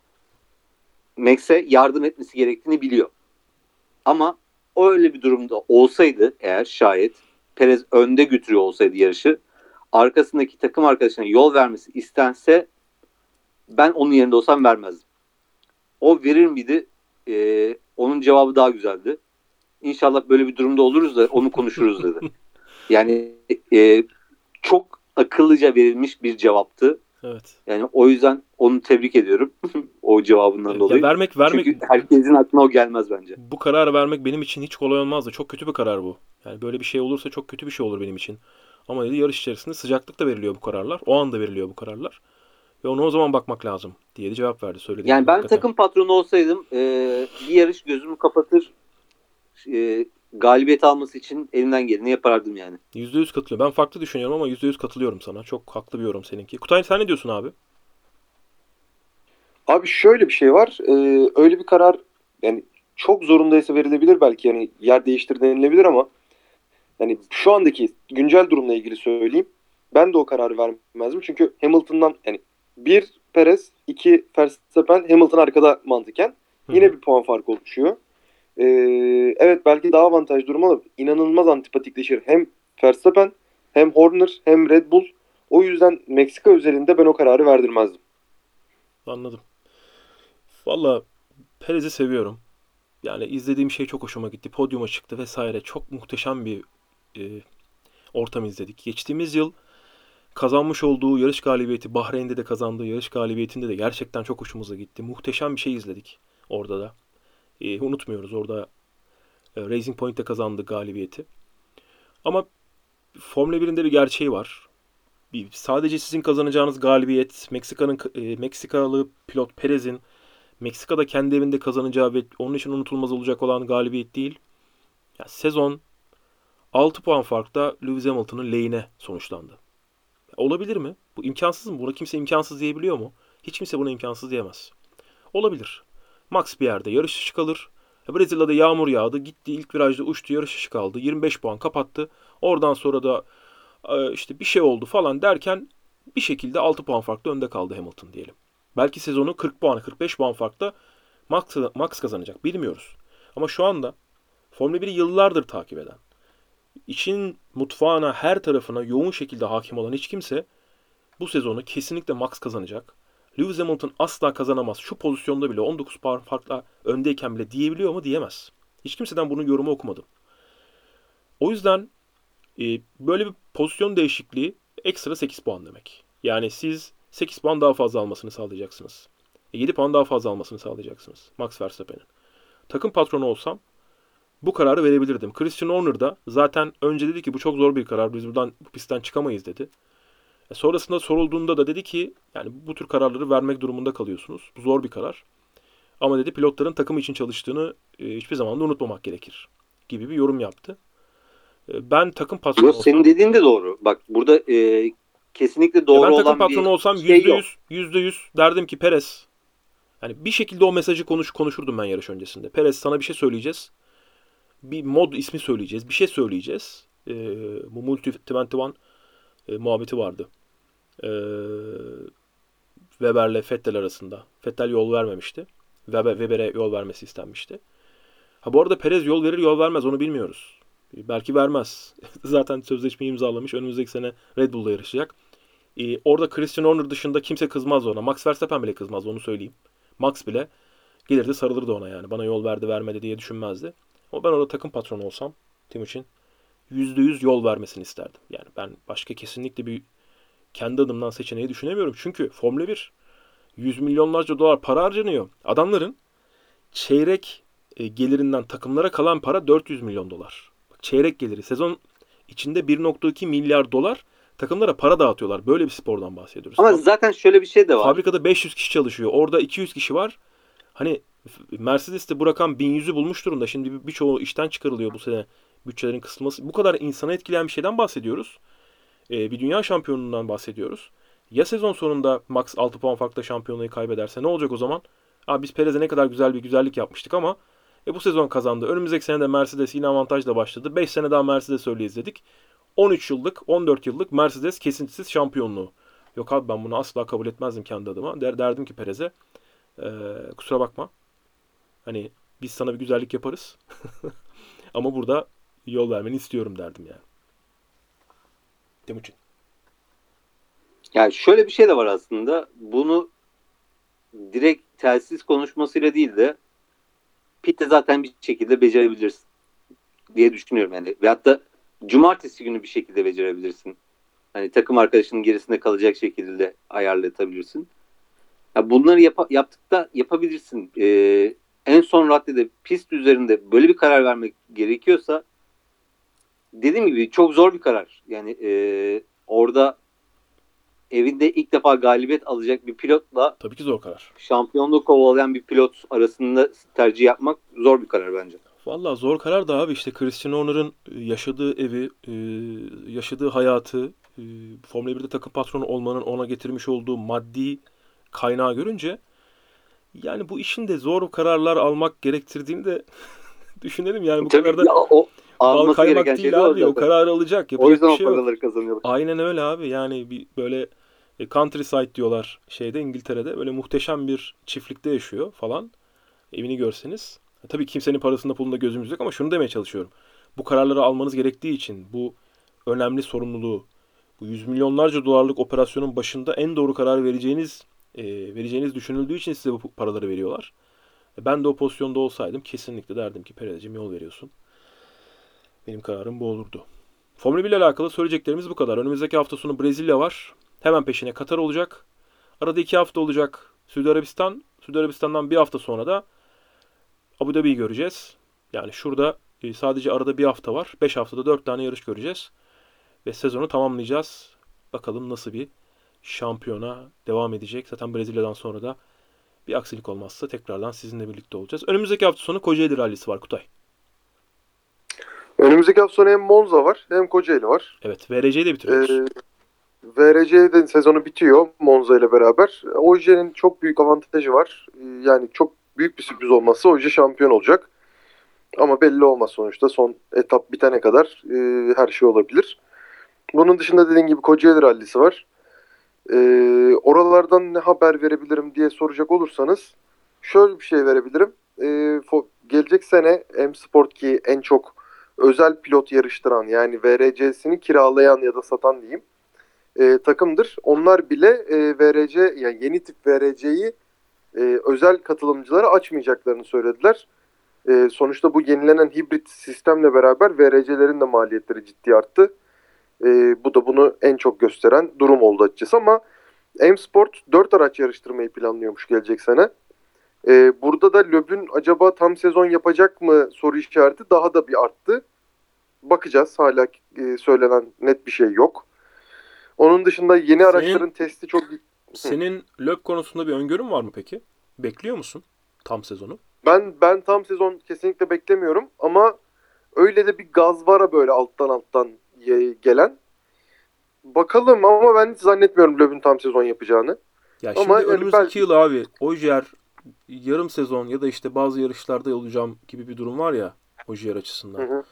Max'e yardım etmesi gerektiğini biliyor. Ama öyle bir durumda olsaydı eğer şayet Perez önde götürüyor olsaydı yarışı arkasındaki takım arkadaşına yol vermesi istense ben onun yerinde olsam vermezdim. O verir miydi? Ee, onun cevabı daha güzeldi. İnşallah böyle bir durumda oluruz da onu konuşuruz dedi. Yani e, çok akıllıca verilmiş bir cevaptı.
Evet.
Yani o yüzden onu tebrik ediyorum. o cevabından
Ya
dolayı.
vermek vermek
Çünkü herkesin aklına o gelmez bence.
bu kararı vermek benim için hiç kolay olmazdı. Çok kötü bir karar bu. Yani böyle bir şey olursa çok kötü bir şey olur benim için. Ama dedi yarış içerisinde sıcaklıkta veriliyor bu kararlar. O anda veriliyor bu kararlar. Ve ona o zaman bakmak lazım diye de cevap verdi. Söyledi.
Yani ben takım patronu olsaydım e, bir yarış gözümü kapatır e, galibiyet alması için elimden geleni yapardım yani.
%100 katılıyorum. Ben farklı düşünüyorum ama %100 katılıyorum sana. Çok haklı bir yorum seninki. Kutay sen ne diyorsun abi?
Abi şöyle bir şey var. Ee, öyle bir karar yani çok zorundaysa verilebilir belki yani yer değiştir denilebilir ama yani şu andaki güncel durumla ilgili söyleyeyim. Ben de o kararı vermezdim. Çünkü Hamilton'dan yani bir Perez, iki Verstappen, Hamilton arkada mantıken yine bir puan farkı oluşuyor. Ee, evet belki daha avantaj durum ama inanılmaz antipatikleşir. Hem Verstappen hem Horner hem Red Bull. O yüzden Meksika özelinde ben o kararı verdirmezdim.
Anladım. Valla Perez'i seviyorum. Yani izlediğim şey çok hoşuma gitti. Podyuma çıktı vesaire. Çok muhteşem bir e, ortam izledik. Geçtiğimiz yıl kazanmış olduğu yarış galibiyeti, Bahreyn'de de kazandığı yarış galibiyetinde de gerçekten çok hoşumuza gitti. Muhteşem bir şey izledik orada da. E, unutmuyoruz orada e, Racing Point'te kazandığı galibiyeti. Ama Formula 1'in de bir gerçeği var. Bir, sadece sizin kazanacağınız galibiyet Meksika'nın e, Meksikalı pilot Perez'in Meksika'da kendi evinde kazanacağı ve onun için unutulmaz olacak olan galibiyet değil. Ya sezon 6 puan farkla Lewis Hamilton'ın lehine sonuçlandı. Olabilir mi? Bu imkansız mı? Buna kimse imkansız diyebiliyor mu? Hiç kimse buna imkansız diyemez. Olabilir. Max bir yerde yarış dışı kalır. E, Brezilya'da yağmur yağdı. Gitti ilk virajda uçtu yarış dışı kaldı. 25 puan kapattı. Oradan sonra da e, işte bir şey oldu falan derken bir şekilde 6 puan farklı önde kaldı Hamilton diyelim. Belki sezonu 40 puan, 45 puan farklı Max, Max kazanacak. Bilmiyoruz. Ama şu anda Formula 1'i yıllardır takip eden, için mutfağına, her tarafına yoğun şekilde hakim olan hiç kimse bu sezonu kesinlikle Max kazanacak. Lewis Hamilton asla kazanamaz. Şu pozisyonda bile 19 puan farkla öndeyken bile diyebiliyor mu? Diyemez. Hiç kimseden bunun yorumu okumadım. O yüzden e, böyle bir pozisyon değişikliği ekstra 8 puan demek. Yani siz 8 puan daha fazla almasını sağlayacaksınız. 7 puan daha fazla almasını sağlayacaksınız. Max Verstappen'in. Takım patronu olsam bu kararı verebilirdim. Christian Horner da zaten önce dedi ki bu çok zor bir karar. Biz buradan bu pistten çıkamayız dedi. E sonrasında sorulduğunda da dedi ki yani bu tür kararları vermek durumunda kalıyorsunuz. Bu zor bir karar. Ama dedi pilotların takım için çalıştığını e, hiçbir zaman da unutmamak gerekir gibi bir yorum yaptı. E, ben takım patronu
Yok,
olsam,
senin dediğin de doğru. Bak burada e, kesinlikle doğru
ben takım patronu
bir
olsam
şey yok.
%100, %100 derdim ki Perez. Yani bir şekilde o mesajı konuş konuşurdum ben yarış öncesinde. Perez sana bir şey söyleyeceğiz. Bir mod ismi söyleyeceğiz. Bir şey söyleyeceğiz. Ee, bu Multi 21 e, muhabbeti vardı. Ee, Weber'le Vettel arasında. Vettel yol vermemişti. Weber, Weber'e yol vermesi istenmişti. Ha bu arada Perez yol verir yol vermez onu bilmiyoruz. Belki vermez. Zaten sözleşmeyi imzalamış. Önümüzdeki sene Red Bull'la yarışacak. Ee, orada Christian Horner dışında kimse kızmaz ona. Max Verstappen bile kızmaz onu söyleyeyim. Max bile gelirdi sarılırdı ona yani. Bana yol verdi vermedi diye düşünmezdi. Ama ben orada takım patronu olsam Timuçin %100 yol vermesini isterdim. Yani ben başka kesinlikle bir kendi adımdan seçeneği düşünemiyorum. Çünkü Formula 1 yüz milyonlarca dolar para harcanıyor. Adamların çeyrek e, gelirinden takımlara kalan para 400 milyon dolar. Bak, çeyrek geliri. Sezon içinde 1.2 milyar dolar takımlara para dağıtıyorlar. Böyle bir spordan bahsediyoruz.
Ama zaten şöyle bir şey de var.
Fabrikada 500 kişi çalışıyor. Orada 200 kişi var. Hani Mercedes'te bu rakam 1100'ü bulmuş durumda. Şimdi bir- birçoğu işten çıkarılıyor bu sene. Bütçelerin kısılması. Bu kadar insanı etkileyen bir şeyden bahsediyoruz. Ee, bir dünya şampiyonundan bahsediyoruz. Ya sezon sonunda Max 6 puan farkla şampiyonluğu kaybederse ne olacak o zaman? Abi biz Perez'e ne kadar güzel bir güzellik yapmıştık ama e, bu sezon kazandı. Önümüzdeki sene de Mercedes yine avantajla başladı. 5 sene daha Mercedes öyle izledik. 13 yıllık, 14 yıllık Mercedes kesintisiz şampiyonluğu. Yok abi ben bunu asla kabul etmezdim kendi adıma. Der, derdim ki Perez'e "Ee, kusura bakma. Hani biz sana bir güzellik yaparız. Ama burada yol vermeni istiyorum derdim yani. Timuçin.
Yani şöyle bir şey de var aslında. Bunu direkt telsiz konuşmasıyla değil de pitte zaten bir şekilde becerebilirsin diye düşünüyorum yani. Ve hatta cumartesi günü bir şekilde becerebilirsin. Hani takım arkadaşının gerisinde kalacak şekilde ayarlatabilirsin. Ya bunları yap- yaptıkta yapabilirsin. Ee, en son raddede pist üzerinde böyle bir karar vermek gerekiyorsa dediğim gibi çok zor bir karar. Yani ee, orada evinde ilk defa galibiyet alacak bir pilotla
Tabii ki zor karar.
şampiyonluğu kovalayan bir pilot arasında tercih yapmak zor bir karar bence.
Vallahi zor karar da abi işte Christian Horner'ın e, yaşadığı evi, e, yaşadığı hayatı, e, Formula 1'de takım patronu olmanın ona getirmiş olduğu maddi kaynağı görünce yani bu işin de zor kararlar almak gerektirdiğini de düşünelim yani bu kadar da
ya, o
bal
alması
kaymak
gereken şey
değil
de o
abi. O
zaten.
kararı alacak.
O
Yapacak
yüzden
bir
o
şey yok.
paraları kazanıyor.
Aynen öyle abi. Yani bir böyle e, countryside diyorlar şeyde İngiltere'de. Böyle muhteşem bir çiftlikte yaşıyor falan. Evini görseniz. E, tabii kimsenin parasında pulunda gözümüz yok ama şunu demeye çalışıyorum. Bu kararları almanız gerektiği için bu önemli sorumluluğu bu yüz milyonlarca dolarlık operasyonun başında en doğru karar vereceğiniz e, vereceğiniz düşünüldüğü için size bu paraları veriyorlar. E, ben de o pozisyonda olsaydım kesinlikle derdim ki Perez'cim yol veriyorsun. Benim kararım bu olurdu. Formula 1 ile alakalı söyleyeceklerimiz bu kadar. Önümüzdeki hafta sonu Brezilya var. Hemen peşine Katar olacak. Arada iki hafta olacak Suudi Arabistan. Suudi Arabistan'dan bir hafta sonra da Abu Dhabi'yi göreceğiz. Yani şurada e, sadece arada bir hafta var. Beş haftada dört tane yarış göreceğiz. Ve sezonu tamamlayacağız. Bakalım nasıl bir şampiyona devam edecek. Zaten Brezilya'dan sonra da bir aksilik olmazsa tekrardan sizinle birlikte olacağız. Önümüzdeki hafta sonu Kocaeli Rallisi var Kutay.
Önümüzdeki hafta sonu hem Monza var hem Kocaeli var.
Evet VRC'yi de bitiriyoruz.
Ee, VRC'de sezonu bitiyor Monza ile beraber. Oje'nin çok büyük avantajı var. Ee, Yani çok büyük bir sürpriz olmazsa Oje şampiyon olacak. Ama belli olmaz sonuçta. Son etap bitene kadar e, her şey olabilir. Bunun dışında dediğim gibi Kocaeli rallisi var. Ee, oralardan ne haber verebilirim diye soracak olursanız şöyle bir şey verebilirim. Fo- gelecek sene M Sport ki en çok özel pilot yarıştıran yani VRC'sini kiralayan ya da satan diyeyim e, takımdır. Onlar bile e, VRC yani yeni tip VRC'yi e, özel katılımcılara açmayacaklarını söylediler. E, sonuçta bu yenilenen hibrit sistemle beraber VRC'lerin de maliyetleri ciddi arttı. E, bu da bunu en çok gösteren durum oldu açıkçası ama M-Sport 4 araç yarıştırmayı planlıyormuş gelecek sene. E, burada da Löb'ün acaba tam sezon yapacak mı soru işareti daha da bir arttı. Bakacağız. Hala e, söylenen net bir şey yok. Onun dışında yeni
Senin-
araçların testi çok...
Senin löp konusunda bir öngörün var mı peki? Bekliyor musun tam sezonu?
Ben ben tam sezon kesinlikle beklemiyorum ama öyle de bir gaz var böyle alttan alttan gelen. Bakalım ama ben hiç zannetmiyorum Löb'ün tam sezon yapacağını.
Ya
Ama
şimdi
yani
önümüzdeki
belki-
yıl abi Ojier yarım sezon ya da işte bazı yarışlarda olacağım gibi bir durum var ya Ojier açısından.
Hı hı.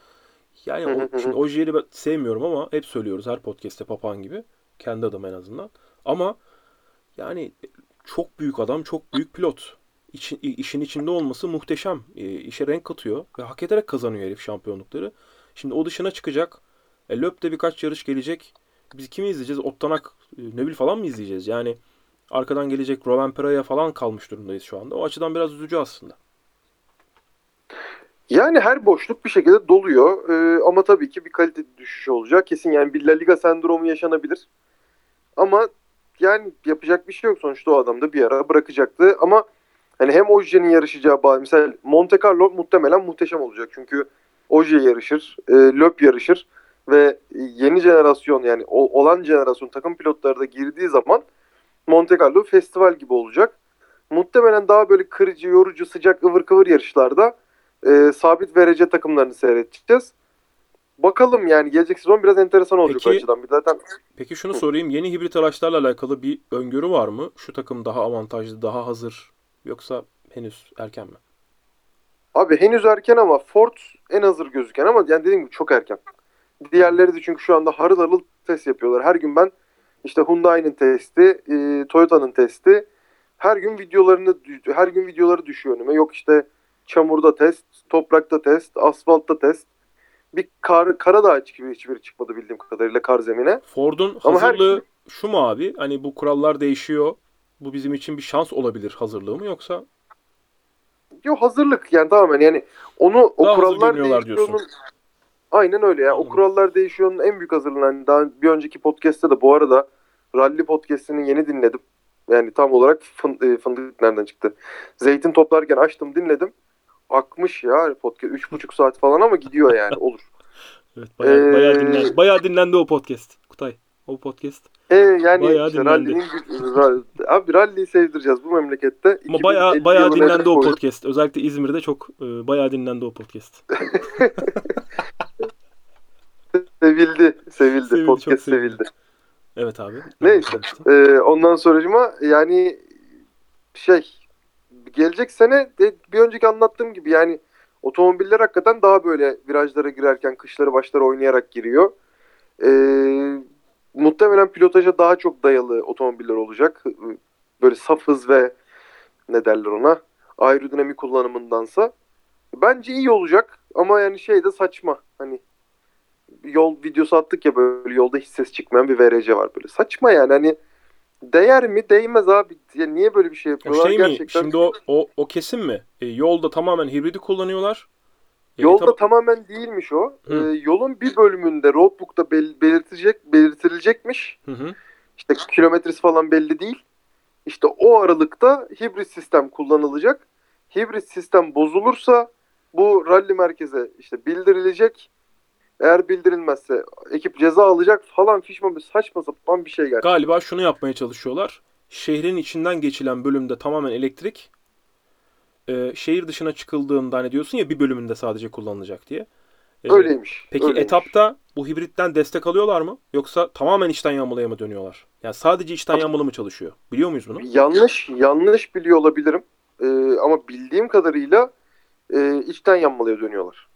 Yani o, şimdi Ojier'i ben sevmiyorum ama hep söylüyoruz her podcast'te papağan gibi. Kendi adım en azından. Ama yani çok büyük adam, çok büyük pilot. İşin içinde olması muhteşem. E, işe renk katıyor ve hak ederek kazanıyor herif şampiyonlukları. Şimdi o dışına çıkacak. E, Löp'te birkaç yarış gelecek. Biz kimi izleyeceğiz? Ottanak, e, Nöbil falan mı izleyeceğiz? Yani arkadan gelecek Rovanpera'ya falan kalmış durumdayız şu anda. O açıdan biraz üzücü aslında.
Yani her boşluk bir şekilde doluyor. Ee, ama tabii ki bir kalite düşüşü olacak. Kesin yani bir La Liga sendromu yaşanabilir. Ama yani yapacak bir şey yok. Sonuçta o adam da bir ara bırakacaktı. Ama hani hem Oje'nin yarışacağı bazı mesela Monte Carlo muhtemelen muhteşem olacak. Çünkü Oje yarışır, e, Löp yarışır. ve yeni jenerasyon yani olan jenerasyon takım pilotları da girdiği zaman Monte Carlo festival gibi olacak. Muhtemelen daha böyle kırıcı, yorucu, sıcak, ıvır kıvır yarışlarda e, sabit verece takımlarını seyredeceğiz. Bakalım yani gelecek sezon biraz enteresan olacak
Peki-
açıdan. Bir zaten
Peki şunu sorayım. Yeni hibrit araçlarla alakalı bir öngörü var mı? Şu takım daha avantajlı, daha hazır yoksa henüz erken mi?
Abi henüz erken ama Ford en hazır gözüken ama yani dediğim gibi çok erken. Diğerleri de çünkü şu anda harıl harıl test yapıyorlar. Her gün ben işte Hyundai'nin testi, e, Toyota'nın testi her gün videolarını her gün videoları düşüyor önüme. Yok işte çamurda test, toprakta test, asfaltta test. Bir kar, Karadağ gibi hiçbiri çıkmadı bildiğim kadarıyla kar zemine.
Ford'un
Ama her-
hazırlığı şu mu abi? Hani bu kurallar değişiyor. Bu bizim için bir şans olabilir hazırlığı mı yoksa?
Yok hazırlık yani tamamen yani onu o
Daha
kurallar
diyorsun.
Aynen öyle ya. O kurallar değişiyor'nun en büyük hazırlığını hani daha bir önceki podcast'te de bu arada Rally podcast'ini yeni dinledim. Yani tam olarak fın- e, fındık nereden çıktı? Zeytin toplarken açtım dinledim. Akmış ya podcast. Üç buçuk saat falan ama gidiyor yani olur.
Evet bayağı,
Ee,
bayağı dinlendi. Bayağı dinlendi o podcast. Kutay. O podcast.
E yani
Bayağı
işte
dinlendi.
abi rally'yi sevdireceğiz bu memlekette.
Ama
2050
bayağı bayağı dinlendi o
koyduk.
podcast. Özellikle İzmir'de çok e, bayağı dinlendi o podcast.
Sevildi, sevildi.
Sevildi,
podcast
sevildi.
sevildi.
Evet abi.
Neyse. Ee, ondan sonracıma yani şey gelecek sene de bir önceki anlattığım gibi yani otomobiller hakikaten daha böyle virajlara girerken kışları başları oynayarak giriyor. Ee, muhtemelen pilotaja daha çok dayalı otomobiller olacak. Böyle saf hız ve ne derler ona aerodinamik kullanımındansa. Bence iyi olacak ama yani şey de saçma. Hani yol videosu attık ya böyle yolda hiç ses çıkmayan bir VRC var böyle. Saçma yani hani değer mi değmez abi. Ya niye böyle bir şey yapıyorlar
şey mi?
gerçekten?
Şimdi o, o, o kesin mi? E, yolda tamamen hibridi kullanıyorlar. E,
Yolda
tam-
tamamen değilmiş o.
Hı.
Ee, yolun bir bölümünde roadbook'ta bel- belirtilecek belirtilecekmiş.
Hı hı.
İşte kilometresi falan belli değil. İşte o aralıkta hibrit sistem kullanılacak. Hibrit sistem bozulursa bu rally merkeze işte bildirilecek. Eğer bildirilmezse ekip ceza alacak falan fişman bir saçma sapan bir şey gerçekten.
Galiba şunu yapmaya çalışıyorlar. Şehrin içinden geçilen bölümde tamamen elektrik. E, şehir dışına çıkıldığında hani diyorsun ya bir bölümünde sadece kullanılacak diye. E,
Öyleymiş.
Peki
öyleymiş.
etapta bu hibritten destek alıyorlar mı? Yoksa tamamen içten yanmalıya mı dönüyorlar? Yani sadece içten yanmalı mı çalışıyor? Biliyor muyuz bunu?
Yanlış yanlış biliyor olabilirim. Ee, ama bildiğim kadarıyla e, içten yanmalıya dönüyorlar.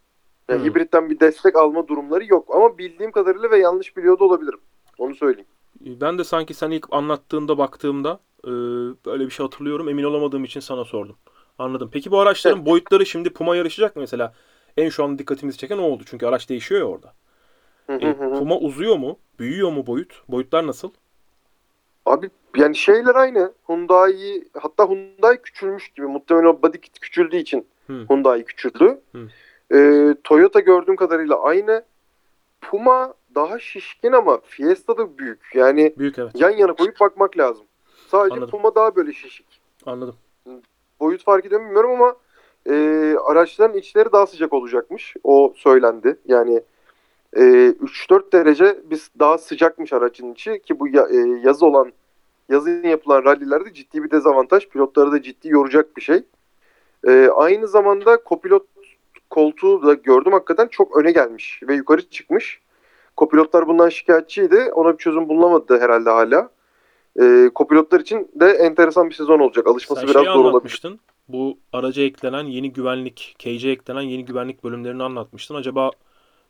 Yani
Hmm.
hibritten bir destek alma durumları yok. Ama bildiğim kadarıyla ve yanlış biliyor da olabilirim. Onu söyleyeyim.
Ben de sanki sen ilk anlattığında baktığımda e, böyle bir şey hatırlıyorum. Emin olamadığım için sana sordum. Anladım. Peki bu araçların boyutları şimdi Puma yarışacak mı mesela? En şu an dikkatimizi çeken o oldu. Çünkü araç değişiyor ya orada. E. Puma uzuyor mu? Büyüyor mu boyut? Boyutlar nasıl?
Abi yani şeyler aynı. Hyundai hatta Hyundai küçülmüş gibi. Muhtemelen o body kit küçüldüğü için
Hı.
Hyundai küçüldü.
Hı.
Ee, Toyota gördüğüm kadarıyla aynı. Puma daha şişkin ama Fiesta da büyük. Yani
Büyük evet.
yan yana koyup bakmak lazım. Sadece
Anladım.
Puma daha böyle şişik.
Anladım.
boyut fark ediyor bilmiyorum ama e, araçların içleri daha sıcak olacakmış. O söylendi. Yani e, 3-4 derece biz daha sıcakmış aracın içi ki bu ya, e, yazı olan yazın yapılan rallilerde ciddi bir dezavantaj. Pilotları da ciddi yoracak bir şey. E, aynı zamanda kopilot koltuğu da gördüm hakikaten çok öne gelmiş ve yukarı çıkmış. Kopilotlar bundan şikayetçiydi. Ona bir çözüm bulunamadı herhalde hala. E, kopilotlar için de enteresan bir sezon olacak. Alışması
Sen
biraz zor olabilir.
Bu araca eklenen yeni güvenlik, cage'e eklenen yeni güvenlik bölümlerini anlatmıştın. Acaba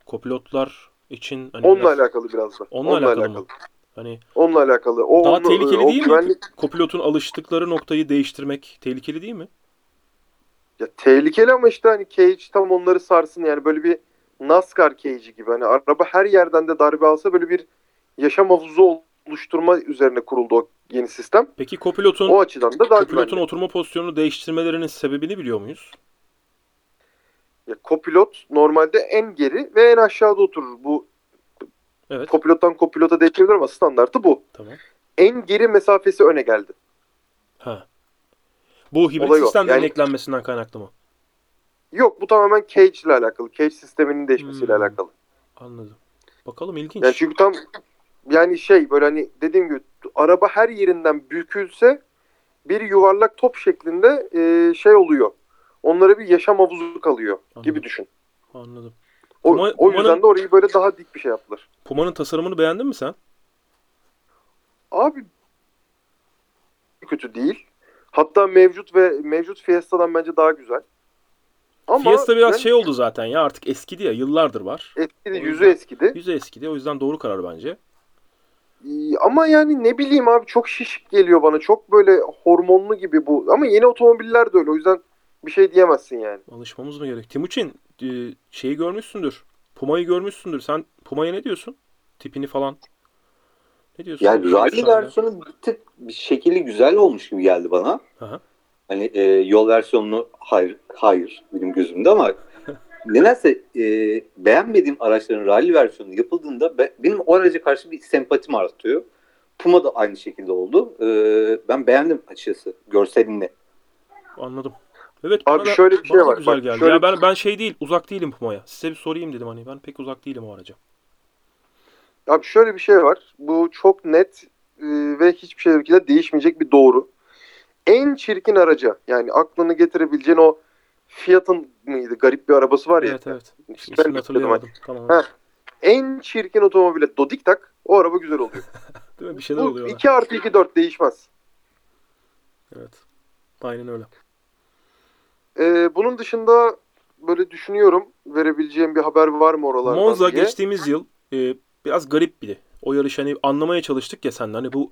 kopilotlar için hani
Onunla
biraz-
alakalı biraz da.
Onunla alakalı mı? Hani
Onunla alakalı. O,
Daha
onu-
tehlikeli
o
değil mi?
güvenlik-
kopilotun alıştıkları noktayı değiştirmek tehlikeli değil mi?
Ya, tehlikeli ama işte hani cage tam onları sarsın yani böyle bir NASCAR cage'i gibi. Hani araba her yerden de darbe alsa böyle bir yaşam havuzu oluşturma üzerine kuruldu o yeni sistem.
Peki kopilotun
O açıdan da daha
kopilotun oturma pozisyonunu değiştirmelerinin sebebini biliyor muyuz?
Ya, kopilot normalde en geri ve en aşağıda oturur. Bu
Evet.
kopilottan kopilota değişebilir ama standartı bu.
Tamam.
En geri mesafesi öne geldi.
Ha. Bu hibrit
Olay Yani-
eklenmesinden kaynaklı mı?
Yok bu tamamen cage ile alakalı. Cage sisteminin değişmesiyle
Hmm.
alakalı.
Anladım. Bakalım ilginç.
Yani çünkü tam yani şey böyle hani dediğim gibi araba her yerinden bükülse bir yuvarlak top şeklinde e, şey oluyor. Onlara bir yaşam havuzu kalıyor
Anladım.
gibi düşün.
Anladım.
O,
Puma-
o yüzden de orayı böyle daha dik bir şey yaptılar.
Puma'nın tasarımını beğendin mi sen?
Abi kötü değil. Hatta mevcut ve mevcut Fiesta'dan bence daha güzel. Ama
Fiesta biraz
ben-
şey oldu zaten ya artık eskidi ya yıllardır var.
eskidi, yüzü eskidi.
Yüzü eskidi o yüzden doğru karar bence.
Ama yani ne bileyim abi çok şişik geliyor bana. Çok böyle hormonlu gibi bu. Ama yeni otomobiller de öyle. O yüzden bir şey diyemezsin yani.
Alışmamız mı gerek? Timuçin e, şeyi görmüşsündür. Puma'yı görmüşsündür. Sen Puma'ya ne diyorsun? Tipini falan. Ne diyorsun?
Yani rally versiyonu bir tık bir şekilli güzel olmuş gibi geldi bana.
Aha.
Hani e, yol versiyonunu hayır, hayır benim gözümde ama nedense e, beğenmediğim araçların rally versiyonu yapıldığında be- benim o araca karşı bir sempatim artıyor. Puma da aynı şekilde oldu. E, ben beğendim açıkçası görselini.
Anladım. Evet
Abi
bana
şöyle bir şey var.
Güzel
Bak,
geldi.
şöyle
ya ben ben şey değil, uzak değilim Puma'ya. Size bir sorayım dedim hani. Ben pek uzak değilim o araca.
Abi şöyle bir şey var. Bu çok net e, ve hiçbir şekilde değişmeyecek bir doğru. En çirkin araca yani aklını getirebileceğin o Fiat'ın mıydı? Garip bir arabası var ya.
Evet evet.
Ben
hatırlayamadım. Tamam.
Heh. En çirkin otomobile dodik tak o araba güzel oluyor.
Değil mi? Bir şeyler
Bu
oluyor. ona.
2 artı 2 4 değişmez.
Evet. Aynen öyle.
Ee, bunun dışında böyle düşünüyorum verebileceğim bir haber var mı oralardan
Monza
diye.
geçtiğimiz yıl e, biraz garip biri. O yarış hani anlamaya çalıştık ya sen hani bu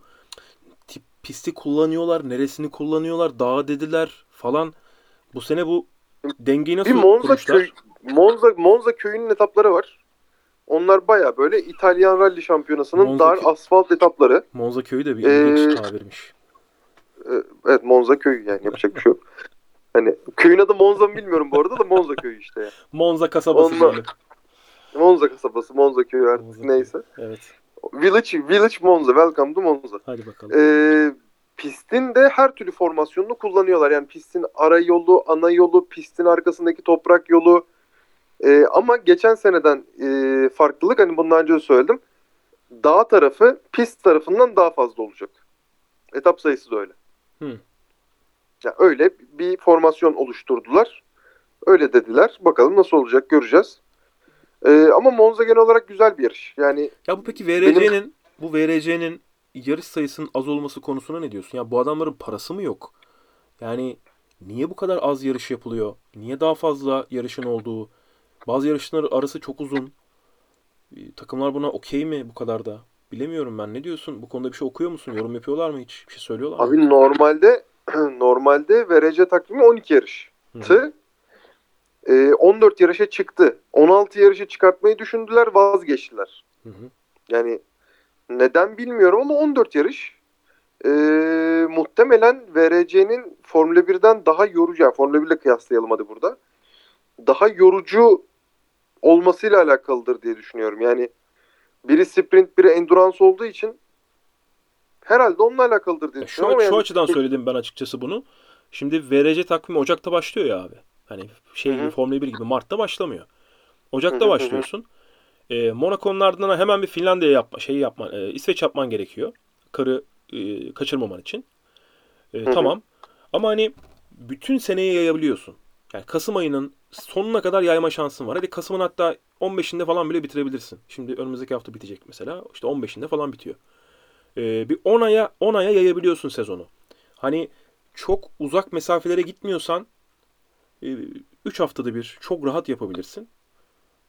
tip pisti kullanıyorlar, neresini kullanıyorlar, dağa dediler falan. Bu sene bu dengeyi nasıl
Bir Monza
kurmuşlar?
köy Monza Monza köyünün etapları var. Onlar baya böyle İtalyan rally şampiyonasının
Monza
dar
kö-
asfalt etapları.
Monza köyü de bir
Ee,
ilginç tabirmiş.
Ee, Evet Monza köyü yani yapacak bir şey yok. Hani köyün adı Monza mı bilmiyorum bu arada da Monza köyü işte. Yani.
Monza kasabası
Onunla-. Monza kasabası, Monza köyü artık
Monza
neyse.
Evet.
Village, Village Monza, welcome to Monza.
Hadi bakalım.
Ee, pistin de her türlü formasyonunu kullanıyorlar. Yani pistin ara yolu, ana yolu, pistin arkasındaki toprak yolu. Ee, ama geçen seneden e, farklılık hani bundan önce de söyledim. Dağ tarafı pist tarafından daha fazla olacak. Etap sayısı da öyle.
Hı.
Yani öyle bir formasyon oluşturdular. Öyle dediler. Bakalım nasıl olacak göreceğiz. Ee, ama Monza genel olarak güzel bir yarış. Yani
Ya bu peki VRC'nin bu VRC'nin yarış sayısının az olması konusuna ne diyorsun? Ya bu adamların parası mı yok? Yani niye bu kadar az yarış yapılıyor? Niye daha fazla yarışın olduğu? Bazı yarışlar arası çok uzun. E, Takımlar buna okey mi bu kadar da? Bilemiyorum ben. Ne diyorsun? Bu konuda bir şey okuyor musun? Yorum yapıyorlar mı hiç? Bir şey söylüyorlar mı?
abi normalde normalde VRC takvimi 12 yarış.
Hı
e, 14 yarışa çıktı. 16 yarışa çıkartmayı düşündüler vazgeçtiler.
Hı hı.
Yani neden bilmiyorum ama 14 yarış. E, muhtemelen VRC'nin Formula 1'den daha yorucu, yani Formula 1 ile kıyaslayalım hadi burada. Daha yorucu olmasıyla alakalıdır diye düşünüyorum. Yani biri sprint, biri endurance olduğu için herhalde onunla alakalıdır diye
şu,
düşünüyorum. ama
şu
yani-
açıdan söyledim ben açıkçası bunu. Şimdi VRC takvimi Ocak'ta başlıyor ya abi. Hani şey gibi Formula 1 gibi Mart'ta başlamıyor. Ocak'ta başlıyorsun. E, Monaco'nun ardından hemen bir Finlandiya yapma, şeyi yapman, e, İsveç yapman gerekiyor. Karı e, kaçırmaman için. E, tamam. Ama hani bütün seneyi yayabiliyorsun. Yani Kasım ayının sonuna kadar yayma şansın var. Hadi Kasım'ın hatta 15'inde falan bile bitirebilirsin. Şimdi önümüzdeki hafta bitecek mesela. İşte 15'inde falan bitiyor. E, bir 10 aya 10 aya yayabiliyorsun sezonu. Hani çok uzak mesafelere gitmiyorsan 3 haftada bir çok rahat yapabilirsin.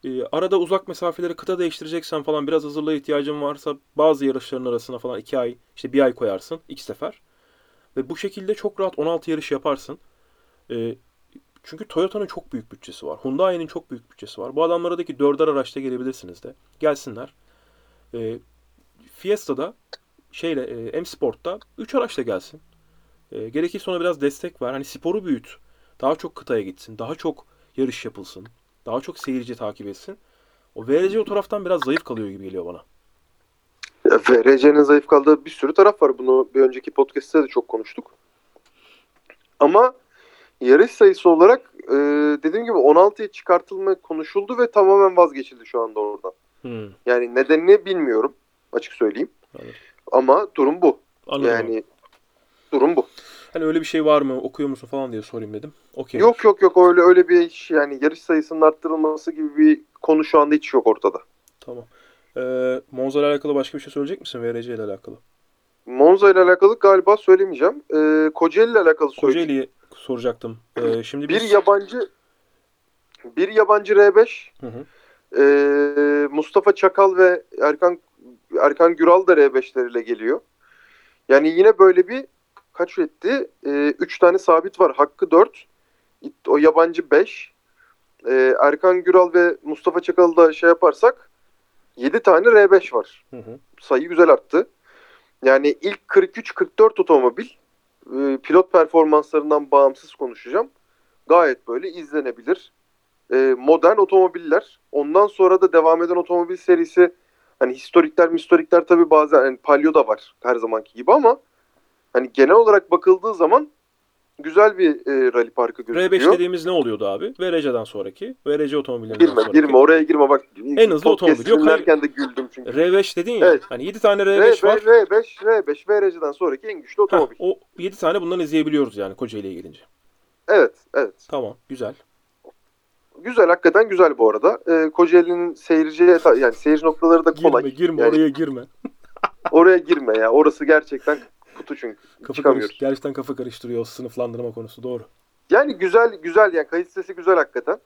E, arada uzak mesafeleri kıta değiştireceksen falan biraz hazırlığa ihtiyacın varsa bazı yarışların arasına falan 2 ay işte bir ay koyarsın iki sefer. Ve bu şekilde çok rahat 16 yarış yaparsın. E, çünkü Toyota'nın çok büyük bütçesi var. Hyundai'nin çok büyük bütçesi var. Bu adamlardaki dörder araçta gelebilirsiniz de. Gelsinler. E, Fiesta'da şeyle e, M Sport'ta 3 araçla gelsin. E, gerekirse ona biraz destek ver. Hani sporu büyüt. Daha çok kıtaya gitsin. Daha çok yarış yapılsın. Daha çok seyirci takip etsin. O VRC o taraftan biraz zayıf kalıyor gibi geliyor bana.
VRC'nin zayıf kaldığı bir sürü taraf var. Bunu bir önceki podcast'te de çok konuştuk. Ama yarış sayısı olarak e, dediğim gibi 16'ya çıkartılma konuşuldu ve tamamen vazgeçildi şu anda oradan.
Hmm,
Yani nedenini bilmiyorum açık söyleyeyim.
Anladım.
Ama durum bu.
anladım.
yani durum bu.
Hani öyle bir şey var mı okuyor musun falan diye sorayım dedim. Okey.
Yok yok yok öyle öyle bir iş yani yarış sayısının arttırılması gibi bir konu şu anda hiç yok ortada.
Tamam. Ee, Monza ile alakalı başka bir şey söyleyecek misin VRC ile alakalı?
Monza ile alakalı galiba söylemeyeceğim. Ee, Kocaeli ile alakalı söyleyeceğim.
Kocaeli'ye soracaktım. Ee, şimdi
Bir
biz...
yabancı bir yabancı R5
Hı hı.
Ee, Mustafa Çakal ve Erkan Erkan Güral da R5'leriyle geliyor. Yani yine böyle bir kaç etti? 3 tane sabit var. Hakkı 4. O yabancı 5. Erkan Güral ve Mustafa Çakal'ı da şey yaparsak 7 tane R5 var.
Hı hı.
Sayı güzel arttı. Yani ilk 43-44 otomobil e, pilot performanslarından bağımsız konuşacağım. Gayet böyle izlenebilir. E, modern otomobiller. Ondan sonra da devam eden otomobil serisi hani historikler historikler tabii bazen yani Palio da var her zamanki gibi ama hani genel olarak bakıldığı zaman güzel bir e, rally parkı gözüküyor.
R5 dediğimiz ne oluyordu abi? VRC'den sonraki. VRC otomobillerinden
Girme
sonraki.
girme oraya girme bak.
En hızlı otomobil. Yok, hayır.
de güldüm çünkü.
R5 dedin ya.
Evet.
Hani 7 tane
R5,
R5 var.
R5, R5, VRC'den sonraki en güçlü
Heh,
otomobil.
o 7 tane bundan izleyebiliyoruz yani Kocaeli'ye gelince.
Evet, evet.
Tamam, güzel.
Güzel, hakikaten güzel bu arada. Ee, Kocaeli'nin seyirci yani seyirci noktaları da kolay.
Girme, girme
Yani
oraya girme.
Oraya girme ya. Orası gerçekten kutu çünkü.
Kafa
Çıkamıyoruz.
karış, gerçekten kafa karıştırıyor sınıflandırma konusu doğru.
Yani güzel, güzel yani kayıt sesi güzel hakikaten.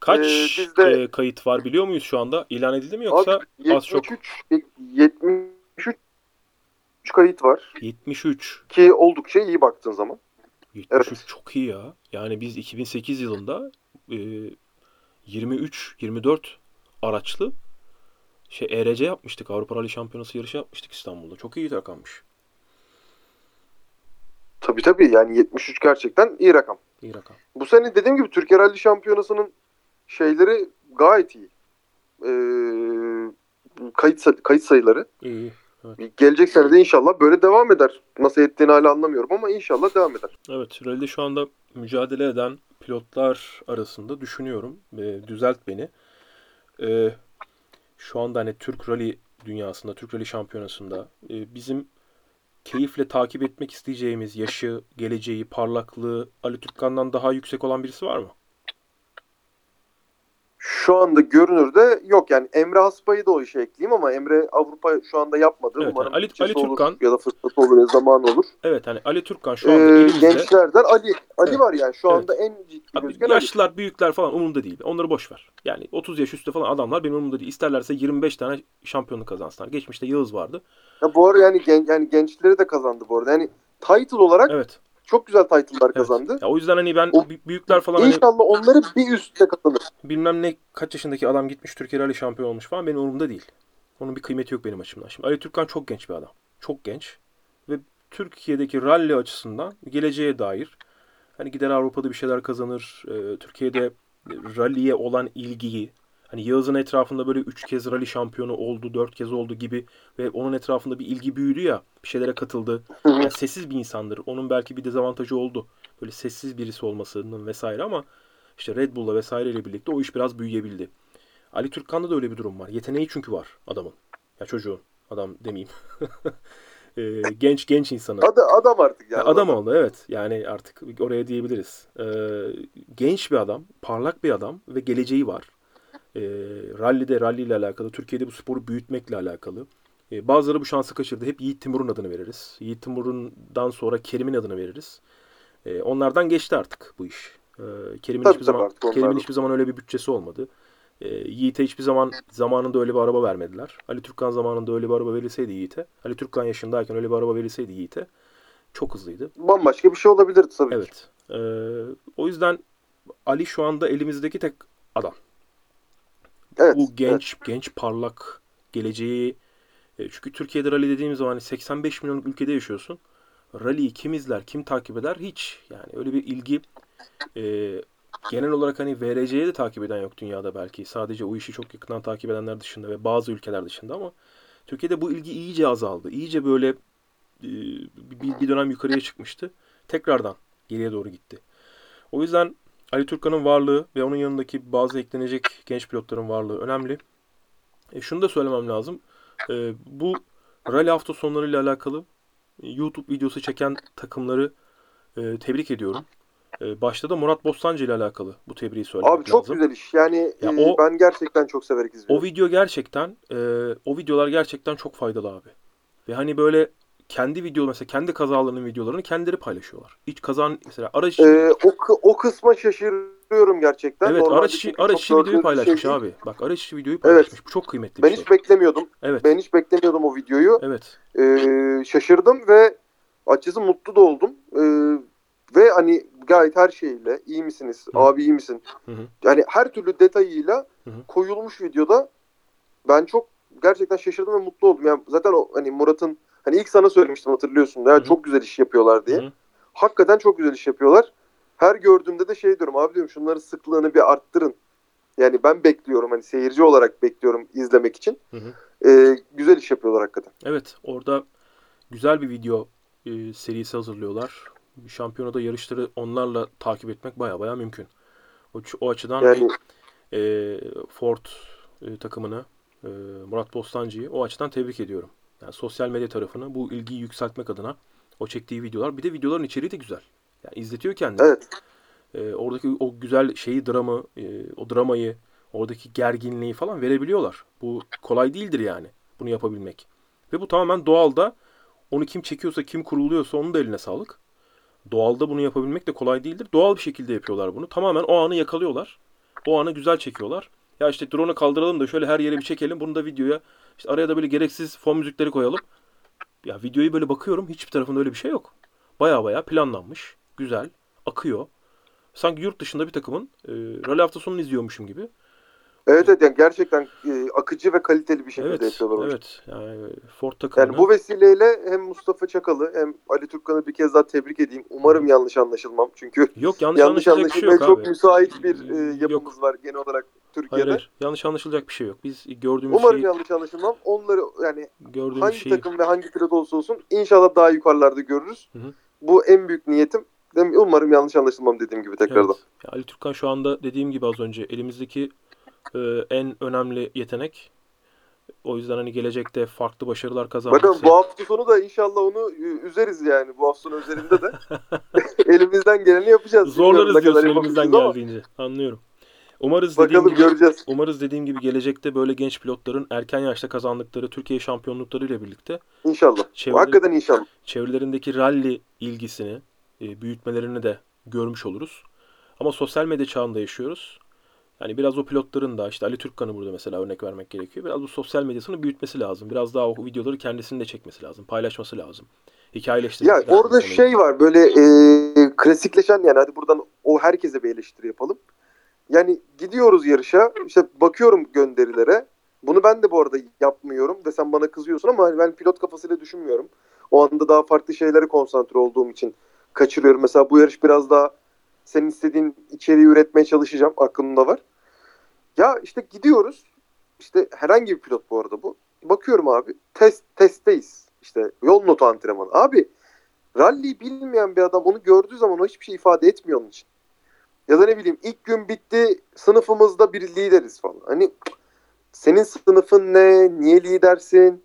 Kaç
Ee, bizde-
e, kayıt var biliyor muyuz şu anda? İlan edildi mi yoksa
Abi,
az çok?
73, 73 kayıt var
73.
ki oldukça iyi baktığın zaman.
73
Evet.
çok iyi ya. Yani biz 2008 yılında e, 23 24 araçlı şey ERC yapmıştık. Avrupa Rally Şampiyonası yarışı yapmıştık İstanbul'da. Çok iyi rakammış.
Tabii tabii yani 73 gerçekten iyi rakam.
İyi rakam.
Bu sene dediğim gibi Türkiye Rally Şampiyonası'nın şeyleri gayet iyi. Ee, kayıt, kayıt sayıları.
İyi. iyi.
Gelecek sene de inşallah böyle devam eder. Nasıl ettiğini hala anlamıyorum ama inşallah devam eder.
Evet, rally'de şu anda mücadele eden pilotlar arasında düşünüyorum. E, düzelt beni. E, şu anda hani Türk Rally dünyasında, Türk Rally Şampiyonası'nda e, bizim keyifle takip etmek isteyeceğimiz yaşı, geleceği, parlaklığı Ali Türkkan'dan daha yüksek olan birisi var mı?
Şu anda görünürde yok yani Emre Hasba'yı da o işe ekleyeyim ama Emre Avrupa şu anda yapmadı.
Evet,
Umarım
yani Ali- Ali
olur
Türkkan-
ya da fırsatı olur ya zaman olur.
Evet hani Ali Türkkan şu anda
Ee,
elimizde.
gençlerden Ali Ali
Evet.
var yani şu
Evet.
anda en ciddi
Abi,
gözüken Ali.
yaşlılar, büyükler falan umurumda değil. Onları boş ver. Yani 30 yaş üstü falan adamlar benim umurumda değil. İsterlerse 25 tane şampiyonluk kazansınlar. Geçmişte Yağız vardı.
Ya bu arada yani, gen, yani gençleri de kazandı bu arada. Yani title olarak
Evet.
Çok güzel title'lar
evet.
kazandı.
Ya o yüzden hani ben
O-
büyükler falan hani
İnşallah onları bir üstte kazanır.
bilmem ne kaç yaşındaki adam gitmiş Türkiye Rally şampiyon olmuş falan benim umurumda değil. Onun bir kıymeti yok benim açımdan. Şimdi Ali Türkkan çok genç bir adam. Çok genç. Ve Türkiye'deki rally açısından geleceğe dair hani gider Avrupa'da bir şeyler kazanır. e, Türkiye'de rally'e olan ilgiyi hani Yağız'ın etrafında böyle 3 kez rally şampiyonu oldu, 4 kez oldu gibi ve onun etrafında bir ilgi büyüdü ya. Bir şeylere katıldı. Yani sessiz bir insandır. Onun belki bir dezavantajı oldu. Böyle sessiz birisi olmasının vesaire ama işte Red Bull'la vesaireyle birlikte o iş biraz büyüyebildi. Ali Türkkan'da da öyle bir durum var. Yeteneği çünkü var adamın. Ya çocuğun. Adam demeyeyim. Ee, genç genç insanı.
Ad, adam artık yani.
Ya adam oldu evet. Yani artık oraya diyebiliriz. Ee, genç bir adam, parlak bir adam ve geleceği var. Ee, rallide, rally ile alakalı, Türkiye'de bu sporu büyütmekle alakalı. Ee, bazıları bu şansı kaçırdı. Hep Yiğit Timur'un adını veririz. Yiğit Timur'undan sonra Kerim'in adını veririz. Ee, onlardan geçti artık bu iş. Ee, Kerim'in hiçbir zaman Kerim'in hiçbir zaman öyle bir bütçesi olmadı. Ee, Yiğit'e hiçbir zaman zamanında öyle bir araba vermediler. Ali Türkkan zamanında öyle bir araba verilseydi Yiğit'e, Ali Türkkan yaşındayken öyle bir araba verilseydi Yiğit'e çok hızlıydı.
Bambaşka bir şey olabilirdi tabii ki.
Evet. O yüzden Ali şu anda elimizdeki tek adam.
Evet.
Bu genç, genç parlak geleceği. E, çünkü Türkiye'de rally dediğimiz zaman hani 85 milyonluk ülkede yaşıyorsun. Rally'yi kim izler, kim takip eder? Hiç. Yani öyle bir ilgi e, genel olarak hani VRC'ye de takip eden yok dünyada belki. Sadece o işi çok yakından takip edenler dışında ve bazı ülkeler dışında ama Türkiye'de bu ilgi iyice azaldı. İyice böyle e, bir, bir dönem yukarıya çıkmıştı. Tekrardan geriye doğru gitti. O yüzden Ali Türkkan'ın varlığı ve onun yanındaki bazı eklenecek genç pilotların varlığı önemli. E, şunu da söylemem lazım. E, bu rally hafta sonlarıyla alakalı e, YouTube videosu çeken takımları e, tebrik ediyorum. E, başta da Murat Bostancı ile alakalı bu tebriği söylemek
Abi çok
lazım.
güzel iş. Yani
Ya
e,
o-
ben gerçekten çok severek izliyorum.
O video gerçekten, e, o videolar gerçekten çok faydalı abi. Ve hani böyle kendi video mesela kendi kazalarının videolarını kendileri paylaşıyorlar. Hiç kazan mesela araç
Ee, o, o kısma şaşırıyorum gerçekten.
evet
Normalde
araç içi, araç içi videoyu
bir
paylaşmış
şey
abi. Bak araç içi videoyu paylaşmış. Bu çok kıymetli bir
Ben
şey.
hiç beklemiyordum.
Evet.
Ben hiç beklemiyordum o videoyu.
Evet.
Ee, şaşırdım ve açıkçası mutlu da oldum. Ee, ve hani gayet her şeyle iyi misiniz?
Hı.
Abi iyi misin?
Hı hı.
Yani her türlü detayıyla
Hı hı.
koyulmuş videoda ben çok gerçekten şaşırdım ve mutlu oldum. Yani zaten o hani Murat'ın hani ilk sana söylemiştim hatırlıyorsun.
Hı.
çok güzel iş yapıyorlar diye.
Hı.
Hakikaten çok güzel iş yapıyorlar. Her gördüğümde de şey diyorum abi diyorum şunların sıklığını bir arttırın. Yani ben bekliyorum hani seyirci olarak bekliyorum izlemek için.
Hı hı.
Ee, güzel iş yapıyorlar hakikaten.
Evet, orada güzel bir video e, serisi hazırlıyorlar. Şampiyonada yarışları onlarla takip etmek baya baya mümkün. O, o açıdan
Yani
e, Ford e, takımını, e, Murat Bostancı'yı o açıdan tebrik ediyorum. Yani sosyal medya tarafını bu ilgiyi yükseltmek adına o çektiği videolar. Bir de videoların içeriği de güzel. Yani izletiyor kendini.
evet.
E, oradaki o güzel şeyi, dramı, e, o dramayı, oradaki gerginliği falan verebiliyorlar. Bu kolay değildir yani bunu yapabilmek. Ve bu tamamen doğalda onu kim çekiyorsa, kim kuruluyorsa onun da eline sağlık. Doğalda bunu yapabilmek de kolay değildir. Doğal bir şekilde yapıyorlar bunu. Tamamen o anı yakalıyorlar. O anı güzel çekiyorlar. Ya işte drone'u kaldıralım da şöyle her yere bir çekelim. Bunu da videoya işte araya da böyle gereksiz fon müzikleri koyalım. Ya videoyu böyle bakıyorum. Hiçbir tarafında öyle bir şey yok. Baya baya planlanmış. Güzel. Akıyor. Sanki yurt dışında bir takımın e, rally hafta sonunu izliyormuşum gibi.
Evet evet yani gerçekten e, akıcı ve kaliteli bir şekilde
Evet,
yapıyorlar.
evet. Yani Ford takımını.
Yani bu vesileyle hem Mustafa Çakal'ı hem Ali Türkkan'ı bir kez daha tebrik edeyim. Umarım yanlış anlaşılmam. Çünkü
yok yanlış,
yanlış
şey
anlaşılmaya
yok
çok
abi.
müsait bir e,
Yok.
yapımız var genel olarak Türkiye'de.
hayır. Yanlış anlaşılacak bir şey yok. Biz gördüğümüz
Umarım
şeyi,
yanlış anlaşılmam. Onları yani
gördüğümüz
hangi
şeyi
takım ve hangi pilot olsa olsun inşallah daha yukarılarda görürüz.
Hı hı.
Bu en büyük niyetim. Umarım yanlış anlaşılmam dediğim gibi tekrardan.
Evet. Ya Ali Türkkan şu anda dediğim gibi az önce elimizdeki e, en önemli yetenek. O yüzden hani gelecekte farklı başarılar kazanması.
Bakın bu hafta sonu da inşallah onu ü- üzeriz yani. Bu hafta sonu üzerinde de elimizden geleni yapacağız.
Zorlarız diyorsun elimizden
yapabileceğiz ama
geldiğince. Anlıyorum. Umarız dediğim
Bakalım
gibi,
göreceğiz.
umarız dediğim gibi gelecekte böyle genç pilotların erken yaşta kazandıkları Türkiye şampiyonlukları ile birlikte
İnşallah.
Çevre-
Hakikaten inşallah.
çevrelerindeki rally ilgisini e, büyütmelerini de görmüş oluruz. Ama sosyal medya çağında yaşıyoruz. Yani biraz o pilotların da işte Ali Türkkan'ı burada mesela örnek vermek gerekiyor. Biraz bu sosyal medyasını büyütmesi lazım. Biraz daha o videoları kendisinin de çekmesi lazım. Paylaşması lazım. Hikayeleştirmesi
Ya orada şey var böyle e, klasikleşen yani hadi buradan o herkese bir eleştiri yapalım. Yani gidiyoruz yarışa işte bakıyorum gönderilere. Bunu ben de bu arada yapmıyorum ve sen bana kızıyorsun ama ben pilot kafasıyla düşünmüyorum. O anda daha farklı şeylere konsantre olduğum için kaçırıyorum. Mesela bu yarış biraz daha senin istediğin içeriği üretmeye çalışacağım. Aklımda var. Ya işte gidiyoruz. İşte herhangi bir pilot bu arada bu. Bakıyorum abi. Test testteyiz. İşte yol notu antrenmanı. Abi rally'yi bilmeyen bir adam onu gördüğü zaman o hiçbir şey ifade etmiyor onun için. Ya da ne bileyim ilk gün bitti sınıfımızda bir lideriz falan. Hani senin sınıfın ne? Niye lidersin?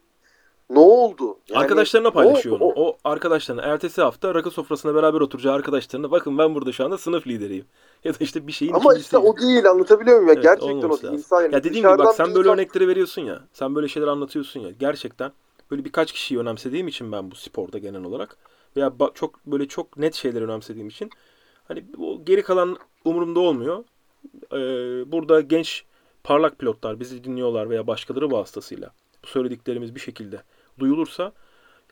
Ne oldu? Yani
Arkadaşlarına paylaşıyor onu. O arkadaşlarına ertesi hafta rakı sofrasına beraber oturacağı arkadaşlarına bakın ben burada şu anda sınıf lideriyim. Ya da işte bir şeyin
Ama işte o değil anlatabiliyor muyum ya?
Evet,
Gerçekten o değil. İnsan yani
Ya dediğim gibi bak sen böyle
insan-
örnekleri veriyorsun ya. Sen böyle şeyler anlatıyorsun ya. Gerçekten böyle birkaç kişiyi önemsediğim için ben bu sporda genel olarak veya çok böyle çok net şeyleri önemsediğim için hani o geri kalan umurumda olmuyor. Ee, burada genç parlak pilotlar bizi dinliyorlar veya başkaları vasıtasıyla bu söylediklerimiz bir şekilde duyulursa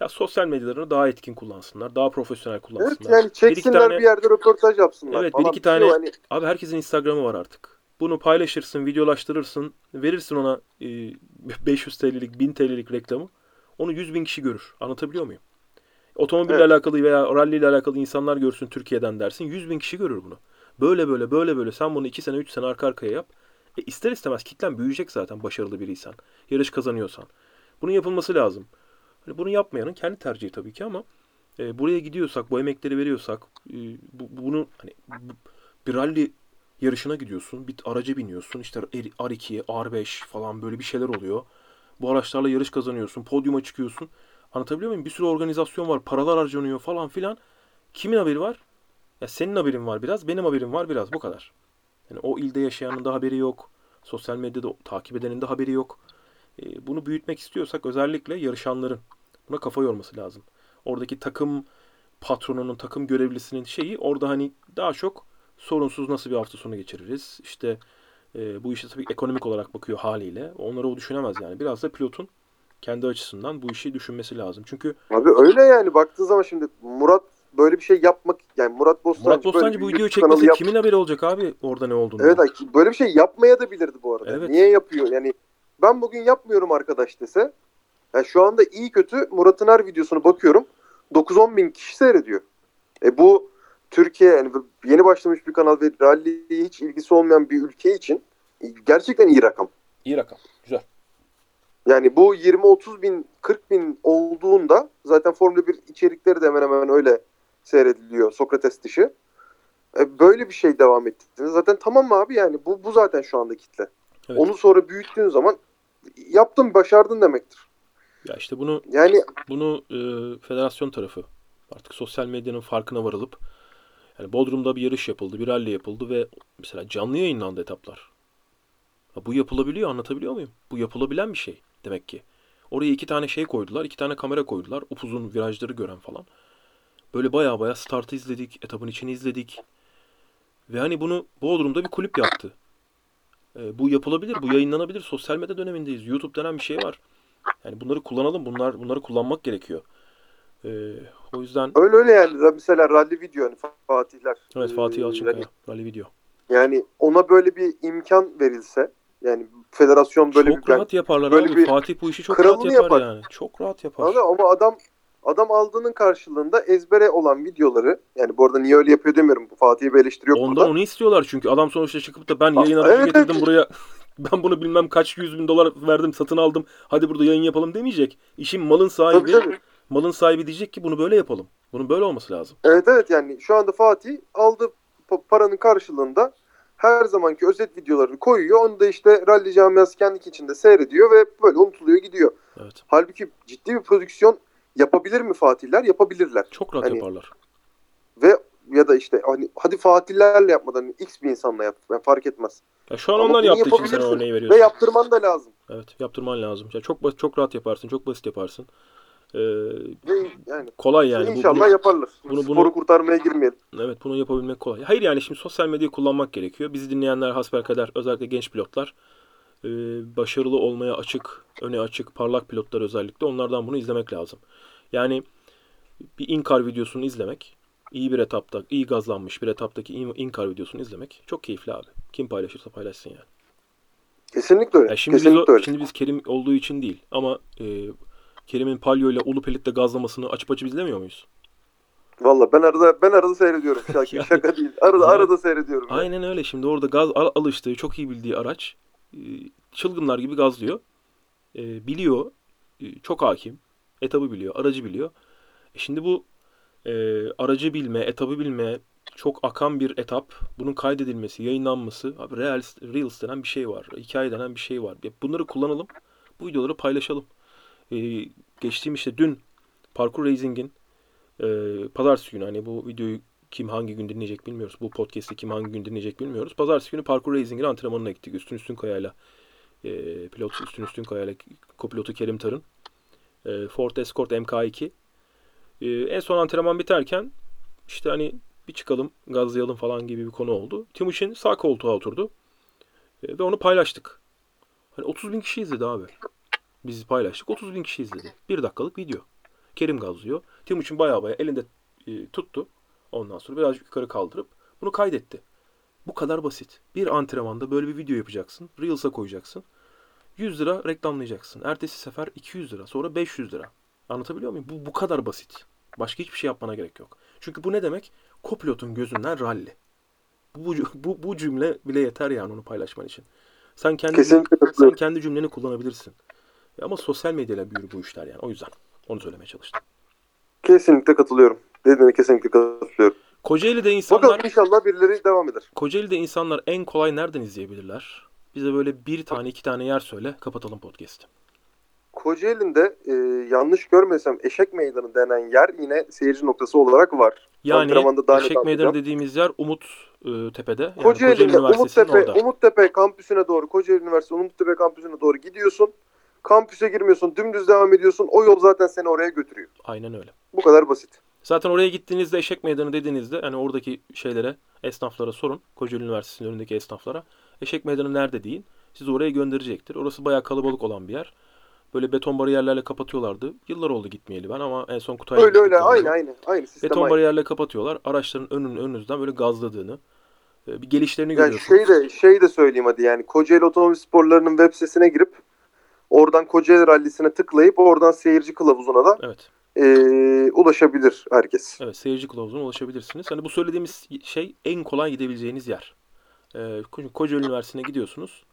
ya sosyal medyalarını daha etkin kullansınlar, daha profesyonel
Evet
kullansınlar.
yani
Bir iki
çeksinler
tane-
bir yerde röportaj yapsınlar
Evet, bir iki tane-
hani
Abi herkesin Instagram'ı var artık. Bunu paylaşırsın, videolaştırırsın, verirsin ona e, 500 TL'lik, 1000 TL'lik reklamı. Onu 100 bin kişi görür. Anlatabiliyor muyum? Otomobille
Evet.
alakalı veya rally ile alakalı insanlar görsün Türkiye'den dersin. 100 bin kişi görür bunu. Böyle böyle böyle böyle sen bunu 2 sene 3 sene arka arkaya yap. E ister istemez kitlen büyüyecek zaten başarılı biriysen. Yarış kazanıyorsan. Bunun yapılması lazım. Hani bunu yapmayanın kendi tercihi tabii ki ama e, buraya gidiyorsak, bu emekleri veriyorsak, e, bu, bunu hani bu- bir rally yarışına gidiyorsun. Bir araca biniyorsun. İşte R2, R5 falan böyle bir şeyler oluyor. Bu araçlarla yarış kazanıyorsun. Podyuma çıkıyorsun. Anlatabiliyor muyum? Bir sürü organizasyon var. Paralar harcanıyor falan filan. Kimin haberi var? Ya senin haberin var biraz. Benim haberim var biraz. Bu kadar. Yani o ilde yaşayanın da haberi yok. Sosyal medyada takip edenin de haberi yok. E, bunu büyütmek istiyorsak özellikle yarışanların buna kafa yorması lazım. Oradaki takım patronunun, takım görevlisinin şeyi orada hani daha çok sorunsuz nasıl bir hafta sonu geçiririz. İşte e, bu işe tabii ekonomik olarak bakıyor haliyle. Onları o düşünemez yani. Biraz da pilotun kendi açısından bu işi düşünmesi lazım. Çünkü
Abi öyle yani baktığı zaman şimdi Murat böyle bir şey yapmak yani Murat Bostancı,
Murat Bostancı
böyle
bu videoyu çekmese
yap-
kimin haberi olacak abi orada ne olduğunu?
Evet böyle bir şey yapmaya da bilirdi bu arada.
Evet.
Niye yapıyor? Yani ben bugün yapmıyorum arkadaş dese. Yani şu anda iyi kötü Murat'ın her videosunu bakıyorum. 9-10 bin kişi seyrediyor. E bu Türkiye yani yeni başlamış bir kanal ve rally'ye hiç ilgisi olmayan bir ülke için gerçekten iyi rakam.
İyi rakam.
Yani bu 20-30 bin 40 bin olduğunda zaten Formula 1 içerikleri de hemen hemen öyle seyrediliyor Sokrates dışı. E, böyle bir şey devam ettiğinde zaten tamam mı abi yani bu, bu zaten şu anda kitle.
Evet.
Onu sonra büyüttüğün zaman yaptın başardın demektir.
Ya işte bunu
Yani
bunu e, federasyon tarafı artık sosyal medyanın farkına varılıp yani Bodrum'da bir yarış yapıldı, bir rally yapıldı ve mesela canlı yayınlandı etaplar. Bu yapılabiliyor, anlatabiliyor muyum? Bu yapılabilen bir şey demek ki. Oraya iki tane şey koydular, iki tane kamera koydular. Upuzun virajları gören falan. Böyle baya baya startı izledik, etapın içini izledik. Ve hani bunu Bodrum'da bir kulüp yaptı. E, bu yapılabilir, bu yayınlanabilir. Sosyal medya dönemindeyiz. YouTube denen bir şey var. Yani bunları kullanalım. Bunlar bunları kullanmak gerekiyor. Ee, o yüzden
öyle öyle yani mesela rally video hani Fatihler.
evet Fatih
Ee,
Yalçınkaya rally video.
Yani ona böyle bir imkan verilse yani federasyon böyle
çok
bir
rahat yaparlar
böyle
abi.
bir
Fatih bu işi çok rahat yapar,
yapar.
yani. Çok rahat yapar.
Anladın? Ama adam adam aldığının karşılığında ezbere olan videoları yani bu arada niye öyle yapıyor demiyorum. Fatih'i bir eleştiri yok
Ondan
burada.
onu istiyorlar çünkü adam sonuçta çıkıp da ben yayın aracı
evet,
getirdim
evet.
buraya. Ben bunu bilmem kaç yüz bin dolar verdim satın aldım. Hadi burada yayın yapalım demeyecek. İşin malın sahibi,
Tabii, tabii.
malın sahibi diyecek ki bunu böyle yapalım. Bunun böyle olması lazım.
Evet evet yani şu anda Fatih aldığı pa- paranın karşılığında her zamanki özet videolarını koyuyor. Onu da işte rally camiası kendi içinde seyrediyor ve böyle unutuluyor gidiyor.
Evet.
Halbuki ciddi bir prodüksiyon yapabilir mi Fatihler? Yapabilirler.
Çok rahat
Hani-
yaparlar.
Ve ya da işte hani hadi Fatihlerle yapmadan hani X bir insanla yap. Yani fark etmez.
Ya şu an
Ama
onlar yaptığı için sen örneği
Ve
veriyorsun.
yaptırman da lazım.
Evet, yaptırman lazım. Ya çok basit, çok rahat yaparsın, çok basit yaparsın. Ee,
yani
kolay yani.
İnşallah
bunu-
yaparlar.
bunu-
Sporu
bunu-
kurtarmaya girmeyelim.
Evet bunu yapabilmek kolay. Hayır yani şimdi sosyal medyayı kullanmak gerekiyor. Bizi dinleyenler hasbelkader özellikle genç pilotlar e, başarılı olmaya açık, öne açık, parlak pilotlar özellikle onlardan bunu izlemek lazım. Yani bir inkar videosunu izlemek, iyi bir etapta, iyi gazlanmış bir etaptaki in- inkar videosunu izlemek çok keyifli abi. Kim paylaşırsa paylaşsın yani.
Kesinlikle öyle.
Ya şimdi biz,
Kesinlikle
o-
öyle.
şimdi biz Kerim olduğu için değil ama e, Kerim'in Palio ile Ulu Pelit'te gazlamasını açıp açıp izlemiyor muyuz?
Valla ben arada ben arada seyrediyorum. Şaka,
Yani-
şaka değil. Arada
Yani-
arada seyrediyorum. yani.
Aynen öyle. Şimdi orada gaz al- alıştığı, çok iyi bildiği araç e, çılgınlar gibi gazlıyor. E, biliyor, e, çok hakim. Etabı biliyor, aracı biliyor. E şimdi bu e, aracı bilme, etabı bilme, çok akan bir etap. Bunun kaydedilmesi, yayınlanması. Abi Reels, Reels denen bir şey var. Hikaye denen bir şey var. Bunları kullanalım. Bu videoları paylaşalım. E, geçtiğim işte dün Parkour Racing'in e, pazartesi günü hani bu videoyu kim hangi gün dinleyecek bilmiyoruz. Bu podcast'i kim hangi gün dinleyecek bilmiyoruz. Pazartesi günü Parkour Racing'in antrenmanına gittik. Üstün Üstün Kaya'yla e, pilot Üstün Üstün Kaya'yla kopilotu Kerim Tarın. E, Ford Escort MK2. E, en son antrenman biterken işte hani bir çıkalım gazlayalım falan gibi bir konu oldu. Timuçin sağ koltuğa oturdu. E, ve onu paylaştık. Hani 30 bin kişi izledi abi. Biz paylaştık. 30 bin kişi izledi. Bir dakikalık video. Kerim gazlıyor. Timuçin baya baya elinde e, tuttu. Ondan sonra birazcık yukarı kaldırıp bunu kaydetti. Bu kadar basit. Bir antrenmanda böyle bir video yapacaksın. Reels'a koyacaksın. 100 lira reklamlayacaksın. Ertesi sefer 200 lira. Sonra 500 lira. Anlatabiliyor muyum? Bu, bu kadar basit. Başka hiçbir şey yapmana gerek yok. Çünkü bu ne demek? Kopilotun gözünden ralli. Bu, bu, bu, cümle bile yeter yani onu paylaşman için. Sen kendi,
Kesinlikle
sen kendi cümleni kullanabilirsin. Ama sosyal medyayla büyür bu işler yani. O yüzden onu söylemeye çalıştım.
Kesinlikle katılıyorum. Dediğine kesinlikle katılıyorum.
Kocaeli'de insanlar
Bakalım inşallah birileri devam eder.
Kocaeli'de insanlar en kolay nereden izleyebilirler? Bize böyle bir tane iki tane yer söyle. Kapatalım podcast'i.
Kocaeli'nde e, yanlış görmesem Eşek Meydanı denen yer yine seyirci noktası olarak var.
Yani
daha
Eşek Meydanı dediğimiz yer Umut e, Tepe'de. Yani
Kocaeli'nde
Kocaeli
Umuttepe,
orada.
Umuttepe kampüsüne doğru, Kocaeli Üniversitesi Umuttepe kampüsüne doğru gidiyorsun. Kampüse girmiyorsun, dümdüz devam ediyorsun. O yol zaten seni oraya götürüyor.
Aynen öyle.
Bu kadar basit.
Zaten oraya gittiğinizde Eşek Meydanı dediğinizde hani oradaki şeylere, esnaflara sorun. Kocaeli Üniversitesi'nin önündeki esnaflara. Eşek Meydanı nerede deyin. Sizi oraya gönderecektir. Orası bayağı kalabalık olan bir yer. Böyle beton bariyerlerle kapatıyorlardı. Yıllar oldu gitmeyeli ben ama en son Kutay'la
Öyle öyle aynı aynı. Aynı sistem
Beton
aynı.
bariyerle kapatıyorlar. Araçların önünün önünüzden böyle gazladığını, e, bir gelişlerini
Yani
görüyorsunuz.
şey de, şey de söyleyeyim hadi yani Kocaeli Otomobil Sporları'nın web sitesine girip oradan Kocaeli Rallisi'ne tıklayıp oradan seyirci kılavuzuna da
Evet.
eee, ulaşabilir herkes.
Evet, seyirci kılavuzuna ulaşabilirsiniz. Hani bu söylediğimiz şey en kolay gidebileceğiniz yer. Ko- Kocaeli Üniversitesi'ne gidiyorsunuz.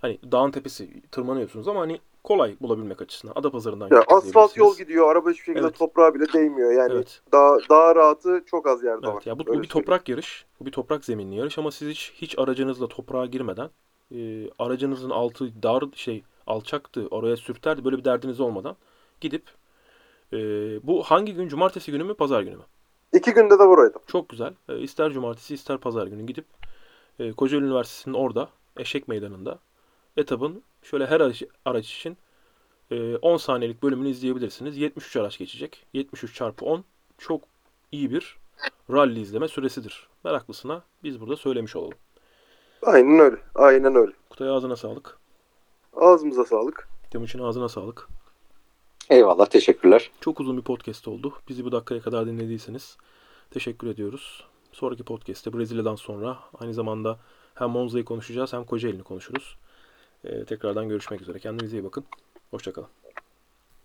Hani dağın tepesi tırmanıyorsunuz ama hani kolay bulabilmek açısından. Adapazarı'ndan
Ya asfalt yol gidiyor, araba hiçbir şekilde
Evet.
toprağa bile değmiyor. Yani
Evet.
daha daha rahatı çok az yerde var.
Evet, ya bu, bu bir toprak yarış. Bu bir toprak zeminli yarış ama siz hiç hiç aracınızla toprağa girmeden e, aracınızın altı dar şey alçaktı oraya sürterdi böyle bir derdiniz olmadan gidip e, bu hangi gün cumartesi günü mü pazar günü mü?
İki günde de orada.
Çok güzel. E, ister cumartesi ister pazar günü gidip e, Kocaeli Üniversitesi'nin orada Eşek Meydanı'nda etabın şöyle her araç, araç için e, 10 saniyelik bölümünü izleyebilirsiniz. 73 araç geçecek. 73 çarpı 10 çok iyi bir rally izleme süresidir. Meraklısına biz burada söylemiş olalım.
Aynen öyle. Aynen öyle.
Kutay ağzına sağlık.
Ağzımıza sağlık.
Temuçin ağzına sağlık.
Eyvallah teşekkürler.
Çok uzun bir podcast oldu. Bizi bu dakikaya kadar dinlediyseniz teşekkür ediyoruz. Sonraki podcast'te Brezilya'dan sonra aynı zamanda hem Monza'yı konuşacağız hem Kocaeli'ni konuşuruz. Ee, tekrardan görüşmek üzere. Kendinize iyi bakın. Hoşçakalın.